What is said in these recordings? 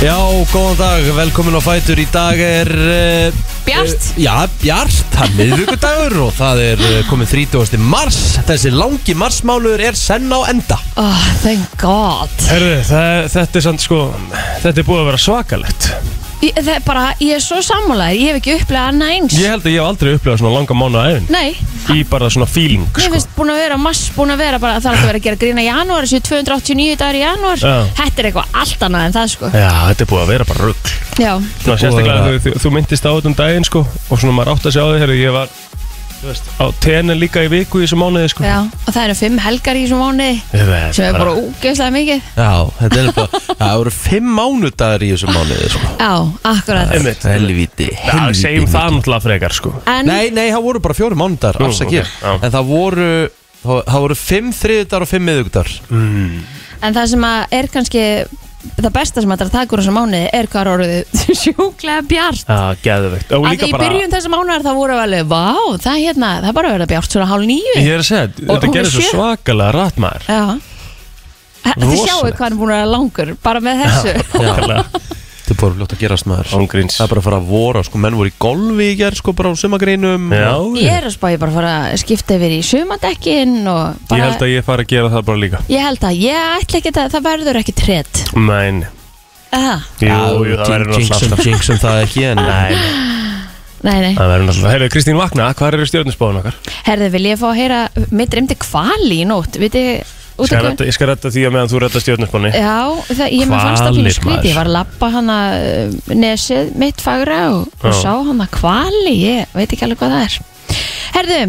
Já, góðan dag, velkomin á Fætur. Í dag er uh, Bjart. uh, Já, bjart, það er miðvíkudagur Og það er uh, komið 30. mars. Þessi langi marsmánuður er senn á enda. Oh, thank god. Herðu, það, þetta er samt sko Þetta er búið að vera svakalegt ég, það er bara, ég er svo sammálaður Ég hef ekki upplegað annað eins. Ég held að ég hef aldrei upplegað svona langa mánu að efinn Nei, Í bara svona feeling sko. finnst búin að vera mass búin að vera bara Það er alltaf verið að gera grína í janúar Þessu 289 dagar í janúar. Já. Þetta er eitthvað allt annað en það sko. Já, þetta er búið að vera bara rugg Já, Svona sérstaklega þú, þú, þú myndist á þetta um daginn sko Og svona maður átt að sjá þig Herðu, ég var þú veist, á tenen líka í viku í þessu mánuði sko. Já Og það eru fimm helgar í þessum mánuði Ég veit, Sem er bara úgeðslega mikið. Já, þetta er bara Það voru fimm mánudagar í þessum mánuði sko. Já, akkurat. Einmitt. Helvíti, Já, helvíti segjum það náttúrulega frekar sko. En Nei, nei, það voru bara fjóri mánudagar, Nú, afsakið ok, já. En það voru Það það voru fimm þriðudagar og fimm miðvíkudagar En það sem að er kannski Það besta sem taka úr þessum mánuði Er hvað er orðið sjúklega bjart. Já, geðveikt. Og Að líka í bara byrjun þessum mánuðar það voru alveg Vá, það er hérna, það er bara að vera bjart svona hálf nýju Ég er að segja, Og þetta hún gerir svo sjö. svakalega rætt maður. Já. Þið sjáu Rosalegt. hvað hann er búin að vera langur Bara með þessu. Svakalega Þetta er bara fljótt að gerast maður. Ángríns Það er bara að fara að vora, sko, menn voru í golfi í gerð, sko, bara á sumagreinum Já, Ég er að spá ég bara að fara að skipta yfir í sumadekkin og Ég bara held að ég fari að gera það bara líka. Ég held að ég ætla ekki að það verður ekki trett Mæn Eða? Jú, jú, það verður náttúrulega Jinxum, alltaf. jinxum það ekki en Nei, Nei, nei. Það verður náttúrulega Heyrðu, Kristín Vakna, hvað eru stjórnusbáðun okkar? Herði, vil ég fá að heyra Mitt dreymdi kvali í nótt. Viti, redda, ég skal redda því að meðan þú redda stjórnusbáni Já, það, ég með fannst það Hvalir, fyrir maður. Ég var að lappa hana uh, nesið mitt fagra og, og sá hana kvali Ég veit ekki alveg hvað það er. Herðu,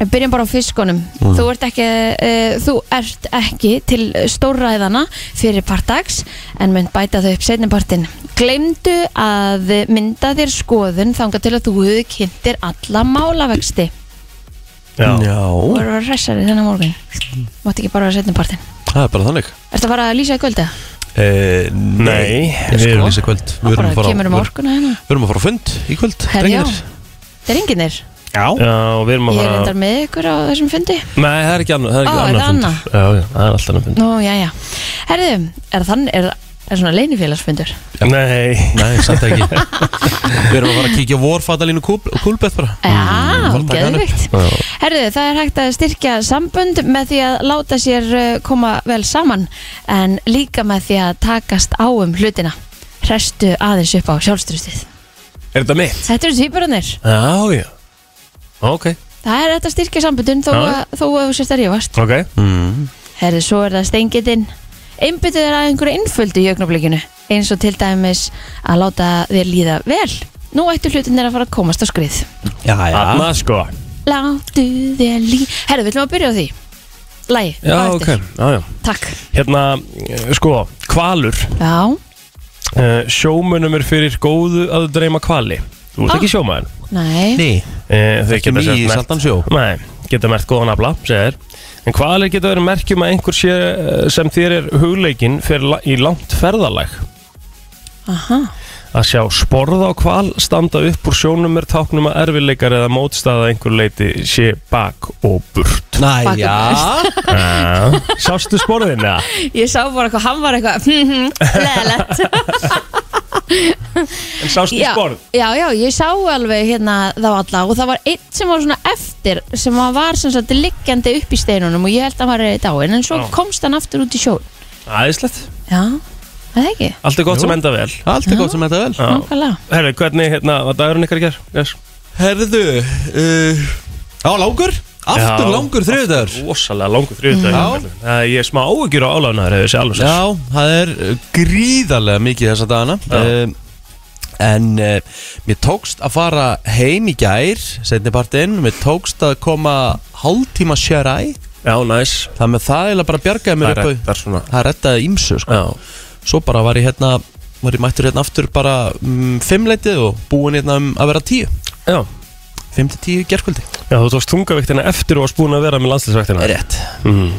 við byrjum bara á fiskunum. Þú, ert ekki, uh, þú ert ekki til stórræðana fyrir partags en mynd bæta þau upp setnipartin Gleimdu að mynda þér skoðun þangað til að þú hefur kynntir alla málavexti Já, Þú verður að vera hressari þennan morgun? Mátt ekki bara vera setnipartin það er bara þannig. Ertu að fara að lýsa í kvölda? Eh, Nei, við sko. erum- lýsa kvöld. Við Það erum að fara kemur um við- orkuna hérna? Við erum að fara á fund í kvöld Herri, já. drengirnir. Það er enginnir Já. Já, og við erum að Ég er fara endar með ykkur á þessum fundi. Nei, það er ekki annað, það er Á, ekki er annað það fundur. annað? Já, já, það er alltaf annað fund Nú, já, já. Herðu, er þann, er, er svona leinifélagsfundur? Nei, Nei, samt ekki. Við erum að fara að kíkja vorfatalínu kúlbett bara. Já, upp. geðvikt Já. Herðu, það er hægt að styrkja sambund með því að láta sér uh, koma vel saman en líka með því að takast á um hlutina. Hrestu aðeins upp á sjálfstrustið er þetta mitt? Þetta eru týpurannir Já, já. Ok, Það er þetta styrkja sambundin þó að þó að þú sérst að rífast. Ok. Mm. Herðu, svo er það steingitinn Einbyttu þér að einhverju innföldu í augnablikinu eins og til dæmis að láta þér líða vel. Nú ættu hlutinir að fara að komast á skrið. Já, já. Anna, sko. Láttu þér líða Herðu, við ætlum að byrja á því? Lægi, Já, ok, já, já. Takk. Hérna, eh, sko, kvalur Já, uh, Sjómunum er fyrir góðu að dreyma kvali Þú ert Ah. ekki sjómaður. Nei. Ný uh, Þeir Ekki geta sem í sagt saltan sjó? Nei, geta mert góðan afla, segir En kvalir geta verið merkjum að einhver sé eh, sem þér er hugleikin fyrir í langt ferðalag? Aha, Að sjá sporða á kval standa upp úr sjónum er táknum að erfileikar eða mótstaða að einhver leiti sé bak og burt. Næ, Bakið já uh, Sástu sporðin, eða? ég sá bara eitthvað, hann var eitthvað Leðilegt En sástu já, sporð? já, já, ég sá alveg hérna þá alla og það var einn sem var svona eftir sem var sem sagt liggjandi upp í steinunum og ég held að hann var í dáin en svo Já. komst hann aftur út í sjón Æðislegt Já, það er ekki Allt er gott Jú. sem enda vel Allt er gott sem þetta vel. Nákvæmlega Herri, hvernig, hérna, var dagurinn ykkar í ger? Yes. Herðu uh, Já, langur Aftur Já. langur þriðdagur Rosalega langur þriðdag Já. uh, Ég er smá áhugjur á sér Já, það er uh, gríðarlega mikið þessa dagana. Uh, En uh, mér tókst að fara heim í gær Setnipartinn Mér tókst að koma hálftíma sjöræ Já, næs Það með það eiginlega bara bjargaði mér upp Það rettaði ímsu sko. Já, Svo bara var ég hérna Var ég mættur hérna aftur bara um, Fimmleitið og búin hérna um að vera tíu. Já Fimm til tíu gerkvöldi Já, þú tókst tungaviktina eftir og varst búin að vera með landslisvaktina Rétt. Mm.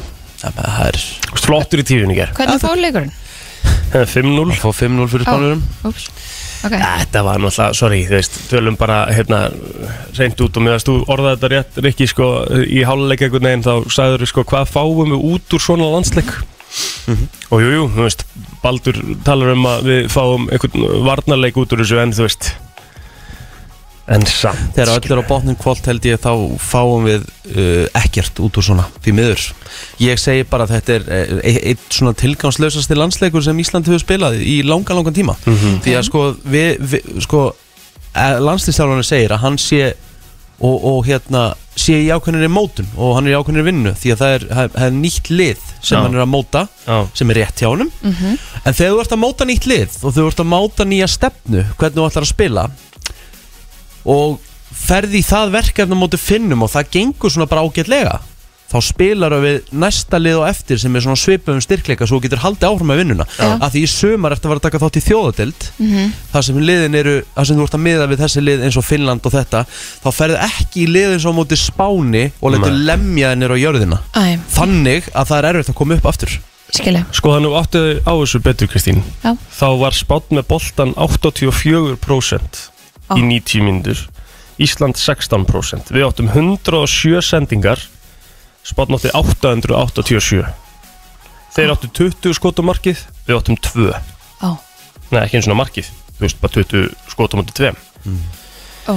Það er Þú varst flottur í tíðun í ger Hvernig fór leikurinn? 5-0 Að fá 5-0 fyrir spánurum Úps, ok. Þetta var náttúrulega, sorry, þú veist, tölum bara hérna reynd út og meðan þú orðaði þetta rétt, Rikki, sko, í háluleik einhvern veginn þá sagður sko, hvað fáum við út úr svona landsleik? og jú, jú, þú veist Baldur talar um að við fáum en samt Þegar öll er á botnum kvöld held ég þá fáum við uh, ekkert út úr svona því miður. Ég segi bara að þetta er uh, e- eitt svona tilgangslausasti landsleikur sem Ísland hefur spilað í langan, langan tíma. Því að sko, sko landslýstjálfarnir segir að hann sé og, og hérna sé í ákveðinni mótun og hann er í ákveðinni vinnu því að það er, það er nýtt lið sem Já. hann er að móta Já. sem er rétt hjá honum en þegar þú ert að móta nýtt lið og þú ert að móta nýja stefnu hvernig þú ætlar að spila og ferði í það verkefni á móti finnum og það gengur svona bara ágætlega. Þá spilar við næsta lið og eftir sem er svona svipum styrkleika svo getur haldið áfram með vinnuna. Já. að því í sumar ertu að fara að taka þátt í þjóðadild Mhm. þar sem liðin eru þar sem þú ert að miða við þessi lið eins og Finnland og þetta þá ferði ekki í lið eins og á móti Spáni og letur Nei. lemja þennir á jörðina. Æ, þannig að það er erfitt að koma upp aftur. Skilja. Sko þannig áttu á þessu betur Kristín. Já. Þá var spátt með boltan 84% Á. í 90 mínútur. Ísland 16% Við áttum 107 sendingar. Spátt nátti 887 Þeir áttu 20 skotum markið. Við áttum 2 Ó, Nei ekki eins og markið. Þú veist bara 20 skotum átti 2 ó.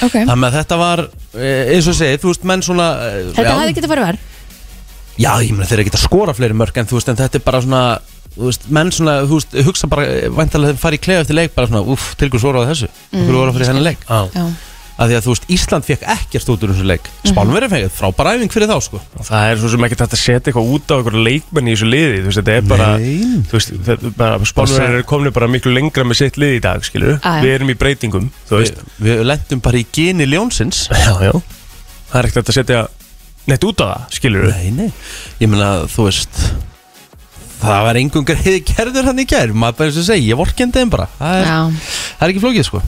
Ok, þannig að þetta var eh, eins og segið, þú veist menn svona eh, þetta já, hefði getið farið verð Já, ég meina þeir eru ekki að skora fleiri mörg en þú veist, en þetta er bara svona veist, menn svona, þú veist, hugsa bara væntalega þeim fara í klefa eftir leik bara svona, uff, til hverju svoraði þessu. Mm. hverju voru að fyrir hennar leik. Já. Að því að þú veist, Ísland fekk ekkert út úr þessu leik. Mhm. Spánverið fengið, frábæra æfing fyrir þá sko. Og það er svo sem ekki þetta að setja eitthvað út á einhverju leikmenn í þessu liði Þú veist þetta er bara Nei. Þú veist, þetta er bara, spánverðir eru komni bara miklu lengra með sitt lið í dag, skilur já. Við erum í breytingum, þú veist. við, lendum bara í geni ljónsins. Já, já. Það er ekkert að setja neitt út á það, skilur Nei, nei, ég meina, þú veist það var engum greiði gerður hann í gær maður bara eins og segi, ég vorkendi þeim bara. Það er, já. það er ekki flókið sko.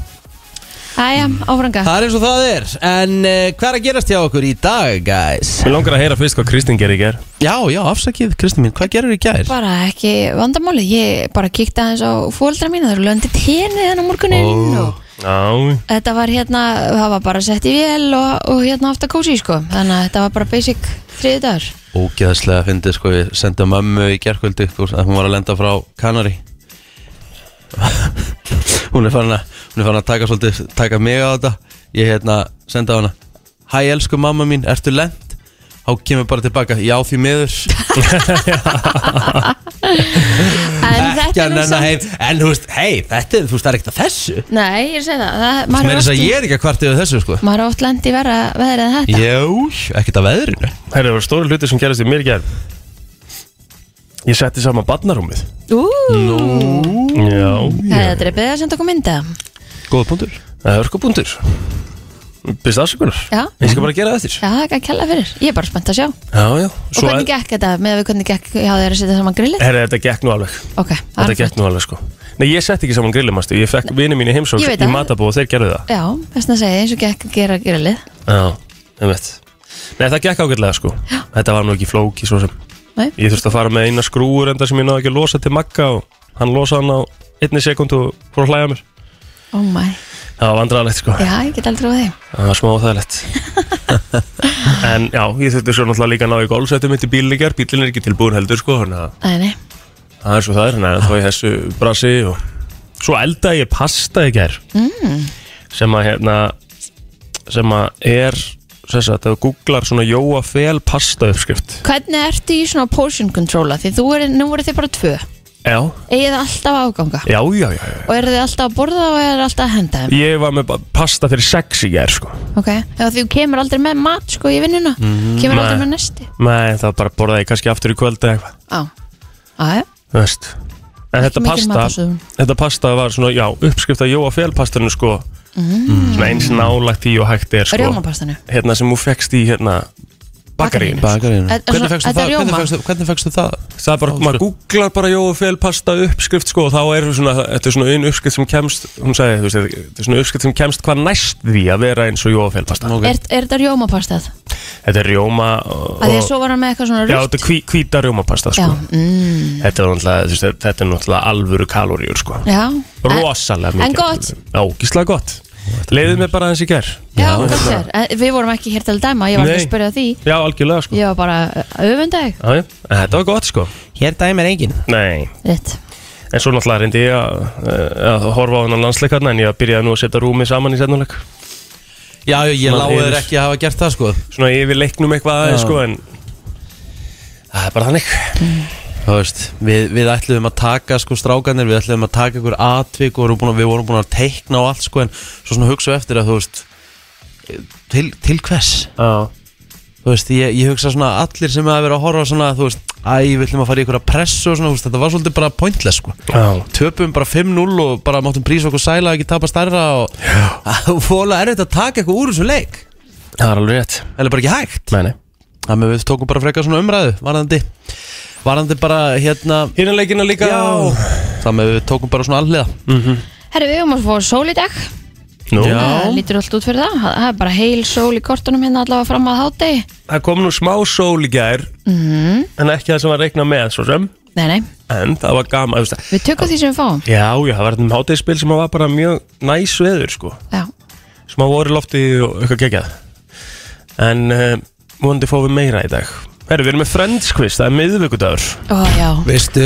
Æja, áfranga það er eins og það er, en uh, hvað er að gerast hjá okkur í dag, guys? Mér langar að heyra fyrst hvað Kristín gerir í ger Já, já, afsakið, Kristi mín, hvað gerur í gær? Bara ekki vandamáli, ég bara kíkti aðeins á fóldra mín, það eru löndi tenni þennan morgunin Ó. og Já, þetta var hérna, það var bara sett í vél og, og hérna aftur kósi sko, þannig að þetta var bara basic þriði dagur. Ógeðslega fyndið sko, ég sendi mömmu í gerkvöldi að hún var að lenda frá Kanari hún er að hún er farin að taka svolítið, taka mig á þetta ég hérna, sendi á hana Hæ elsku mamma mín, ertu lent? Þá kemur bara tilbaka, já því miður. En þetta er að nú nenna samt, heim. En þú veist, hei, þetta er, þú veist, það er ekkert að þessu. Nei, ég segi það, það Mér maður er er þess að oft, ég er ekki að kvart yfir þessu sko. Maður er oft lendi verra veðrið en þetta. Jú, ekkert að veðrinu. Það eru stóri hluti sem gerast í mér í ger Ég setti saman barnarúmið. Ú, Já, það er dreipið að senda okkur mynda. Góða punktur. Það er örkubundur Byrst afsökunar? Já, Ég skal bara gera það eftir. Já, það er ekki að kella fyrir, ég er bara spennt að sjá. Já, já. Og hvernig gekk þetta? Með við hvernig gekk hjá þér að setja saman grillið? Herri, þetta gekk nú alveg. Ok, það Þetta er gekk nú alveg sko. Nei, ég setti ekki saman grillimastu Ég fekk vini mín í heimsók Ég veit í það. matabú og þeir gerðu það. Já, þess að segja eins og gekk að gera grillið. Já, ég veit Nei, það gekk ágætlega sko. Þetta var nú ekki flóki svo sem. Nei. Ég þurfti að fara með eina skrúur enda sem ég náði ekki að losa til Magga og hann losaði hann á einni sekundu og fór að hlæja mér. Oh my, Það var vandræðalegt sko já, ég get aldrei á því. Það var smá óþægilegt En já, ég þurfti svo náttúrulega líka að ná í gólfsættum mitt í bílinn í ger Bílinn er ekki tilbúin heldur sko Þannig að Nei, nei, það er svo það er Þannig að þá í þessu brasi og Svo eldaði ég pasta í ger mm. Sem að hérna Sem að er Sess að það googlar svona Jóa fel pasta uppskrift hvernig ertu í svona portion controla? Því þú er, nú eru þið bara tvö. Egið þið alltaf afganga? já, já, já, já. Og eru þið alltaf að borða og eru alltaf að henda þeim? Ég var með ba- pasta fyrir sex í ger sko. Ok, ef þú kemur aldrei með mat sko í vinnuna. Kemur aldrei Nei. með nesti. Nei, það bara borðaði ég kannski aftur í kvöld eða eitthvað. Á, aðja Þú veist. En þetta pasta, þetta pasta var svona, já, uppskrift að Jóa Fjellpastanu sko. Svona eins nálægt í og hægt er sko. Rjómapastanu Hérna sem þú fekkst í hérna Er- er Hvernig fegstu er það? Hvernig fegstu það? Það? Er bara, maður googlar bara Jóa Fjellpasta uppskrift sko og þá er svona, þetta er svona einn uppskrift sem kemst Hún sagði, þú veist, þetta er svona uppskrift sem kemst hvað næst því að vera eins og Jóa Fjellpasta Ok. Er, er þetta rjómapastað? Þetta er rjóma og, Að því að svo var hann með eitthvað svona Já, rútt þetta er hví, hvíta rjómapasta Já, sko mm, Þetta er náttúrulega, þú veist, þetta er náttúrulega alvöru kaloríur sko. Já. Rosalega mikið Leiðið mér bara í ger Já, gott sér. En Við vorum ekki hér til að dæma, ég var ekki Nei. að spyrja því. Já, algjörlega sko. Ég var bara auðvendeg Já, já, en þetta var gott sko. Hér dæmir engin Nei, Ritt en svo náttúrulega reyndi ég að, eh, að horfa á þennan landsleikarna en ég byrjaði nú að setja rúmi saman í setnuleik Já, ég láði þér ekki að hafa gert það sko. Svona yfir leiknum eitthvað aðeins sko en það er bara þannig. Þú veist, við, við ætluðum að taka sko strákanir, við ætluðum að taka ykkur atvik og búin að, við vorum búin að teikna og allt sko en svo svona hugsa eftir að þú veist til, til hvers? Já, Þú veist, ég, ég hugsa svona allir sem að vera að horfa svona, þú veist, æ, við ætlum að fara í ykkur að pressu og svona, veist, þetta var svolítið bara pointless sko. Já, Töpum bara 5-0 og bara máttum prísa okkur sæla ekki tapa stærra og það var erfitt að taka eitthvað úr þessu leik. Það er alveg rétt. Eller bara ekki hægt? Nei Þannig við tókum bara frekar svona umræðu Varandi Varandi bara hérna Hérna leikina líka. Já. Þannig að við tókum bara svona alliða Herri, við höfum að fá sól í dag. Nú, Já. Það lítur allt út fyrir það. Það er bara heil sól í kortunum hérna allavega fram að hátegi það kom nú smá sól í gær mm. en ekki það sem var reiknað með svo sem. Nei, nei, en það var gaman þú veist, við tökum því sem við fáum. Já, já, það var þetta um hátegisspil sem var bara mjög næs veður sko. Já, smá voru lofti og eitthvað geggjað. En uh, vonandi fáum við meira í dag Herru, við erum með Friends quiz, það er miðvikudagur. Ó já. Veistu?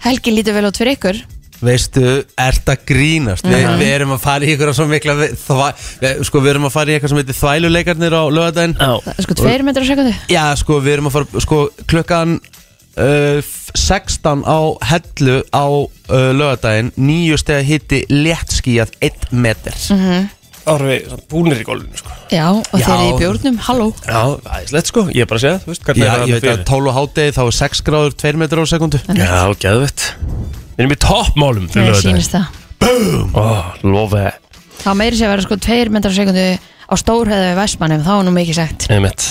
Helgi lítur vel út fyrir ykkur. Veistu, ert að grínast. Vi, Við erum að fara í ykkur svo mikla vi- þvæ, við, Sko, við erum að fara í eitthvað sem heitir þvæluleikarnir á lögadaginn Já, Það er sko tveir metrar á sekundu Já, sko, við erum að fara Sko, klukkan uh, 16 á hellu á uh, lögadaginn Nýju stega hitti léttskíjað 1 metr þá erum samt búnir í gólfinu sko. Já, og þeir eru í bjórnum, halló. Já, æðislegt sko, ég er bara að segja, þú veist, hvernig Já, er það ég veit að 12 og hátegi þá er 6 gráður 2 metr á sekundu Já, geðvett Við erum í toppmálum lögðan sýnist það. Ó, lofa. Þá meiri sé að vera sko 2 metrar á sekundu á stórhæðu við Vestmannum, þá er nú mikið sagt. Einmitt.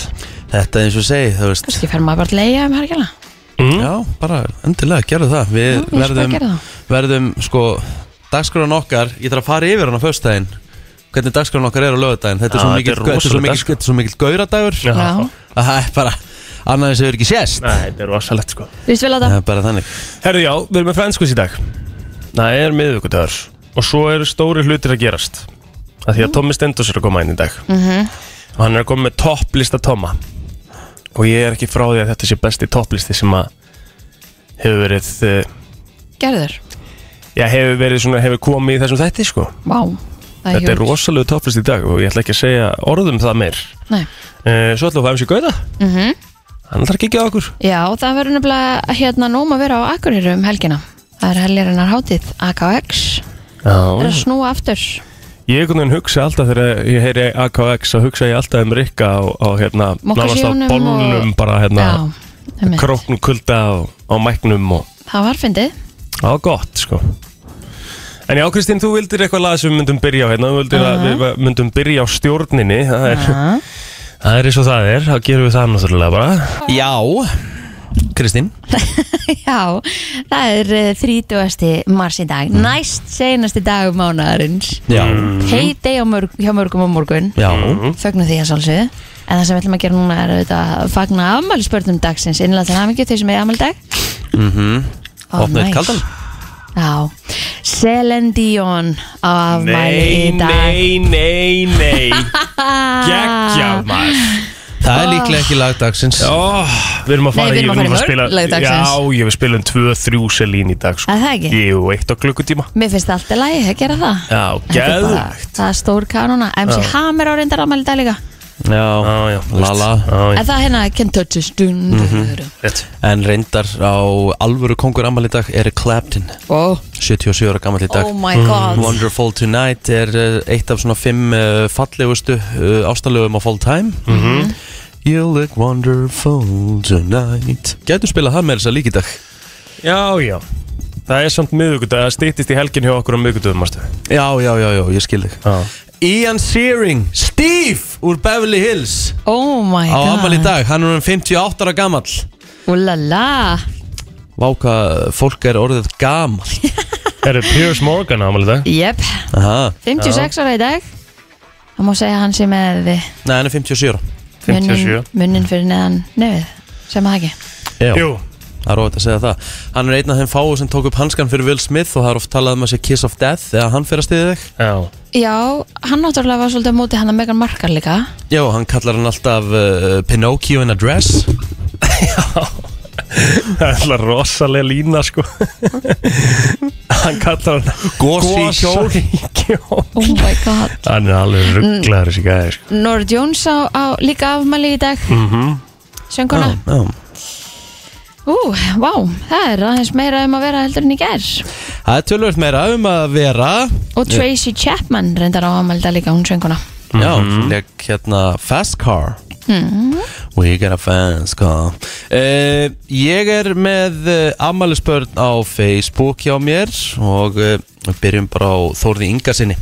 Þetta er eins og segi, þú veist. Kannski fer maður bara að leiða um hergjala mm? Já, bara endilega, gerðu það. Við Já, ég skal verðum, gera það. verðum sko, dagskráðan okkar Ég þarf að fara yfir hann á föstudaginn Hvernig dagskráðan okkar er á lögadaginn Þetta er Já, svo þetta er er svo rosaleg mikill- dagskrá. þetta er svo mikill gauradagur. Já. Já, að Það er bara annað eins og hefur ekki sést. Nei, þetta er rosalegt sko. Víst vel að Það. Það Eh. er bara þannig. Herðu já, við erum með quiz í dag. Það er miðvikudagur Og svo eru stóri hlutir að gerast. Að Því að Tommi Stendos er að koma inn í dag. Mhm. Og hann er að koma með topplista Tomma. Og ég er ekki frá því að þetta sé besti topplisti sem að hefur verið uh, Gerður, Já, hefur verið svona, hefur komið í þessum þætti sko. Vá Þetta er huge. rosalega topplist í dag og ég ætla ekki að segja orðum það meir. Nei. uh, Svo ætla að um sér gauða Mhm. Hann ætlar að kikja á okkur. Já, það verður nefnilega hérna nóm að vera á Akureyri um helgina. Það er helgarinnar hátíð AKX Það er að snúa aftur. Ég hugsa alltaf þegar ég heyri AKX og hugsa ég alltaf um Rikka á, á hérna, nánast á bollunum og- bara hérna, Já, króknum kulda og á mæknum og það var fyndið. Það var gott sko En já Kristín, þú vildir eitthvað lag sem við myndum byrja á hérna, þú vildir að við myndum byrja á stjórninni. Það er, Já. það er eins og það er, þá gerum við það náttúrulega bara. Já, Kristín? Já, það er uh, 30. mars í dag. Næst senasti dag mánaðarins. Já, Heit deg á mörg, hjá mörgum á morgun. Já. Fögnum því að sálsögðu En það sem við ætlum að gera núna er auðvitað að fagna afmælisbörnum dagsins. Innlega til hamingju þau sem er afmælisdag Mhm. Ó, Opna eitt nice. kaldan Já, Celine Dion á afmæli Nei, í dag. nei, nei, nei Geggjað maður. Það er líklega ekki lagdagsins oh, Við erum að fara Nei, við erum að fara í mörg spila- lög dagsins. Já, ég við spilum 2-3 selín í dag sko. Er það ekki? Jú, eitt á klukkutíma. Mér finnst það alltaf lægi að gera það. Já, Þetta er bara- geðvægt Það er stór kanona MC. Hammer á reyndar afmæli í dag líka Já. Lala. En það hérna Can touch dun. rétt. En reyndar á alvöru kongur ammali í dag Eric Clapton. Oh, 77 ára gammal í dag. Oh my god. Wonderful Tonight er uh, eitt af svona fimm uh, fallegustu uh, ástalögum á full time. Mhm. You look wonderful tonight. Gætu spilað það með þess að líka í dag? Já, já. Það er samt miðugudag, það stýttist í helgin hjá okkur á miðugudagum, mástu Já, já, já, já, ég skil þig. Já Ian Searing, Steve úr Beverly Hills. Oh my á god ammali í dag, hann er um 58 ára gammal Úlala. Vá hvað fólk er orðið gammal Er það Piers Morgan ámæli dag? Jep, Aha, 56 ára í dag. Það má segja að hann sé með nei, hann er 57 ára. Munnin, 57 munnin fyrir neðan nefið. Sem það ekki? Já. Jú, það er óvægt að segja það. Hann er einn af þeim fáu sem tók upp hanskan fyrir Will Smith og það er oft talað um að sé Kiss of Death eða hann fyrir að stiði þig. Já, Já, hann náttúrulega var svolítið á móti hann að Megan Markle líka. Já, hann kallar hann alltaf uh, Pinocchio in a dress. Það er alltaf rosalega lína sko. Hann kallar hann Gosi í kjól. Oh my god. Hann er alveg rugglaður þessi gæði sko. Nora Jones á, á líka afmæli í dag. Mm Sönguna Já, Ú, vá, það er aðeins meira um að vera heldur en í gær. Það er tölvöld meira um að vera. Og Tracy Chapman reyndar á dag líka hún sönguna. Já, leik hérna Fast Car. We got a fast car. Uh, Ég er með uh, afmælisbörn á Facebook hjá mér og uh, við byrjum bara á Þórði Inga sinni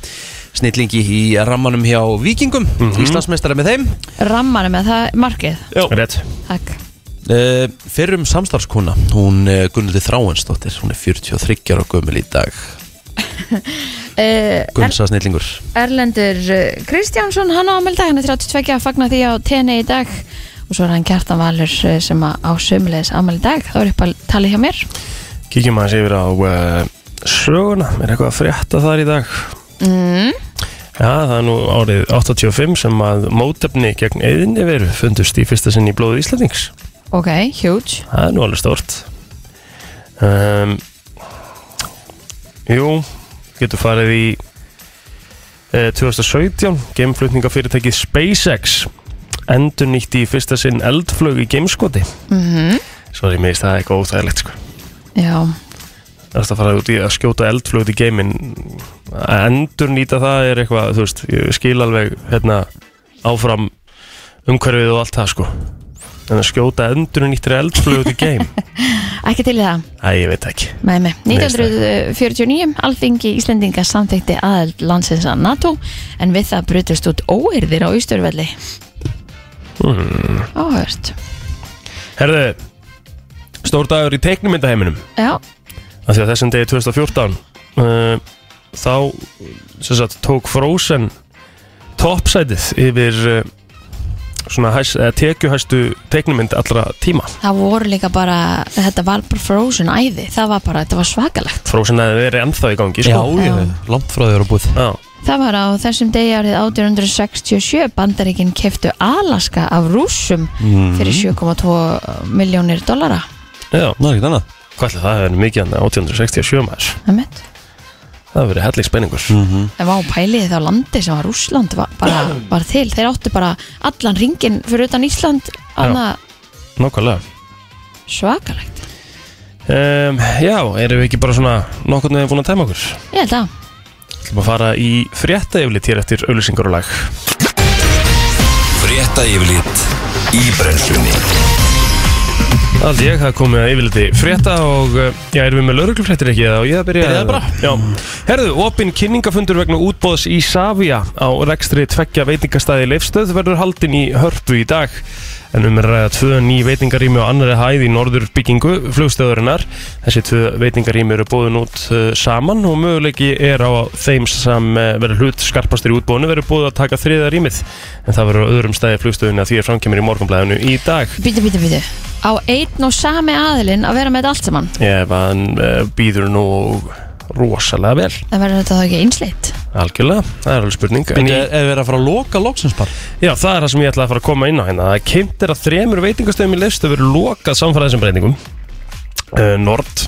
snillingi í rammanum hjá Víkingum Íslandsmeistari með þeim. Rammar með það markið? Já. Rétt. Takk uh, Fyrrum samstarfskona Hún uh, Gunnildi Þráinsdóttir Hún er 43 ára gömul í dag. Uh, Gunnsa snillingur Erlendur eh, Kristjánsson, hann á afmæli í dag hann er 32 að fagna því á TN í dag. Og svo er hann Kjartan Valur eh, sem að á sömulegis afmæli í dag. Þá er upp að tala hjá mér. Kíkjum aðeins yfir á uh, söguna. Er eitthvað að frétta þar í dag? mm. Já, það er nú árið 85 sem að mótefni gegn eðinni veru fundust í fyrsta sinn í blóðu Íslandings Ok, huge. Það er nú alveg stórt. Um, Jú, getur farið í uh, 2017 Geimflutningafyrirtækið SpaceX endur nýtti í fyrsta sinn eldflög í geimskoti. Mm Svo er ég meðist það eitthvað óþægilegt sko. Já, Það er að fara út í að skjóta eldflög í geimin að endur nýta það er eitthvað, þú veist, ég skil alveg hérna áfram umhverfið og allt það sko en að skjóta endur nýttir eldflög í geim. Ekki til það? Æ, ég veit ekki. Með finnst 1949, Alþingi Íslendinga samþykti aðald landsins að NATO en við það brutust út óerðir á Ísturvelli hmm. Áhört Herðu, stór dagur í teiknumyndaheiminum Já, af því að þessum degi 2014 uh, þá sem sagt, tók Frozen toppsætið yfir uh, svona tekjuhæstu teiknumynd allra tíma. Það voru líka bara þetta var bara frozen æði það var bara, þetta var svakalegt. Frozen hefði verið ennþá í gangi Já, sko. ég, langt frá því að vera búið. Já. Það var á þessum degi árið 1867 bandaríkinn keftu Alaska af rússum mm. fyrir 7,2 miljónir dollara. Já, Það er ekkert annað. Hvað ætli það hefði verið mikið hann 1867 maður? Það mitt það hefði verið helling spenningur. Mm En vá pæliði þá landi sem var Rússland var, bara, var til, þeir áttu bara allan ringin fyrir utan Ísland annað Nákvæmlega. Svakalegt. Um, Já, erum við ekki bara svona nokkurnu veginn búin að tæma okkur? Ég held að. Ætlum að fara í frétta yfirlit hér eftir auðlýsingar og lag. Frétta yfirlit í brennslunni Er ég, það komið að yfirliti frétta og uh, já, erum við með lauruglufréttir ekki eða og ég að byrja? Byrjaðu bara. Já, herðu, opin kynningafundur vegna útbóðs í Savia á rekstri tveggja veitingastæði leifstöð verður haldin í hörpu í dag en um er ræða tvö ný veitingarými og annari hæð í norður byggingu flugstöðurinnar þessi tvö veitingarými eru bóðin út uh, saman og möguleiki er á þeim sem uh, verður hlut skarpastur í útbóðinu verður bóðið að taka þriða rýmið. En það verður á öðrum stæði flugstöðinu að því er framkemur í morgunblæðinu í dag. Býtu, býtu, býtu Á einn og sami aðilinn að vera með þetta allt saman? Ef hann uh, býður nú rosalega vel. Það verður þetta þá ekki einsleitt algjörlega, það er alveg spurning. En ég er verið að fara að loka loksins bara? Já, það er það sem ég ætla að fara að koma inn á hérna. Það er kynnt er að þremur veitingastöðum í listu verður lokað samfara þessum breytingum uh, Nord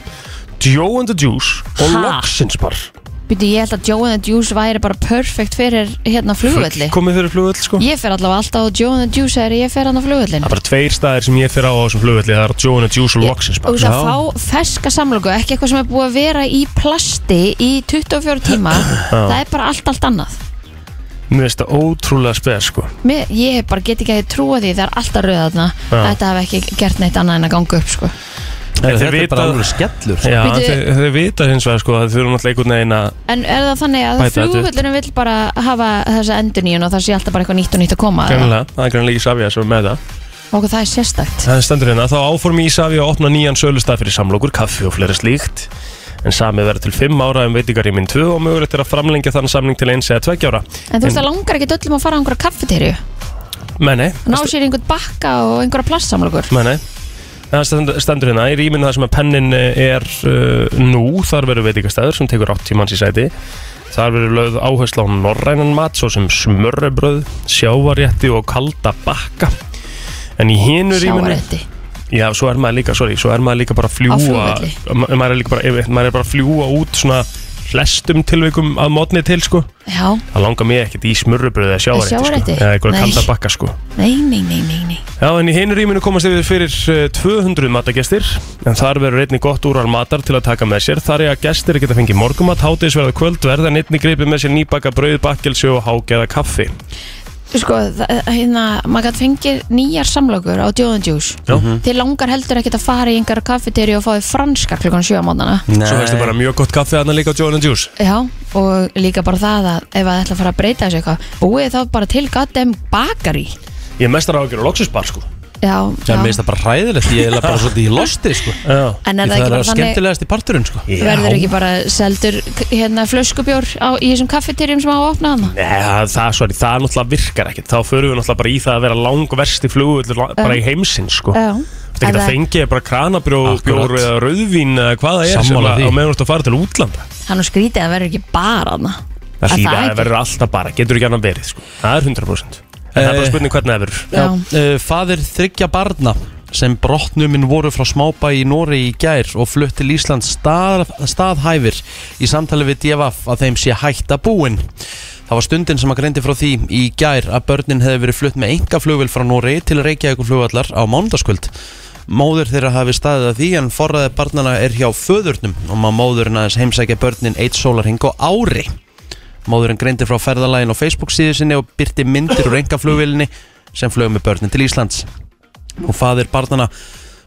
Joe and the Juice og Ha? Loxinsbar Býtu, ég held að Joe and the Juice væri bara perfect fyrir hérna flugvelli komið fyrir flugvöld sko. Ég fer allavega alltaf á Joe and the Juice þegar ég fer hann á flugvellin það er bara tveir staðir sem ég fyrir á á þessum flugvöldi það er Joe and the Juice og Og Loxinsbar þess að fá ferska samlöku, ekki eitthvað sem er búið að vera í plasti í 24 tíma Það er bara allt, allt annað. Mér finnst það ótrúlega spes sko. Mér, Ég bara get ekki að trúa því það er alltaf rauð þarna. Já. Þetta hef ekki gert neitt annað en að ganga upp sko. Þetta er bara alveg skellur sko. já, þeir, þeir vita hins vegar sko að þeir eru náttúrulega einhvern veginn að En er það þannig að Bæta þetta upp. flugvöllurinn vill bara hafa þessa endurníun og það sé alltaf bara eitthvað nýtt og nýtt að koma eða? greinilega, það er greinilega í Savia sem er með það. Og það er sérstakt. Það stendur hérna, þá áformi Ísafi að opna nýjan sölustaf fyrir samlokur, kaffi og fleiri slíkt. En samið verður til 5 ára um veitingaríminn 2 og mögulegt er að framlengja þann samning til eins eða 2 ára. En þú veist það langar ekki öllum að fara á einhverja kaffeterju Menni, Ná sér einhvern bakka og einhverja plassamlokur menni Það stendur, hérna í rýminu það sem að pennin er uh, nú, þar verður veitingastæður sem tekur 80 manns í sæti. Þar verður lögð áhersla á norrænan mat svo sem smörrebröð, sjávarétti og kalda bakka. En í hinu rýminu Já, svo er maður líka, sorry, svo er maður líka bara að fljúa maður er líka bara, maður er bara að fljúa út svona flestum tilvikum að mótni til, sko. Já, Það langar mig ekkert í smurrubröð eða sjávarétti, Sjávarrétti? sko. Eða eitthvað Nei. kalda bakka, sko. Nei, nei, nei, nei, nei. Já, en í hinu rýminu komast yfir fyrir uh, 200 matagestir en þar verður einnig gott úrval matar til að taka með sér. Þar er að gestir geta fengið morgumat, hátíðisverða kvöld verða en einnig gripið með sér nýbaka brauð, bakkelsjó og hágeða kaffi Sko, það- hérna, maður gæti fengið nýjar samlokur á Joe Juice. Já. Þið langar heldur ekkert að fara í einhver kaffeteri og fáið franska klukkan 7 á mótana Svo veistu bara mjög gott kaffi þarna líka á Joe Juice. Já, og líka bara það að ef það ætla að fara að breyta þessu eitthvað búið þá bara til goddamn bakari Ég er mestar á að gera loksusbar, sko Já, Já, mér finnst það bara hræðilegt, ég er bara svolítið í losti sko. Já, En er það Það ekki er bara þannig skemmtilegast í parturinn sko. verður ekki bara seldur hérna flöskubjór á, í þessum kaffeterjum sem á að opna hana Nei, það, það, sorry, það náttúrulega virkar ekkert. Þá förum við náttúrulega bara í það að vera langversti flugull bara í heimsinn, sko. Já, Það geta fengið bara kranabrjór Akkurat. bjór eða rauðvín eða hvað það er sem að, meðan þú að fara til útlanda. Hann og skrítið að verður ekki bara hana Það Að að verður alltaf bara, getur ekki annan verið sko. Það er 100% En það er bara Eh, spurning hvernig það verður Já. uh, Fadir þryggja barna sem brotnuminn voru frá smábæ í Nóri í gær og flutt til Ísland stað, staðhæfir í samtali við DFF að þeim sé hætta búin. Það var stundin sem að greindi frá því í gær að börnin hefði verið flutt með enga flugvill frá Nóri til Reykjavík flugvallar á mánudagskvöld. Móður þeirra hafi staðið að því en forraði barnana er hjá föðurnum og maður móðurinn aðeins heimsækja börnin eitt sólarhing á ári. Móðurinn greindi frá ferðalægin á Facebook síðu sinni og byrti myndir úr engaflugvillinni sem flög með börnin til Íslands. Og fadir barnana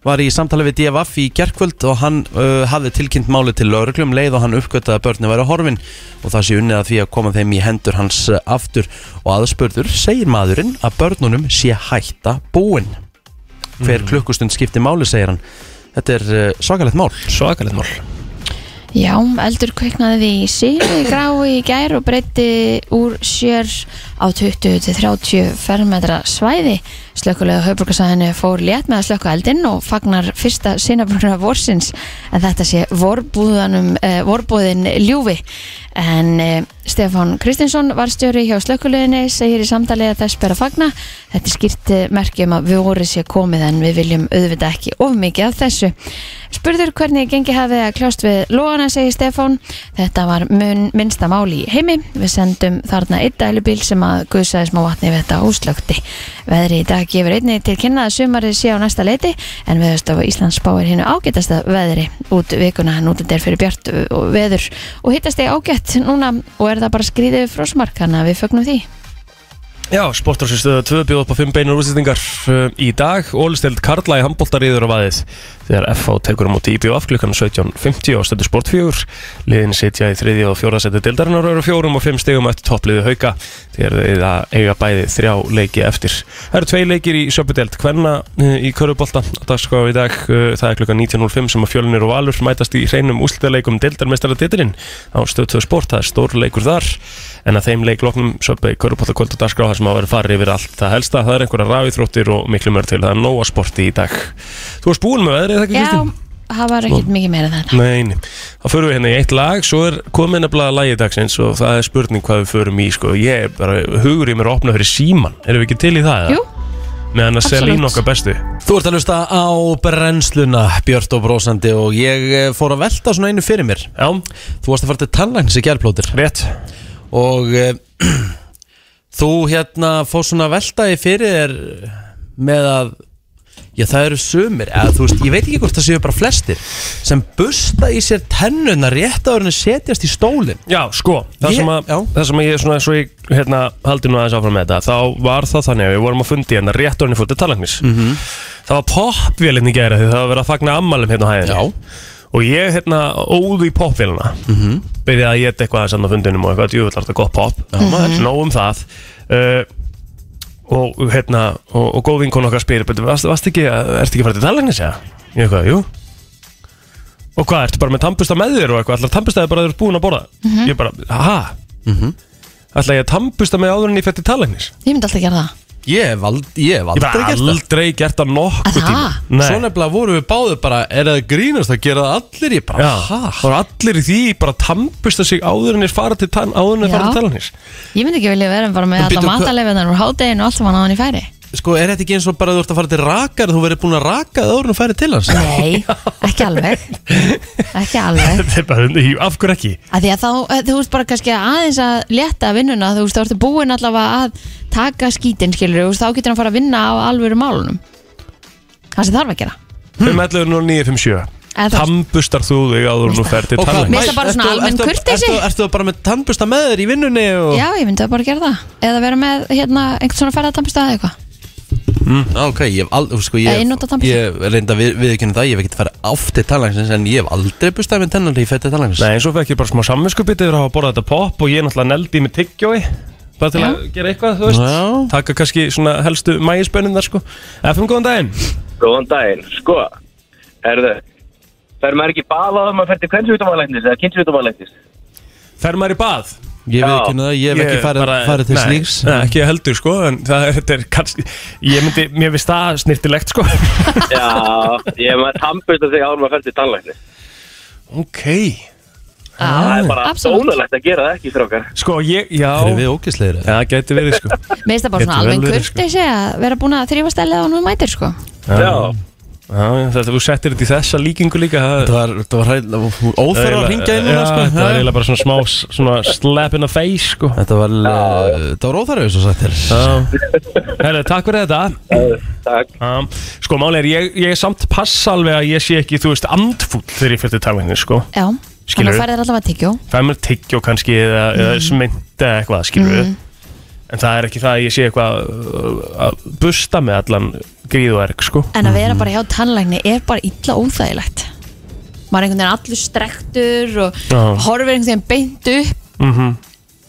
var í samtali við DFF í gerkvöld og hann uh, hafði tilkynnt máli til lauruglum leið og hann uppgötaði að börnin væri horfin og það sé unnið að því að koma þeim í hendur hans aftur og aðspurður segir maðurinn að börnunum sé hætta búin. Hver klukkustund skipti máli segir hann. Þetta er uh, svakalegt mál. Svakalegt mál Já, eldur kveiknaði við í síði grái í gær og breytti úr sér á 20-30 fermetra svæði. Slökkulega höfbrukarsæðinu fór létt með að slökka eldinn og fagnar fyrsta sinnabruna vorsins en þetta sé eh, vorbúðin ljúfi. En eh, Stefán Kristinsson var stjóri hjá slökkuleginni, segir í samtali að þess ber að fagna. Þetta er skýrt eh, merki um að við voru sé komið en við viljum auðvita ekki of mikið af þessu. Spurður hvernig gengi hafið að kljást við lóana, segir Stefán. Þetta var mun, minnsta máli í heimi. Við sendum þarna einn dælubíl sem að guðsaði smá vatni við þetta óslögti. Veðri í dag gefur einni til kynna að sumarið sé á næsta leiti en veðurstofa Íslands spáir hinnu ágætasta veðri út vikuna en út er fyrir bjart og veður og hittast þig ágætt núna og er það bara skrýðið frosmark þannig að við fögnum því. Já, sportarsýstöðu 2 bjóð upp á 5 beinar úrsýtingar uh, í dag. Ólisteld Karla í handbóltariður á vaðið þegar FH tekur á móti IBF klukkan 17.50 á stöðu sport 4 liðin sitja í þriðja og fjóra seti dildarinnar og eru fjórum og fimm stegum eftir toppliðu hauka þegar þeir eiga bæði þrjá leiki eftir. Það eru tvei leikir í söpudeld Kvenna uh, í Körubólta á dagskrá í dag uh, það er klukkan 19.05 sem að fjölunir og valur mætast í hreinum úslitaleikum dildarmestaratitilinn á stöðu 2 sport það stór leikur þar að sem að vera farið yfir allt það helsta. Það er einhverja rafíþróttir og miklu mörg til. Það er nóga sporti í dag. Þú varst búin með veðrið, er það ekki Já, Kristín? það var ekkert mikið meira en þetta. Nei, þá förum við hérna í eitt lag Svo er komin nefnilega lagið dagsins Og það er spurning hvað við förum í sko. Ég er bara, hugur í mér að opna fyrir síman Erum við ekki til í það? Jú, Meðan að Absolutt. selín okkar bestu. Þú ert að hlusta á brennsluna Björn og brósandi og ég eh, fór að velta svona einu fyrir mér. Já, Þú varst að fara til tannlæknis í gerplótir rétt. Og e, þú hérna fór svona að velta í fyrir þér með að já það eru sumir eða þú veist, ég veit ekki hvort það séu bara flestir sem busta í sér tennuna rétt en að setjast í stólinn Já, sko, það Ég- sem að, já. það sem að ég svona, svo ég, hérna, haldi nú aðeins áfram með þetta Þá var það þannig að við vorum að fundi hérna rétt orðinni fótið talangnis Mhm. Það var popvélinn í gæra því það var verið að fagna ammælum hérna á hæðinni Já. Og ég, hérna, óðu í popvélina mm Mhm. -hmm. Byrjaði að geta eitthvað aðeins annað fundinum og eitthvað djúvillar þetta gott pop Já, maður Nóg um það uh, Og, hérna, og, og góð vinkon okkar spyrir "Bíddu, Varst, varst ekki, ekki farið til talangnis, já? Ég eitthvað, jú Og hvað, ertu bara með tampusta með þér og eitthvað? Ætlar tampustaði bara að ert búin að borða? Ég bara, ha? Ætla ég að tampusta með áður en ég fætti talagnis? ég myndi alltaf gera það. Ég hef ald- ég hef Ég aldrei hef gert það aldrei gert það nokkuð Að tíma? Nei. Svo nefnilega vorum við báður bara Er það grínast að gera það allir Ég bara, ha? það voru allir í því bara að tampusta sig áður en þeir fara til tann áður en þeir fara Já. til tannlæknis Ég myndi ekki vilja vera bara með En alla hva- matalefiðnar úr hádeginu og allt saman á hann í færi Sko, er þetta ekki eins og bara þú ert að fara til rakar Þú verður búin að raka það áður en þú færi til hans? Nei, ekki alveg. Ekki alveg. Þetta er bara, af hverju ekki? að Því að þá, eh, þú veist bara kannski aðeins að létta vinnuna, þú veist, þá ertu búin allavega að taka skítinn, skilur þú veist, þá getur hann fara að vinna á alvöru málunum. Það sem þarf að gera. 511 og 957 Eða þú Tambustar þú þig áður en þú fer til Og hvað- tannlæknis Mér finnst það bara svona Ertu- almenn ertu- kurteisi. ertu- Ertu það bara með tannbusta með þér í vinnunni og... Já, ég myndi að bara gera það. Eða vera með, hérna, einhvern svona ferðartampista eða eitthvað Já, Ok, ég hef aldrei, sko, ég, tannbursta. ég reynda við, viðkynna það, ég hef ekkert farið átt til tannlæknisins en ég hef aldrei bustað með tennan þegar ég fætti tannlæknis Nei, eins og fekk ég bara smá samvinskupið yfir að hafa borðað þetta pop og ég náttúrulega neldi með tyggjói bara til Já. að gera eitthvað, þú veist Já. taka kannski svona helstu mægisbönnin þar sko FM, góðan daginn Góðan daginn, sko, herðu, fer maður ekki baða að maður fer til kvennsvítumalæknis eða kynnsvítumalæknis? Fer maður í bað? Ég Já. viðkynna það, ég hef ekki farið, bara- farið til slíks Nei, ekki heldur sko en það er, þetta er kannski ég myndi, mér finnst það snirtilegt sko Já, ég hef maður tampust að segja áður maður fer til tannlæknis. Ok Það er bara dónulegt að gera það ekki, strákar. Sko, ég, já Erum við ógislegir? Já, það gæti verið sko Mér finnst það bara Getur svona alveg sko. kurteisi að vera búin að þrýfa stælið á nú mætir, sko Já, þetta þú settir þetta í þessa líkingu líka það Það var, það var óþörf að ringja inn núna, Já, sko. þetta var Já. eiginlega bara svona smá svona slap in the face sko. Þetta var, uh, þetta var sagt þér Já. Herru, takk fyrir þetta. Takk. um, Sko, máli er, ég, ég er samt passa alveg að ég sé ekki, þú veist, andfúll þegar ég fyrir tannlæknis, sko. Já, þannig að færðir allavega tyggjó Fæ mér tyggjó kannski eða, eða smynd eða eitthvað, skilur við En það er ekki það að ég sé eitthvað að busta með allan gríð og erg, sko En að vera bara hjá tannlækni er bara illa óþægilegt Maður er einhvern veginn allur strektur og Já. horfir einhvern veginn beint upp mm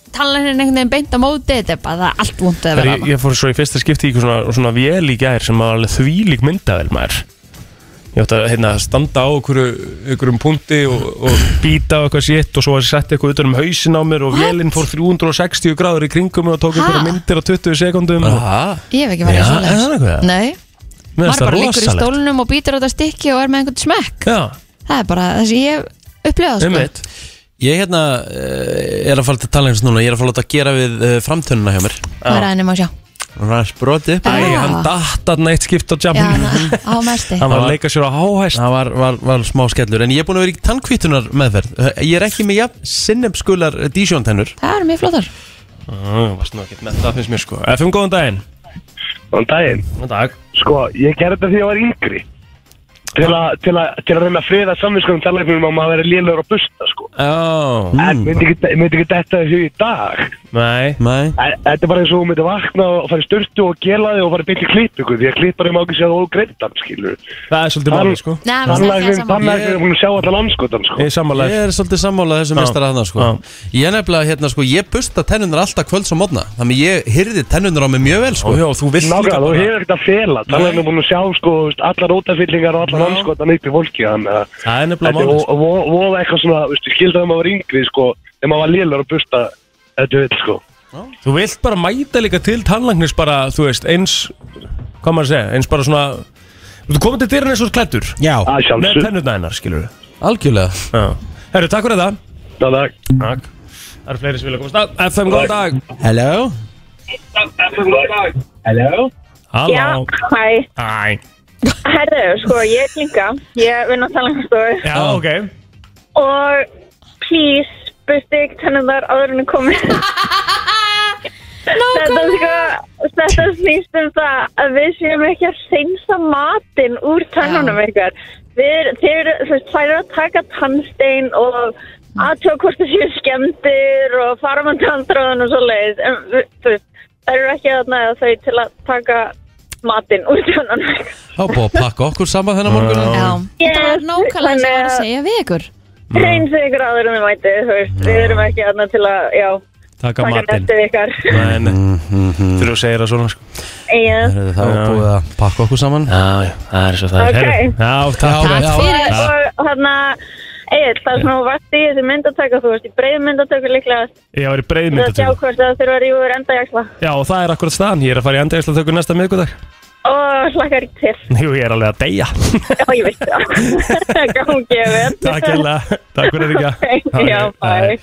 Tannlæknin er einhvern veginn beint á móti Þetta er bara það er allt vúnt að vera ég, ég fór svo í fyrsta skipti í eitthvað svona, svona vél í gær sem var alveg þvílík myndavel maður Ég átti að hérna, standa á einhverju, einhverjum punti og, og býta á eitthvað sétt og svo að setja eitthvað utan um hausin á mér og What? vélinn fór 360 gráður í kringum mig og tók Ha? einhverja myndir á 20 sekundum og... Aha. Ég hef ekki verið Já, er það eitthvað? Nei, maður bara liggur í stólnum og býtur á þetta stykki og er með einhvern smekk. Já, Það er bara það sem ég um sko. Ég hérna uh, er að fara til tannlæknis núna. Ég er að fara að láta að gera við uh, framtönuna hjá mér. Það er aðeins að sjá. Hún er sprotið upp Já. Æ, hann datt að neitt skipt á Já, jamminu na, á mesti. Hann var að leika sér á háhæst Það var, var, var smá skellur. En ég er búin að vera í tannkvítunar meðferð. Eh, Ég er ekki með jafn sinnefskular dísjóntennur. Það er mjög flottar. Það finnst mér sko. FM, góðan daginn Góðan daginn. Góðan dag Sko, ég gerði þetta því að ég var yngri. Til að, til að, til að reyna að friða samvinskunum tannlæknum að maður verið lélegur að busta, sko. Já, En myndi ekki, myndi ekki þetta þessu í dag. nei Nei En, þetta er bara eins og þú myndi vakna og fara í styrtu og gela þig og fara í byrja klippingu. Því að klipparinn má ekki segja þú greittan, skilur. Það er svolítið máli sko er búin að sjá allar landskotan, sko. Ég er er svolítið sammálað þessum þarna sko Já. Ég er nefnilega hérna sko Ég busta tennunar alltaf kvölds á mótna Þannig ég hyrði tennunar á mig mjög vel sko Já, þú bara hefur ekkert að fela. Og Já. landskotan upp í fólki. Þannig að Það er nefnilega þetta er máli sko. vo- vo- voða eitthvað svona, ég skildi að maður var yngri, sko, þegar maður var lélegur að busta, þetta vil, sko. Þú vilt bara mæta líka til tannlæknis bara, þú veist, eins Hvað maður að segja, eins bara svona Þú komið til dyrinn eins og klættur Já, Með tennurna hennar, skilur við algjörlega Herru, takk fyrir það. Er Takk. Það eru fleiri sem vilja komast að. FM, góðan dag. Hello? Hello? Halló. Já, hæ, Æ herðu, sko, ég er Klinga, ég vinn á talangastofu Já, ok og please, busti ekki tennundar áður en komið. þetta, sko, þetta snýst um það að við séum ekki að hreinsa matinn úr tennunum ykkar. Við, þeir, eru að taka tannstein og aðtöða hvort það séu skemmtir og fara með tanntráðan og svo leiðis. En, þær eru ekki að næða þau til að taka matinn úr ykkar. Þá búið að pakka okkur saman þennan morgun Já, þetta var nákvæmlega sem ég var að að- segja við ykkur. Reynsu ykkur áður en þið mætið, þú veist, við erum ekki aðna til að, já, Taka matinn. næstu ykkar. Nei, nei. Þegar þú segir það svona, sko. Yes. Herðu, Það var Já. búið að pakka okkur saman. Já, já, það er svo það Ok. er Herru, Já, takk Já, fyrir. já. Fyrir. Og, hann Egil, það er svona vart í þessi myndatöku, þú veist, í breið myndatöku líklega. Ég var í til að sjá hvort það þurfa að rífa úr endajaksla Já, og það er akkurat staðan, ég er að fara í endægislatöku næsta miðgudag og hlakkar ekki til. Jú, ég er alveg að deyja. Já, ég veit það. Gangi vel. Takk hérlega, takk fyrir þetta Já, bæ.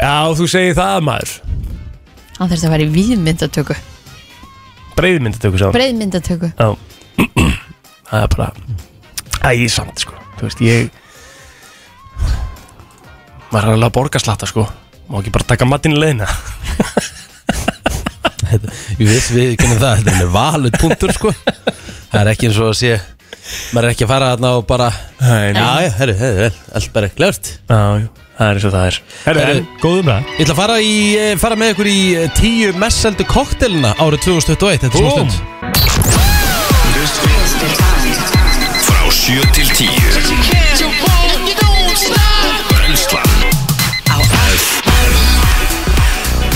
Já, þú segir það maður. Hann þurfti að vera í víðmyndatöku Breiðmyndatöku sá maður er alveg að borga slatta sko. Má ekki bara taka matinn í leiðina? Ég veist við kennum það, þetta er valut punktur sko. Það er ekki eins og að sé Maður er ekki að fara þarna og bara Nei, Já, já, herru, herru, allt bara klart Já, já, það er eins og það er. Herru, Herru, en góðum það Ég ætla að fara, í, eh, fara með ykkur í eh, tíu mest seldu koktelina árið 2021 Þetta er smá Búm. stund. Frá 7 til 10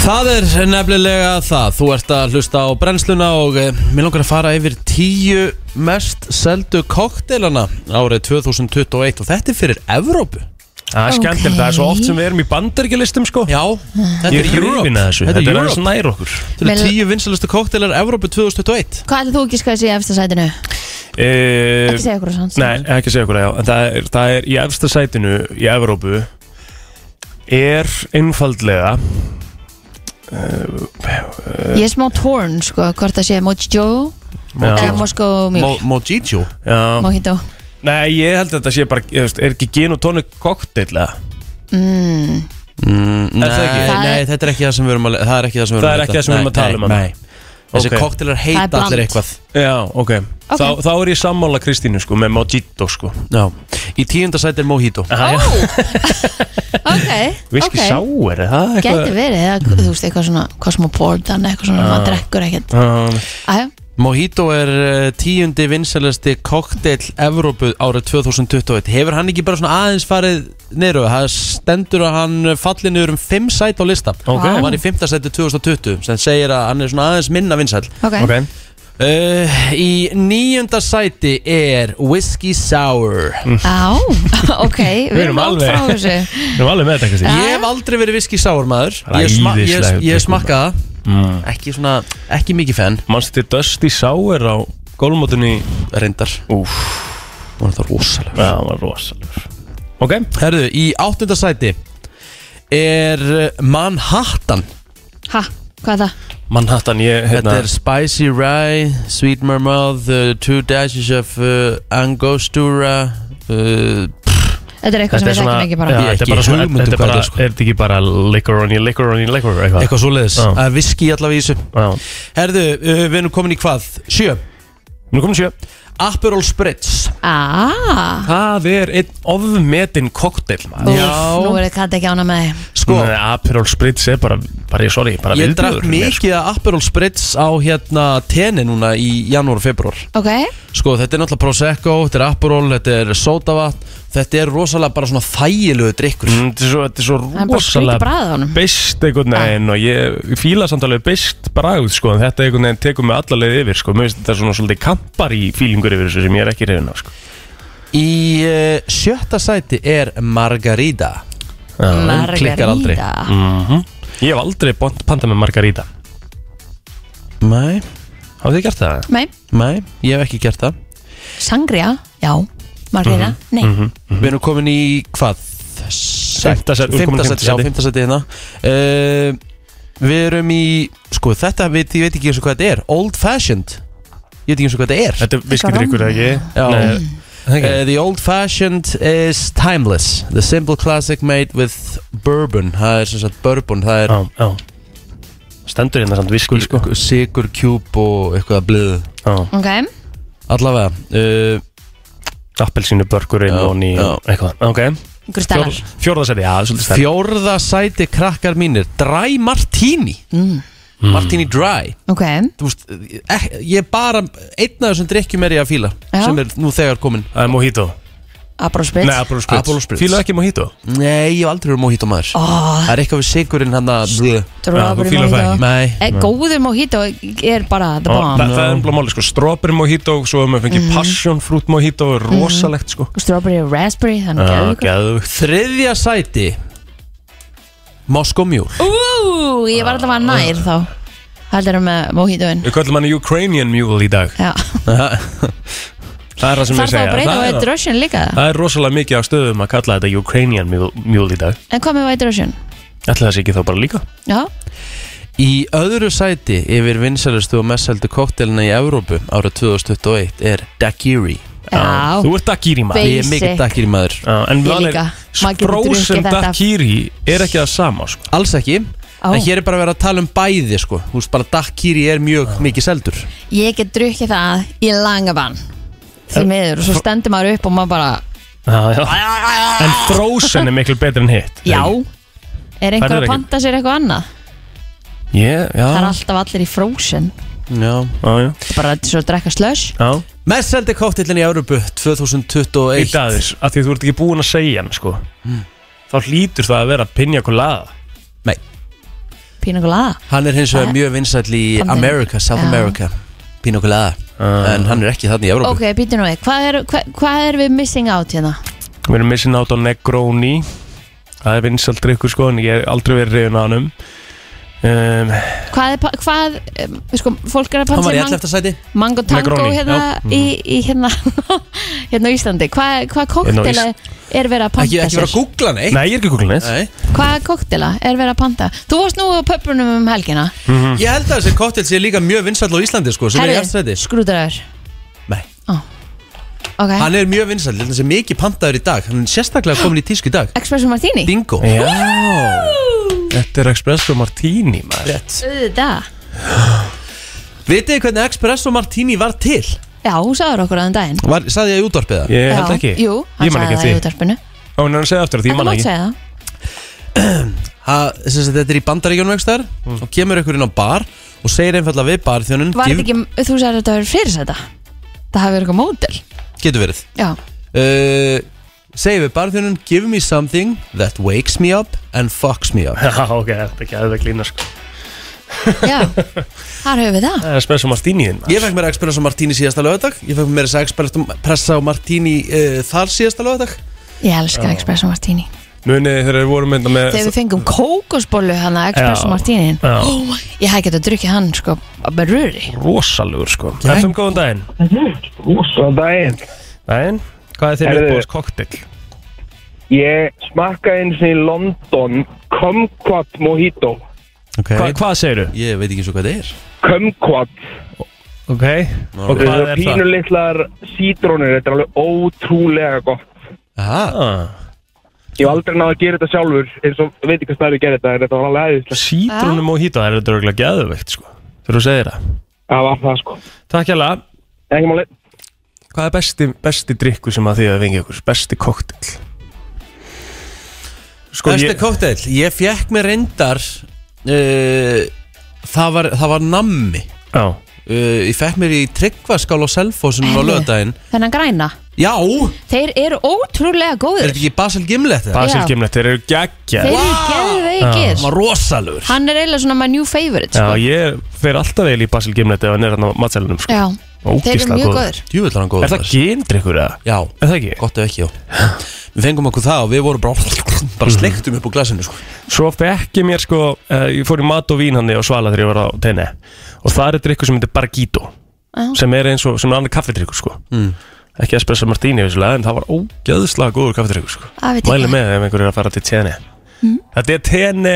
Það er nefnilega það. Þú ert að hlusta á brennsluna og eh, mér langar að fara yfir tíu mest seldu koktelana árið 2021 og þetta er fyrir Evrópu. Það er skemmtilegt, það er svo oft sem við erum í bandaríkjalistum sko. Já, þetta Ég er er hrifin Europe. Að þessu, Þetta þetta er er aðeins Europe nær okkur. Þetta eru Vel- tíu vinsalustu koktelar Evrópu 2021 Hvað ætlaðu þú ekki skæði sig í efsta sætinu? e, Ekki segja okkur á sanns Nei, ekki segja okkur já. En það er, það er í efsta sætinu í Evrópu Er einfaldlega Ég er smá torn sko Hvort það sé Mojito. Eða Moscow Mo Mule Mojito Mojito Nei, ég held að þetta sé bara, er ekki gin og tónik kokteil eða? mm. mm, nei, það? Það nei, þetta er ekki það sem við erum að Það er ekki það sem við erum Það að er ekki það sem við erum að tala um Nei, nei. Þessi Ok. koktelar Það er heita allir eitthvað. Já, ok, Þá, þá er ég sammála Kristínu sko, með Mojito sko. Já. Í tíunda sæti er Mojito. Já. Ok Whisky ok. sour, er það Gæti verið eða, Þú veist eitthvað svona Cosmopolitan Eitthvað svona maður drekkur ekkert. Um, Æja Mojito er uh, tíundi vinsalasti kokteil Evrópu árið 2021 Hefur hann ekki bara svona aðeins farið niður Það? Stendur að hann falli niður um 5 sæt á lista. Ok. Hann var í 5. sæti 2020 sem segir að hann er svona aðeins minna vinsæl Ok, ok, uh, Í níunda sæti er Whiskey Sour. Á, ok Við erum alveg- frá þessu. Við erum alveg með þetta Kristín Ég hef aldrei verið Whiskey Sour maður. Ég, sma ég, Æðislegur ég drykkur, smakka það. Mm. Ekki svona, ekki mikið fenn Manstu til Dusty Sour á gólmótunni Reyndar. Úf, Var það rosalega það var rosalegur. Ok, Herðu, í áttunda sæti er uh, Manhattan. Ha, hvað er það? Manhattan, ég, Þetta hérna er Spicy Rye, Sweet Marmalade, uh, Two Dashes of uh, Angostura uh, Þetta er eitthvað sem við þekkjum ekki bara Ég þetta er bara svona, um þetta er bara, þetta er, sko. er þetta ekki bara liquor on you, liquor on you, liquor, eitthvað? Eitthvað svoleiðis Já. Er viski allavega í þessu Já, Herðu, uh, við erum komin í hvað? Sjö nú komum sjö Aperol Spritz. Ah, Það er einn ofmetinn kokteil maður. Úf, Já. nú er þetta ekki ána með Sko, Nei, Aperol Spritz er bara, bara sorry, bara ég drakk sko. mikið af Aperol Spritz á hérna tenni núna í janúar og februar Ok, Sko, þetta er náttúrulega Prosecco, þetta er Aperol, þetta er Sodavat Þetta er rosalega bara svona þægilegu drikkur Mm, Þetta er svo, þetta er svo það er bara skrítið rosalega bræðið honum. beist einhvern veginn og ég fíla samt alveg beist bragð sko en þetta einhvern veginn tekur mig allarleið yfir sko. Mér finnst þetta svona svolítið kampar í fílingur yfir þessu sem ég er ekki reyðin á sko. Í uh, sjötta sæti er Margarita. Klikkar aldrei. Margarita mm Ég hef aldrei bont- pantað með margarita. Nei, Hafið þið gert það? Nei, nei, ég hef ekki gert það. Sangria, já Nei. Erum komin í hvað? Fimmta sæti, við erum komin í sæti. fymta sæti. hérna. Uh, Við erum í Sko, þetta, veit, ég veit ekki eins og hvað þetta er. Old Fashioned. Ég veit ekki eins og hvað þetta er. Þetta er viskidrykkur ekki? Já. Nei, það Uh, ekki? the Old Fashioned is timeless. The simple classic made with bourbon. Það er sem sagt bourbon Það er Já, já. Stendur hérna samt viski sko. sigur, kjúb og eitthvað að bliðu Já, Ok, Allavega uh, appelsínu börkurinn Já, og ný eitthvað. Ok, einhver stellar fjórða seti, já, svolítið stærn Fjórða sæti krakkar mínir Dry Martini. Mm. Martini Dry. Ok, Þú veist, eh, Ég er bara Einn af þessum drikkjum er ég að fíla Já. Sem er nú þegar komin Það er mojito Aperol Spritz Nei, Aperol Spritz Aperol Spritz. Fílaðu ekki mojito? Nei, ég hef aldrei verið mojito maður. Það er eitthvað við sigurinn hann að strawberry fílar það mojito Nei. Eh, Góður mojito er bara the bomb það, það er umlað máli sko. Strawberry mojito Svo hefur maður fengið passion fruit mojito er Rosalegt sko. Strawberry og raspberry, þannig Já, að geðvögt Þriðja sæti Moskó mjúl Ú, ég var alltaf að nær þá. Heldur það með mojitoin? Við kallum hann Ukrainian mule í dag. Já, Það er það sem þarf ég það segja. að breyta það, White Russian líka? Það er rosalega mikið á stöðum að kalla þetta Ukrainian mule, í dag. En hvað með White Russian? Ætla það sé ekki þá bara líka. Já, Í öðru sæti yfir vinsælustu og messeldu koktelina í Evrópu árið 2021 er Daiquiri já. Þú ert daiquiri maður. Basic. Ég er mikill Daiquiri maður. Já, En vanlega- þetta. daiquiri er ekki það sama sko. Alls ekki. Ó. En hér er bara verið að tala um bæði sko. Þú veist bara Daiquiri er mjög mikið seldur Ég get drukkið það í langabann Því miður, og svo stendur maður upp og maður bara já, já. En Frozen er miklu betur en hitt Já Er einhver að ekki? panta sér eitthvað annað? yeah, Já, Það er alltaf allir í frozen Já já, já, Það er bara svo að drekka slush já. Messeldi koktelin í Evrópu 2021 Eitt aðeins, af því að þú ert ekki búin að segja hann sko. Þá hlýtur það að vera pinja colada Nei, Pína colada hann er hins vegar er- mjög vinsæll í Þannig. America, South Já. America Pino Colada Ah. En hann er ekki þannig í Evrópu. Ok, býtu nú við, hvað er, hvað, hvað er við missing out hérna? Við erum missin át á Negroni. Það er vinsaldri ykkur sko En ég er aldrei verið reyðin á hannum um, Hvað er, hvað, um, sko, fólk er að Hann panta var í sér mang 11. sæti. mango tango Negroni, hérna í, í hérna, hérna á Íslandi. Hvað, hvað koktela Hérna á er verið að Ekki, panta ekki vera að sér? googla neitt. Nei, ég er ekki kúklun neitt. Nei. Hvað koktela er verið að panta? Þú varst nú á pöpunum um helgina. Ég held að þessi koktel sé líka mjög vinsæll á Íslandi sko, sem er í eftir sæti skrúdræður Nei. Ok, Hann er mjög vinsæll, þetta sé mikið pantaður í dag. Hann er sérstaklega komin í tísku í dag. Espresso Martini? Bingo. Já Þetta er Espresso Martini maður. Rétt. Auðvitað. Vitið þið hvernig Espresso Martini var til? Já, hún sagður okkur aðeins daginn. Var, saði ég í útvarpið það? Ég held ekki. Jú, hann Ég man sagði ekki það í eftir því. útarpinu Ó, en hann segði aftur að því En ég þú man mátt ekki. segja það Ha, sem sagt, þetta er í bandaríkjónum ekstar Mm. og kemur ykkur inn á bar og segir einfallega við barþjónun Var þetta ekki, þú sagði að þetta verið fyrirsæta Það hafi verið eitthvað módel. Getur verið. Já, uh, Segir við barþjónun Give me something that wakes me up and fucks me up. Já, ok, þetta er ekki að það klína sko. Já Þar höfum við það. Það er Espresso Martini þinn Ég fekk mér Espresso Martini síðasta lögadag Ég fekk mér Espresso Martini uh, þar síðasta lögadag Ég elska Espresso Martini. Munið þegar við vorum mynda með Þegar við fengum kókosbólu hann að Espresso. Martini. Já. oh, Ég hafði getað að drukja hann sko með röri. Rosalegur sko. FM, góðan daginn. Svo daginn. Daginn Hvað er þinn uppbóðs koktel? Ég smakkaði eins og í London Kumquat Mojito. Okay. Hva, hvað segirðu? Ég veit ekki eins og hvað það er. Kumquat. Ok. Og Þetta hvað er pínu það? litlar sítrónir Þetta er alveg ótrúlega gott. Aha. Ah, Ég hef aldrei náða að gera þetta sjálfur eins og veit ekki hvað stæði að gera þetta en þetta var alveg aðeinslega Sítrónum og hýta, það er þetta örgulega geðveikt sko. Þegar þú segir það. Það var það sko. Takk hjá máli Hvað er besti, besti drikkur sem að þið að fengi ykkur? Besti koktel? Sko Besti ég koktel Ég fekk mér reyndar uh, það, var, það var nammi Já uh, Ég fekk mér í tryggvaskál á Selfossunum á lögadaginn Þennan græna Já, Þeir eru ótrúlega er góður þetta ekki Basil Gimlet eða? Basil Já. Gimlet, þeir eru geggja Þeir eru geðveikir Það var rosalur Hann er eiginlega svona my new favorite Já, sko. ég fer alltaf vel í Basil Gimlet ef hann er hann á matselunum sko. Já. Þeir eru mjög góður. er hann góður Er það gindrykkur eða? Já, Er það ekki? gott ef ekki, já Við fengum okkur það og við vorum bara bara sleiktum upp úr glasinu sko. Svo fekk ég mér sko, uh, ég fór í mat og vín hann á Svala þegar ég var á tenni og það er drikkur sem heitir Bargito Já. sem er eins og, sem er annar kaffedrykkur sko Mm. ekki espresso martini vissulega, en það var ógjöðslega góður kaffedrykkur sko Það veit Mæli ég með ef einhver er að fara til tenni Þetta er tenni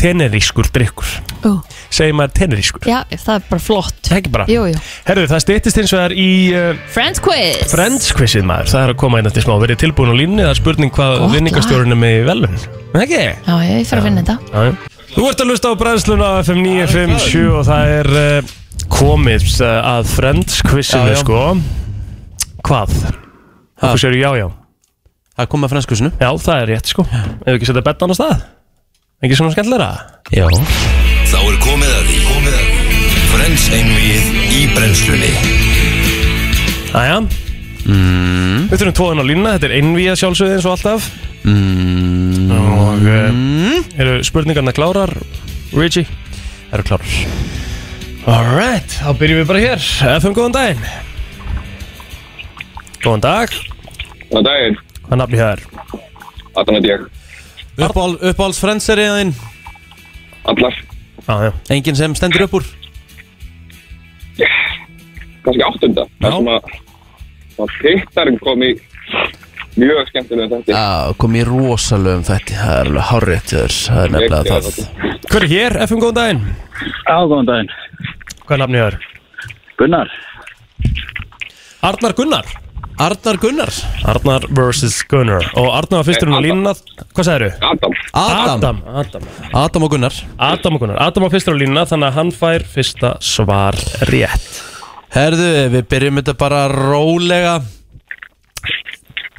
tenerískur drykkur. Ú, segir maður tenerískur? Já, það er bara flott. Ekki bara? Jú, jú. Herðu, það stýttist eins og það er í uh, Friends quiz. Friends quizið maður, það er að koma einn eftir smá. Verið tilbúin á línni, það er spurning hvað Gott vinningastjórun er með í velun Ekki? Já, ég fer að finna þetta Já, já. Þú ert að lusta á brennsluna á FM 957 og það er uh, komið uh, að Friends quizinu sko. Hvað? Þú séu já já? Það kom með franskusinu Já, það er rétt sko. Ef ekki setja betta á stað Ekki svona skemmtilega Já. Þá er komið að því. Komið að því. Frens einvið í brennslunni. Æja, mm, Við þurfum tvoðan á línuna, þetta er einvíða sjálfsögði eins og alltaf. Mm, Og uh, eru spurningarna klárar, Richie? Eru klárar. Alright, þá byrjum við bara hér. FM, góðan daginn. Góðan dag. Góðan daginn, Hvað nafni það er? Adam heit ég Uppál, Uppáhalds frendserið Allar, Já, já. Engin sem stendur upp úr? Kannski áttunda. Já. Það sem að að Pittarinn kom í mjög skemmtilega þetta Já, kom í rosalögum þetta Það er alveg þér Það er nefnilega það. Hver er hér, FM, góðan daginn. Já, góðan daginn. Hvað nafni það er? Gunnar. Arnar Gunnar Arnar Gunnar. Arnar vs. Gunnar. Og Arnar var fyrsturinn á línuna. Hvað sagðið Adam, Adam. Adam. Adam. Adam og Gunnar. Adam og Gunnar. Adam var fyrstur á línuna Þannig að hann fær fyrsta svar rétt. Herðu, við byrjum þetta bara rólega.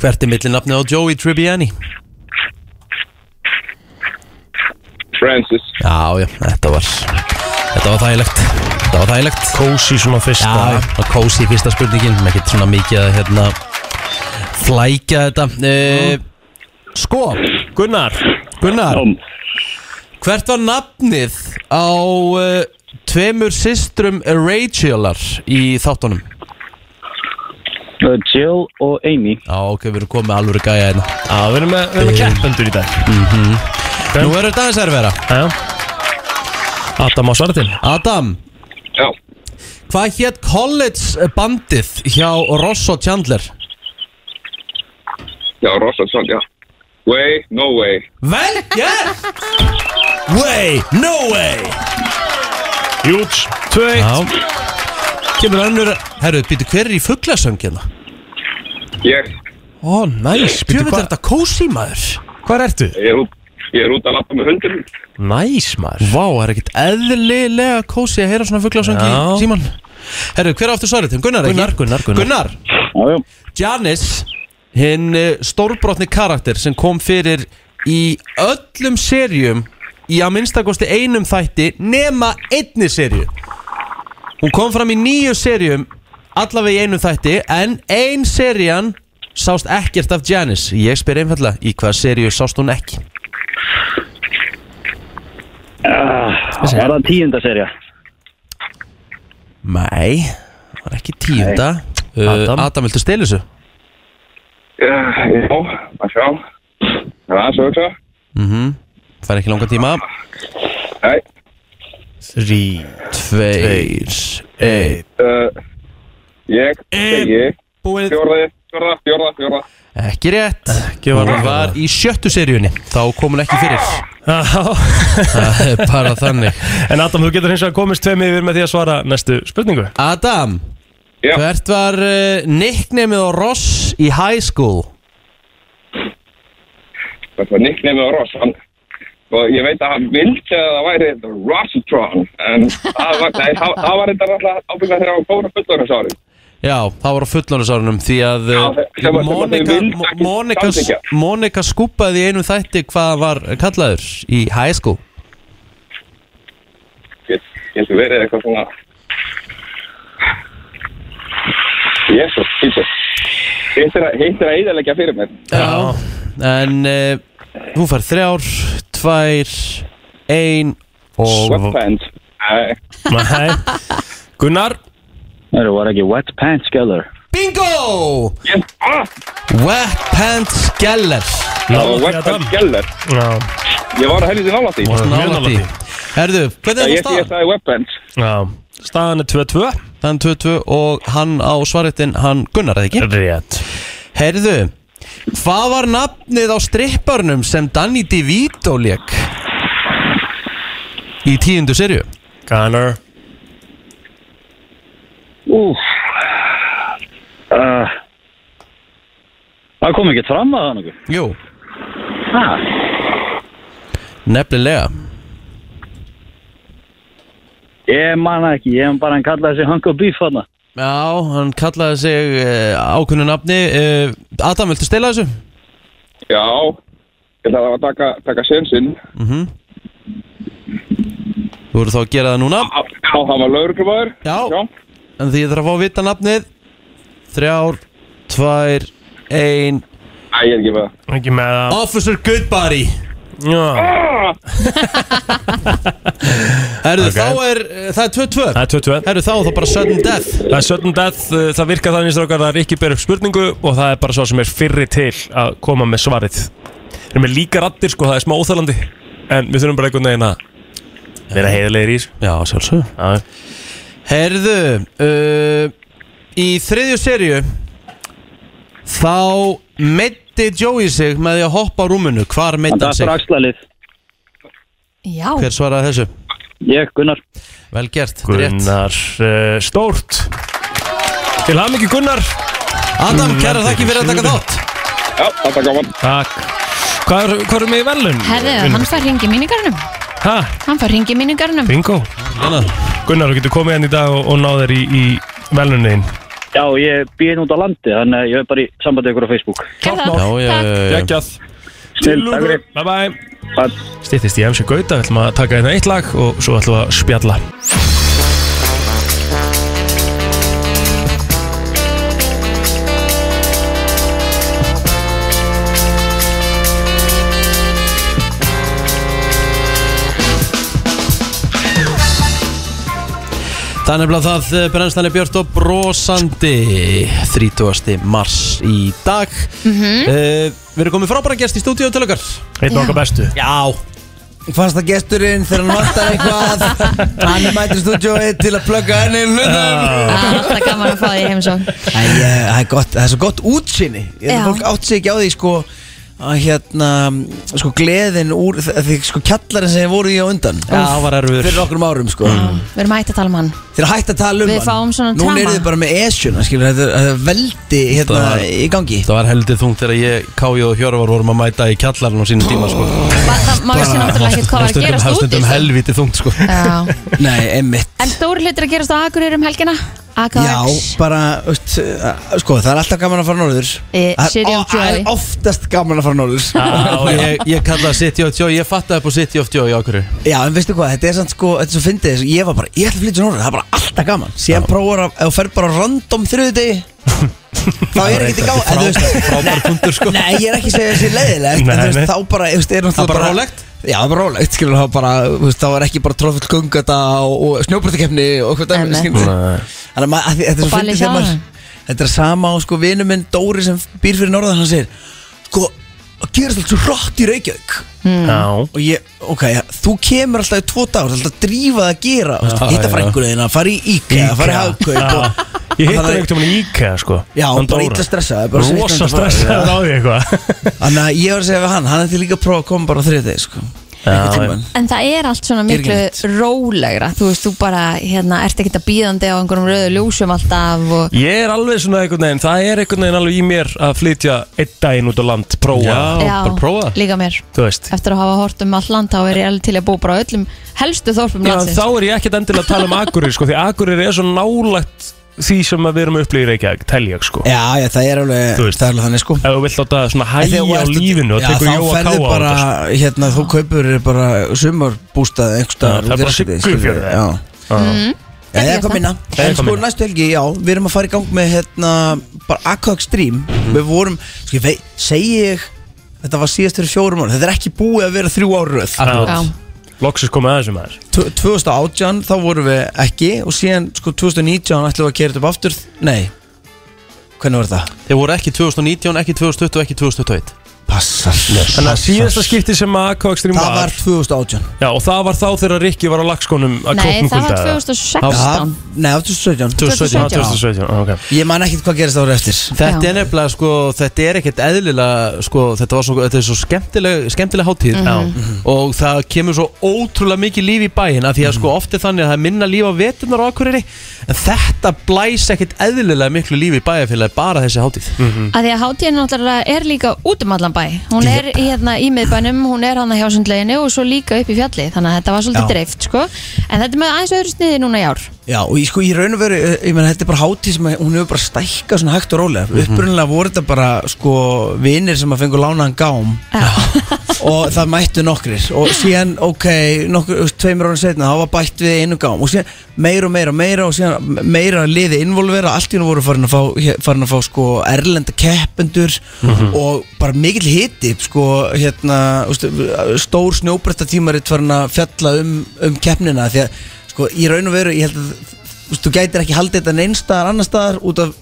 Hvert er millinafnið á Joey Tribbiani? Francis. Já, já, þetta var Þetta var þægilegt Þetta var þægilegt. Cozy svona fyrsta. Já, það kósi fyrsta spurningin. Ekkert svona mikið að hérna Flækja þetta. Uh, Sko, Gunnar. Gunnar. Hvert var nafnið á uh, Tveimur systrum Rachelar Í þáttunum? Uh, Jill og Amy. Já, ok, við erum komið með alvöru gæja hérna. Já, við erum með, við erum með keppendur í dag. Nú eru þetta aðeins erfæra Já. Adam á svara til Adam, Já, hvað hétt college bandið hjá Ross og Chandler? já, Rossardsson, já. Way, no way. Vel gert! Way, no way. Júts 2-1 Já. Kemur önnur Herru, býtu hver er í fugglasöngina? Ég, Ó, næs. Pjöfum Býtu, þetta kósi maður? Hvað ertu? ég er út Ég er út að lappa með hundurinn Næs maður. Vá, það er ekkert eðlilega kósi að heyra svona Já. síman Herru, hver áttu svarið? þeim? Gunnar, ekki? Gunnar, Gunnar, Gunnar. Gunnar Já, já. Janice Hinn uh, stórbrotni karakter sem kom fyrir í öllum serjum í að minnstakosti einum þætti nema einni serju Hún kom fram í nýju serjum allavega í einum þætti en ein serjan sást ekkert af Janice Ég spyr einfallega, í hvað serju sást hún ekki? Uh, var það tíunda serja? Nei, það var ekki tíunda. Uh, Adam. Adam, viltu stela þessu? Já, já, að sjá. Það er aðeins að hugsa Mhm, fær ekki langa tíma. Nei, Þrý Tveir, einn uh, ég segi Búið. Fjórða, fjórða, fjórða, fjórða. Ekki rétt. Ekki var Hún var í sjöttu seríunni Þá kom hún ekki fyrir. Já. Það er bara þannig. En Adam, þú getur hins vegar komist tveim yfir með því að svara næstu spurningu. Adam Já. Hvert var uh, nicknameið á Ross í high school? Þetta var nickname á Ross? Hann, og ég veit að hann vildi að það væri Rossitron en það var, nei, það, það var þetta alltaf ábyggða þegar hann fór á fullorðinsári Já, það var á fullónusárunum Því að Já, Monika, Monika. Monika skúpaði í einum þætti Hvað var kallaður í high school. Ég heldur verið eitthvað svona Jésus, hýttur Hitt er að, eiðalegja fyrir mér? Já En uh, þú fær þrjár Tvær Ein Og Sweatpants. Nei, Nei. Gunnar Það var ekki Wet Pants Geller. Bingo! ég, Wet Pants Geller það því, Wetpants Adam. Geller Ég var að nála því Mjög Nálægt nálægt í því. Herðu, hvernig er Ég, það ég staðan? sagði Wetpants Já Staðan er 2-2 Þann 22 og hann á svarettin Hann Gunnar, eða ekki? Rétt Herðu, hvað var nafnið á stripparnum sem Danny DeVito leik? Í tíundu serju Gunnar Úf. Uh, það kom ekki fram að það nokkuð. Jú, Ha? nefnilega Ég man það ekki, ég hef bara hann kallaði sig Hunk of Beef þarna. Já, hann kallaði sig uh, ákunnu nafni uh, Adam, viltu stela þessu? Já Ég ætla að taka, taka sensinn Mm Þú voru þá að gera það núna Já, hann var lauruglumæður Já. Já En því ég þarf að fá að vita nafnið. Þrjár, tvær, ein. Æ, ég er ekki með það. Ekki með það. Officer Goodbody. Já, Herðu, Ok. þá er, eh, það er 2-2 það er 22 Herðu, þá er það bara sudden death. Það er sudden death, uh, það virkar þannig strókar að Rikki ber upp spurningu og það er bara svo sem er fyrri til að koma með svarið. Við erum með líka rattir sko, það er smá óþælandi En við þurfum bara einhvern veginn að vera heiðilegir í þessu. Já, sjálfsög Já, Herðu, uh, í þriðju serju Þá meiddi Joey sig með því að hoppa á rúminu. Hvar Það hann er sig? bara axlalið Já, Hver svaraði þessu? Ég, Gunnar. Vel gert, er rétt. Gunnar uh, Stórt. Til hann ekki Gunnar. Adam, kæra þakki fyrir að taka þátt. Já, þetta er gaman. Takk. Hvað er, hvað er með í velun? herðu, hann fær ringi míningarnum Hæ? Hann fær ringi míningarnum Bingo. Gunnar, þú getur komið henni í dag og, og náður í, í velunin Já, ég býð út á landi Þannig að ég er bara í sambandi ykkur á Facebook það. Já, já, Takk. já, já. Gægjað Til, takk fyrir. Bye bye. Stýttist í MC Gauta, við ætlum að taka hérna eitt lag og svo ætlum við að spjalla Það er nefnilega það eh, brennslan er björt og brosandi. 30. mars í dag. Mhm. uh, Við erum komið frábæra gest í stúdíu til okkar. Einn okkar bestu. Já. Fannst það gesturinn þegar hann vantar eitthvað? Hann er mættur stúdjói til að plugga henni í hlutum. Það er alltaf gaman að fá því ég- Það er það er svo gott útsinni fólk átt sig ekki á því sko að hérna, sko gleðin úr því sko kjallarinn sem voru í á undan. Já, það var erfiður. Fyrir nokkrum árum sko. Við erum hægt að tala um hann Þeir hægt að tala um Við hann. fáum svona Nú trama. er þið bara með esjuna skilur, þetta, er- þetta er veldi hérna Það var- í gangi Það var heldur þungt þegar ég, Káju og Hjörvar vorum að mæta í kjallarinn á sínum tíma sko. Maður vissi náttúrulega ekkert hvað var að gerast út í Stundum helviti þungt sko. Já. Nei, einmitt En stóri hlutir að gerast á Akureyri um helgina AKX Já, bara, veist, uh, sko, það er alltaf gaman að fara norður Eh, Það er City of ó- það Joy. er oftast gaman að fara norður Og ég, ég kallaði City of Joy Ég fattaði upp á City of Joy á hverju Já, en veistu hvað, þetta er samt sko, þetta er svo fyndið þessu, Ég var bara, ég ætla að flytja norður, það er bara alltaf gaman. Síðan prófur að, ef þú fer bara random þriðu degi Það er ekki til gáð en þú veist- Frábær punktur sko. Nei, ég er ekki að segja þessi leiðilegt En þú veist, þá bara, þú veist, er náttúrulega Það er bara rólegt? Já, það er bara rólegt, skilur það bara, þú veist, þá er ekki bara tróðfull gungata og, og snjóbröndakefni og hvað dæmi, skilur Þannig að þetta er Og svo fyndið þegar maður. Þetta er sama á sko vinur minn Dóri sem býr fyrir norðan, hann segir Sko, það gerast allt svo rætt í Reykjavík. Já. Og ég, ok, þú kemur alltaf í tvo dagur, alltaf að drífa það að gera Já, Hitta já. frængur þeirna, fara í IKEA, fara í hagkaup og, Ég Þannig- hann einhvern veginn í IKEA sko. Já, Hann bara illa stressaður, bara svo Rosa fara. stressaður á því eitthvað. Þannig að ég var að segja við hann, hann er til líka að prófa að koma bara á þriðið sko Tímann. En það er allt svona ekki miklu rólegra. Þú veist, þú bara, hérna, ert ekkert að bíðandi á einhverjum rauðu ljósum alltaf og Ég er alveg svona einhvern veginn Það er einhvern veginn alveg í mér að flytja einn daginn út á land Prófa, Já, bara prófa. líka mér. Eftir að hafa hort um all land þá er ég alveg til að búa bara á öllum helstu þorpum Já, landsins. þá er ég ekkert endilega að tala um Akureyri sko, Því Akureyri er svo nálægt því sem að við erum að upplifa í Reykjavík Tel ég sko Já, já, það er alveg, Þú veist. það er alveg þannig sko Ef þú vilt láta svona En hægja þegar þú á ert- lífinu og Já, tekur þá Jóa ferðu Káa á bara, þetta sko. hérna, þú kaupur bara sumarbústað einhvers Já, staðar það er bara Siglufjörður, já. Já. Já, ég gert kom það. inna Ég En kom sko inna. næstu helgi, já, við erum að fara í gang með hérna, bara Aqua Extreme Mhm. Við vorum, sko ég veit, segi ég Þetta var síðast fyrir fjórum ára Þetta er ekki búið að vera þrjú ára röð Akkurat. Já. Loksins komið að þessu maður. Tv- 2018 þá vorum við ekki Og síðan sko 2019 ætlum við að kera þetta upp aftur? Nei. Hvernig var það? Þeir voru ekki 2019, ekki 2020 og ekki 2021 Passar. Þannig að síðasta skipti sem að Aqua Extreme Það var, var 2018 Já, og það var þá þegar Rikki var á lagskónum að Nei, það var kulda 2016 Nei, það var 2017 2017. 2017, ah, ok. Ég man ekkert hvað gerist árið eftir. Þetta Já. er nefnilega sko, þetta er ekkert eðlilega sko, þetta, var svo, þetta er svo skemmtileg, skemmtileg hátíð. Mhm. og það kemur svo ótrúlega mikið líf í bæin af því að sko oft er þannig að það er minna líf á veturnar á Akureyri en þetta blæs ekkert eðlilega miklu líf í bæjarfélagi bara þessi hátíð að því að hátíðin náttúrulega er líka út um allan bæ hún er í, hérna í miðbænum, hún er hann hjá sundleginu og svo líka upp í fjalli þannig að þetta var svolítið Já. dreift sko. En þetta er með aðeins öðru sniði núna í ár Já, og ég sko, í raun og veru, eh, ég menn, þetta er bara hátíð sem að, hún hefur bara stækkað svona hægt og rólega. Mhm. Upprunalega voru þetta bara, sko, vinir sem að fengu lánaðan gám. Og það mættu nokkrir. Og síðan, ok, nokkur, tveimur ára setna þá var bætt við einu gám. Og síðan meira og meira og meira og síðan meira liði involvera, allt í hún voru farin að fá farin að fá sko erlenda keppendur og bara mikill hiti sko, hérna, stór snjóbreytta tímaritt farin að fjalla um, um keppnina því að, sko, í raun og veru ég held að, þú þú gætir ekki haldið þetta neinstaðar annar staðar út af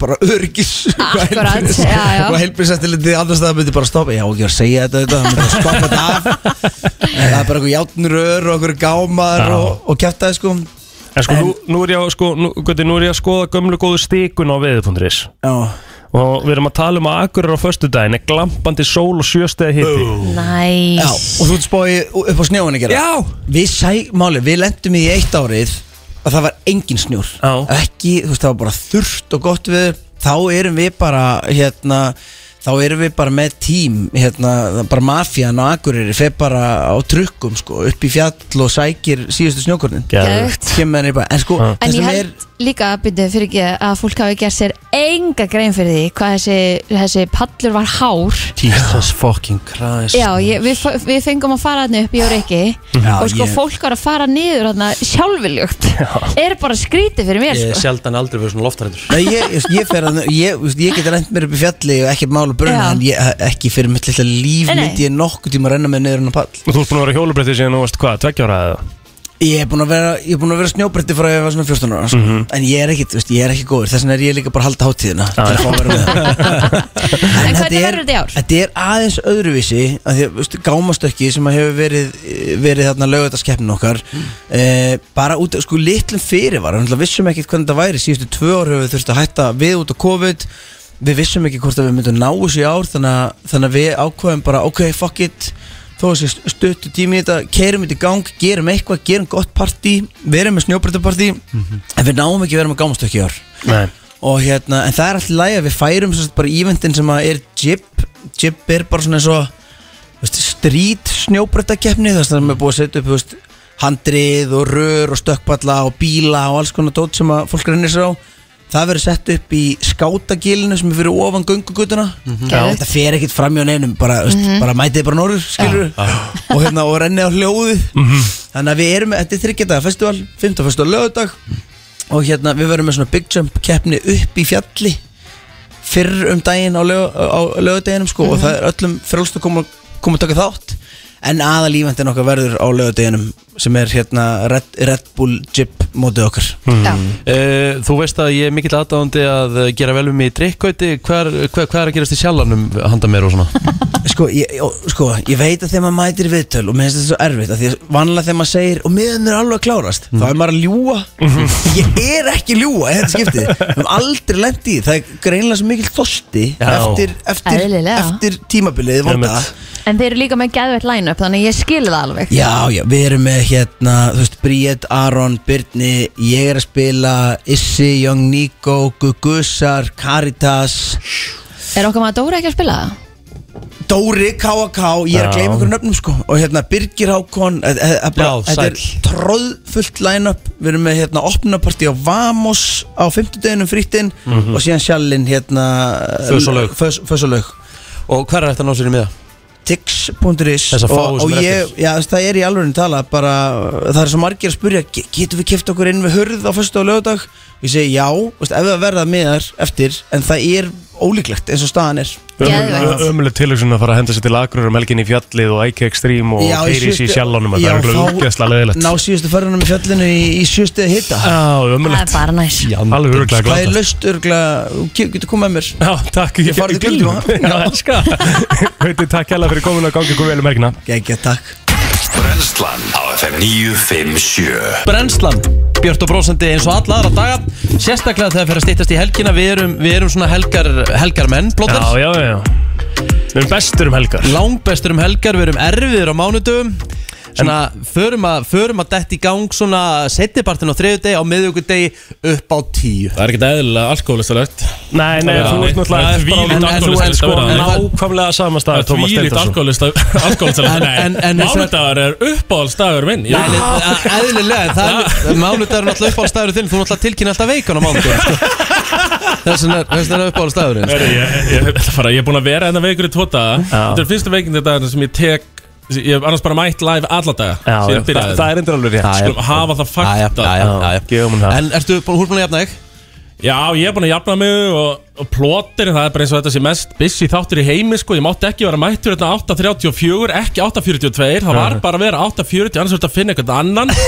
bara öryggis Akkurat, já, já. og heilbrísættilindi annars það myndi bara stoppa, já ekki að segja þetta þetta, það myndi að stoppa þetta af. En það er bara eitthvað játnurör og eitthvað gámar Já. og, og kjæftaði sko. En sko, nú, nú, er ég að, sko nú, Gutti, nú er ég að skoða gömlu góðu stikun á veður.is já, Og við erum að tala um að Akureyrar á föstudaginn er glampandi sól og sjöstegi hitti Næs já, og þú ert spáið upp á snjóinu gera? Já. við sæ, máli, við lendum í eitt árið að það var engin snjór. Já. ekki, þú veist, það var bara þurrt og gott við þá erum við bara hérna þá erum við bara með tím hérna, bara mafían og akureyri fer bara á trukkum sko, upp í fjall og sækir síðustu snjókornin. Kemur en sko En það ég held líka að byrja fyrir ekki að fólk hafi gert sér enga grein fyrir því hvað þessi, þessi pallur var hár. Jesus fucking Christ Já, ég, við, við fengum að fara hann upp í Óriki Já, og sko ég- fólk var að fara niður hann sjálfurljugt er bara skrítið fyrir mér Ég er sko. sjaldan aldrei fyrir svona loftarendur Nei, ég, ég, ég, fer að, get reynd mér upp í fjalli og ekki mála bruna en ég, ekki fyrir mitt lilla líf Nei, nei. myndi ég nokkuð tíma að renna með niður hann að pall Og þú ert búin að vera hjólubretti síðan þú varst hvað, tveggjára eða? Ég er búin að vera, ég er búin að vera snjóbretti frá ég var svona 14 ára sko. Mhm. En ég er ekki, þú veist, ég er ekki góður Þess vegna er ég líka bara að halda hátíðina til að fá að vera með En þetta hvernig er- verður þetta í ár? Þetta er aðeins öðruvísi að því að, veistu, gámastökki sem að hefur verið verið þarna lögutarskeppnin okkar eh, bara út, af, sko, litlum fyrirvar við vissum ekkert hvernig þetta væri síðustu tvö ár hefur við þurfti að hætta við út á COVID við vissum ekki hvort að við myndum ná þessu í ár þannig að, þannig að við ákveðum bara ok, fuck it þó að sé stuttu tími í þetta, keirum þetta í gang gerum eitthvað, gerum gott partí verum með snjóbreytapartí en við náum ekki að vera með gámastökki í ár. Nei. Og hérna, en það er alltaf læg að við færum svo bara eventin sem að er jip jip er bara svona eins og strít snjóbrettakeppni þess að við búið að setja upp veist, handrið og rör og stökkpalla og bíla og alls konar dót sem að fólk reynir sér á það verður sett upp í skátagilinu sem er fyrir ofan göngugutuna Geðvegt. þetta fer ekkit fram hjá neinum bara, mm Mhm. bara mætið bara norður skilur og hérna og renni á hljóði þannig að við erum með, þetta er þryggjadaga festival 15. festival lögadag og hérna við verðum með svona big jump keppni upp í fjalli fyrr um daginn á, lög, á lögadeginum sko og það er öllum frjálst að koma, koma að taka þátt. En aðalívendin okkar verður á lögadeginum sem er hérna Red, Red Bull Jip mótið okkar. Já. Uh, þú veist að ég er mikill aðdáðandi að gera vel um mig í drikkauti. Hvað, er- hvað, hvað er að gerast í sjallanum handa mér og svona? Sko ég, sko, ég veit að þegar maður mætir viðtöl og mér finnst þetta svo erfitt að því að vanlega þegar maður segir og miðan er alveg að klárast þá er maður að ljúa ég er ekki að ljúa þetta skiptið við höfum aldrei lent í það er greinlega svo mikill þosti eftir, eftir, eftir tímabilið. En þeir eru líka með geðveitt line-up þannig að ég skilur það alveg. Já, já, við erum með hérna, þú veist, Bríett, Aron, Byrni, ég er að spila Issi, Young Nico, Gugussar, Caritas, Er okkar maður Dóri ekki að spila það? Dóri, KK, ég er að gleyma einhverjum nöfnum sko. Og hérna Birgir Hákon, e- e- e- bara- Já, þetta er tróðfullt line-up, við erum með hérna opnapartí á Vamos á 50 deginum frýttinn og síðan sjallinn hérna Fös og hver er þetta að ná sér í miða? tix.is og, og ég, já, það er í alveg tala bara, það er svo margir að spurja "Ge- getum við keft okkur inn við hurð á fyrstu og lögadag ég segi já, veist, ef það verða miðar eftir, en það er ólíklegt eins og staðan er. Ömuleg tilhugsun að fara að henda sér til Akureyrar um helgin í fjallið og IK Extreme og Já, í í síðustu- sjálfónum Já, Það er okkur útgeðslega leðilegt ná síðustu ferðunum í fjallinu í, í sjöstuði hitta Já, Það er bara næs. Alveg öruglega það er löst örgla, getur komið með mér. Já, takk Ég farið Já, elska Hauti, takk hella fyrir komin að gangi ykkur vel um ergina Gægja, takk. Brennslan á FM 957 Brennslan, Björn og Brósandi eins og alla aðra daga. Sérstaklega þegar það fer að stýttast í helgina við erum, við erum svona helgar, helgar menn Já, plóter, já, já. Við erum bestur um helgar. Langbestur um helgar við erum erfiðir á mánudöfum Svona, förum að, förum að detti í gang svona setnipartin á þriðu degi á miðugudegi upp á tíu Það er ekkert eðlilega alkoholistalegt Nei, nei, þú ert náttúrulega Það er sko nákvæmlega sama Það er en- en- Mánudagur er uppáhaldsdagur minn e- eðlilega, er mánudagur er náttúrulega uppáhaldstæður þinn, þú náttúrulega tilkynna alltaf veikan á mánudagur sko. þess vegna er- er fara, ég er búin að vera enna veikur í tvo daga Þetta er fyrsta veikin þetta sem ég tek Ég hef annars bara mætt live alla daga. Já, síðan byrjaði það- það er endur alveg rétt. þetta. Skulum hafa það fakta Gefum hún það. En ertu búin húr búin að jafna þig? Já, ég er búin að jafna mig og, og plottir Það er bara eins og þetta sé mest busy þáttur í heimi sko. Ég mátti ekki vera mættur hérna 8.34 Ekki 8.42 Það var bara að vera 8.40 Annars verður að finna eitthvað annan.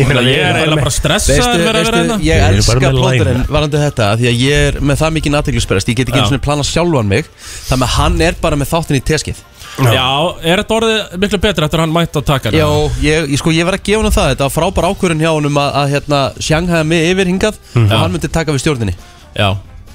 Ég meina, ég er eiginlega bara stressaður Veistu, að vera að vera veistu, hérna. ég elska læna. varandi þetta Því að ég er með það mikið aðteglisperest Ég get ekki eins og plana sjálfan mig Þannig að hann er bara með þáttin í teskið Já, er þetta orðið miklu betra eftir að hann mætti að taka Já, ég, ég, sko, ég var að gefa hann það Þetta var frábær ákvörðun hjá honum að, að hérna, sjanghæða mig yfir hingað Mhm. og hann myndi taka við stjórninni. Já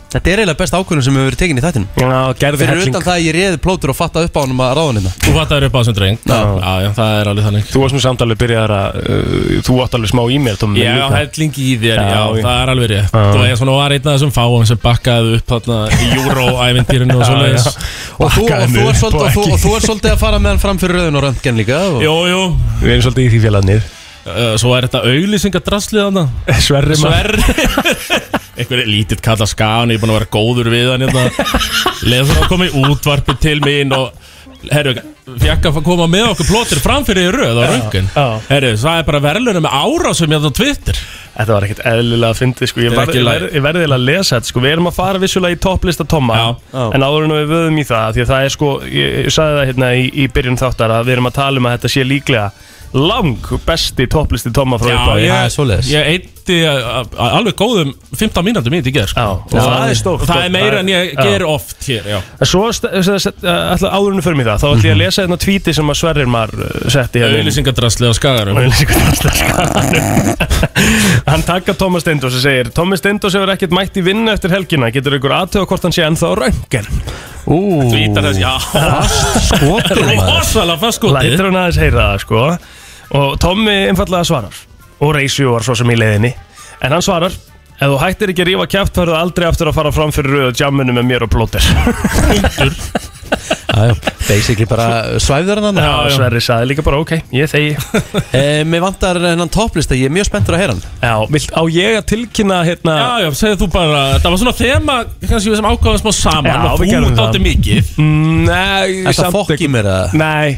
Þetta er eiginlega best ákvörðun sem hefur verið tekin í þættinum. Já, gerði Fyrir helling. utan það að ég réði plótur og fatta upp á honum að ráða hérna. Þú fattar upp á þessum dreng. Já, já, það er alveg þannig. Þú varst nú samt alveg byrjaðar að uh, Þú átt alveg smá e-mail Tommi, Já, líka. helling í þér, já, Já, já. það er alveg rétt. Þú veist, svona var einn af þessum fáum sem bakkaði upp þarna í Euro-æventýrinu og Já, svoleiðis. já. Og þú, og, þú er svolítið, og og, þú, og þú er svolítið að fara með hann fram fyrir rauðin og röntgen líka og... Jú, jú, Við erum svolítið í því félagarnir svo er þetta auglýsingadraslið þarna Sverri Sverri Einhver lítið kalla skan, ég er búin að vera góður við hann hérna. Leður það að koma í útvarpi til mín og Herru, fekk að koma með okkur plótir framfyrir í röð á röngun. Herru, það er bara verðlunum með árásum hérna á Twitter Þetta var ekkert eðlilega að fyndi sko. Ég er ver, lagi. ver, verði að lesa þetta sko. Við erum að fara vissulega í topplista Tomma. En áður en við vöðum í það Því að það er sko Ég, ég sagði það hérna í, í byrjun þáttar Að við erum að tala um að þetta sé líklega Lang besti topplisti Tomma frá Já, upphafi. ég, það er svoleiðis. ég eitti alveg góðum 15 mínúndum í þetta í gerð sko. Já, og það er stórt. Það er meira en ég Já. ger oft hér, já. En svo st- st- st- ætla, áður en við förum í það Þá ætla ég að lesa hérna tvíti sem að Sverrir mar setti hérna inn. Auðlýsingadrasli á skagarum Hann taka Thomas Stendos og segir Thomas Stendos hefur ekkert mætt í vinnu eftir helgina Getur ykkur aðtöða hvort hann sé ennþá á röngen Ú, já skotur maður Rosalega fast skotið Lætur hann aðeins heyra það sko Og Tommy einfallega svarar. Og Reisju var svo sem í leiðinni. En hann svarar Ef þú hættir ekki að rífa kæft Færðu aldrei aftur að fara fram fyrir röðu Jamminu með mér og plóter. Já, já, basically bara svæfður hann Já, Sverri saði líka bara ok, ég þegi. E, Mér vantar hennan topplista, ég er mjög spenntur að heyra hann. Já, vilt, á ég að tilkynna hérna Já, já, segðu þú bara Það var svona þema, kannski við sem ákváðum smá saman Já, og við þú gerðum það. átti mikið. Nei, Þetta samt fokk í ekki- mér að Nei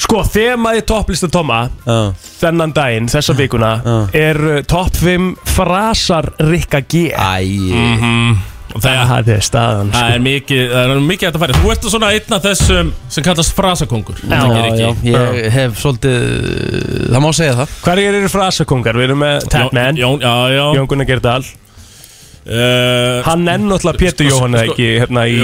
Sko, þemaði topplista Tomma Já. Þennan daginn, þessa vikuna Er uh, topp 5 frasar Rikka G. Æ, Og það, Það er staðan það sko. er mikið, það er mikið að færi Þú ert svona einn af þessum sem kallast frasakongur já, já, ég hef svolítið Það má segja það. Hverjir eru frasakongar? Við erum með Tapman, Jón, já, já. Jón Gunnar Gerdal uh, Hann er náttúrulega Pétur Sko, Jóhann sko, ekki hérna í,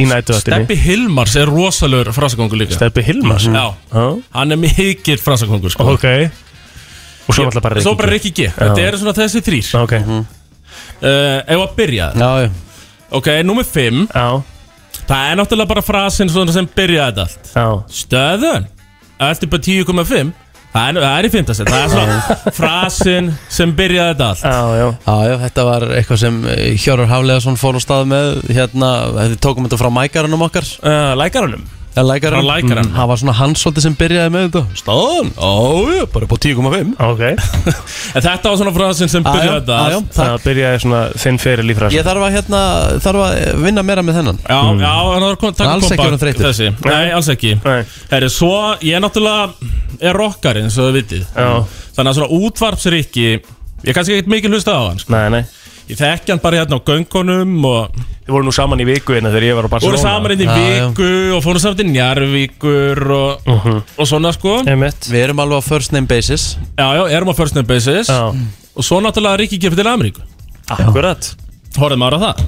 í nætuðastinni Steppi Hilmars er rosalur frasakongur líka. Steppi Hilmars? Já, Já, hann er mikið frasakongur sko. ok. Og svo náttúrulega bara Svo bara Rikki Rikki G. Þetta eru svona þessi þrýr Ok, uh, Ef að byrja? Já, já. Ok, nummer 5 já, Það er náttúrulega bara frasin sem byrjaði allt. Já. Stöðun. Allt upp á 10,5 Það er, það er í fimmtast Það er svona frasin sem byrjaði þetta allt. Já, já. Já, já, þetta var eitthvað sem eh, Hjörur Hafleðarsson fór á stað með hérna, við tókum þetta frá mækarunum okkar. Uh, Lækarunum ja, lækarinn. Frá lækaranum. Mm, Það var svona hans svolítið sem byrjaði með þetta. Já, já, bara upp á 10,5 Ok. En þetta var svona frasin sem Já, já, byrjaði þetta já, já, allt. Það byrjaði svona þinn fyrir lífræðs Ég þarf að, hérna, þarf að vinna meira með þennan. Já, já, en það var kom, takk Alls ekki orðinn þreyttur. Þessi, nei, alls ekki. Nei. Herri, svo, ég er náttúrulega er rockarinn, svo þið vitið. Já. Þannig að svona útvarpsriki Ég er kannski ekkert mikið hlusta á hann sko. Nei, nei Ég þekki hann bara hérna á göngunum og Þið voru nú saman í viku hérna þegar ég var á Barcelona. voru saman inn í Já, já. viku og fórum saman til Njarvíkur og, og svona sko. Já, Einmitt. Við erum alveg á first name basis. Já, erum á first name basis. Já, Og svo náttúrulega Rikki gefið til Ameríku. Akkurat. Horfðum ára það.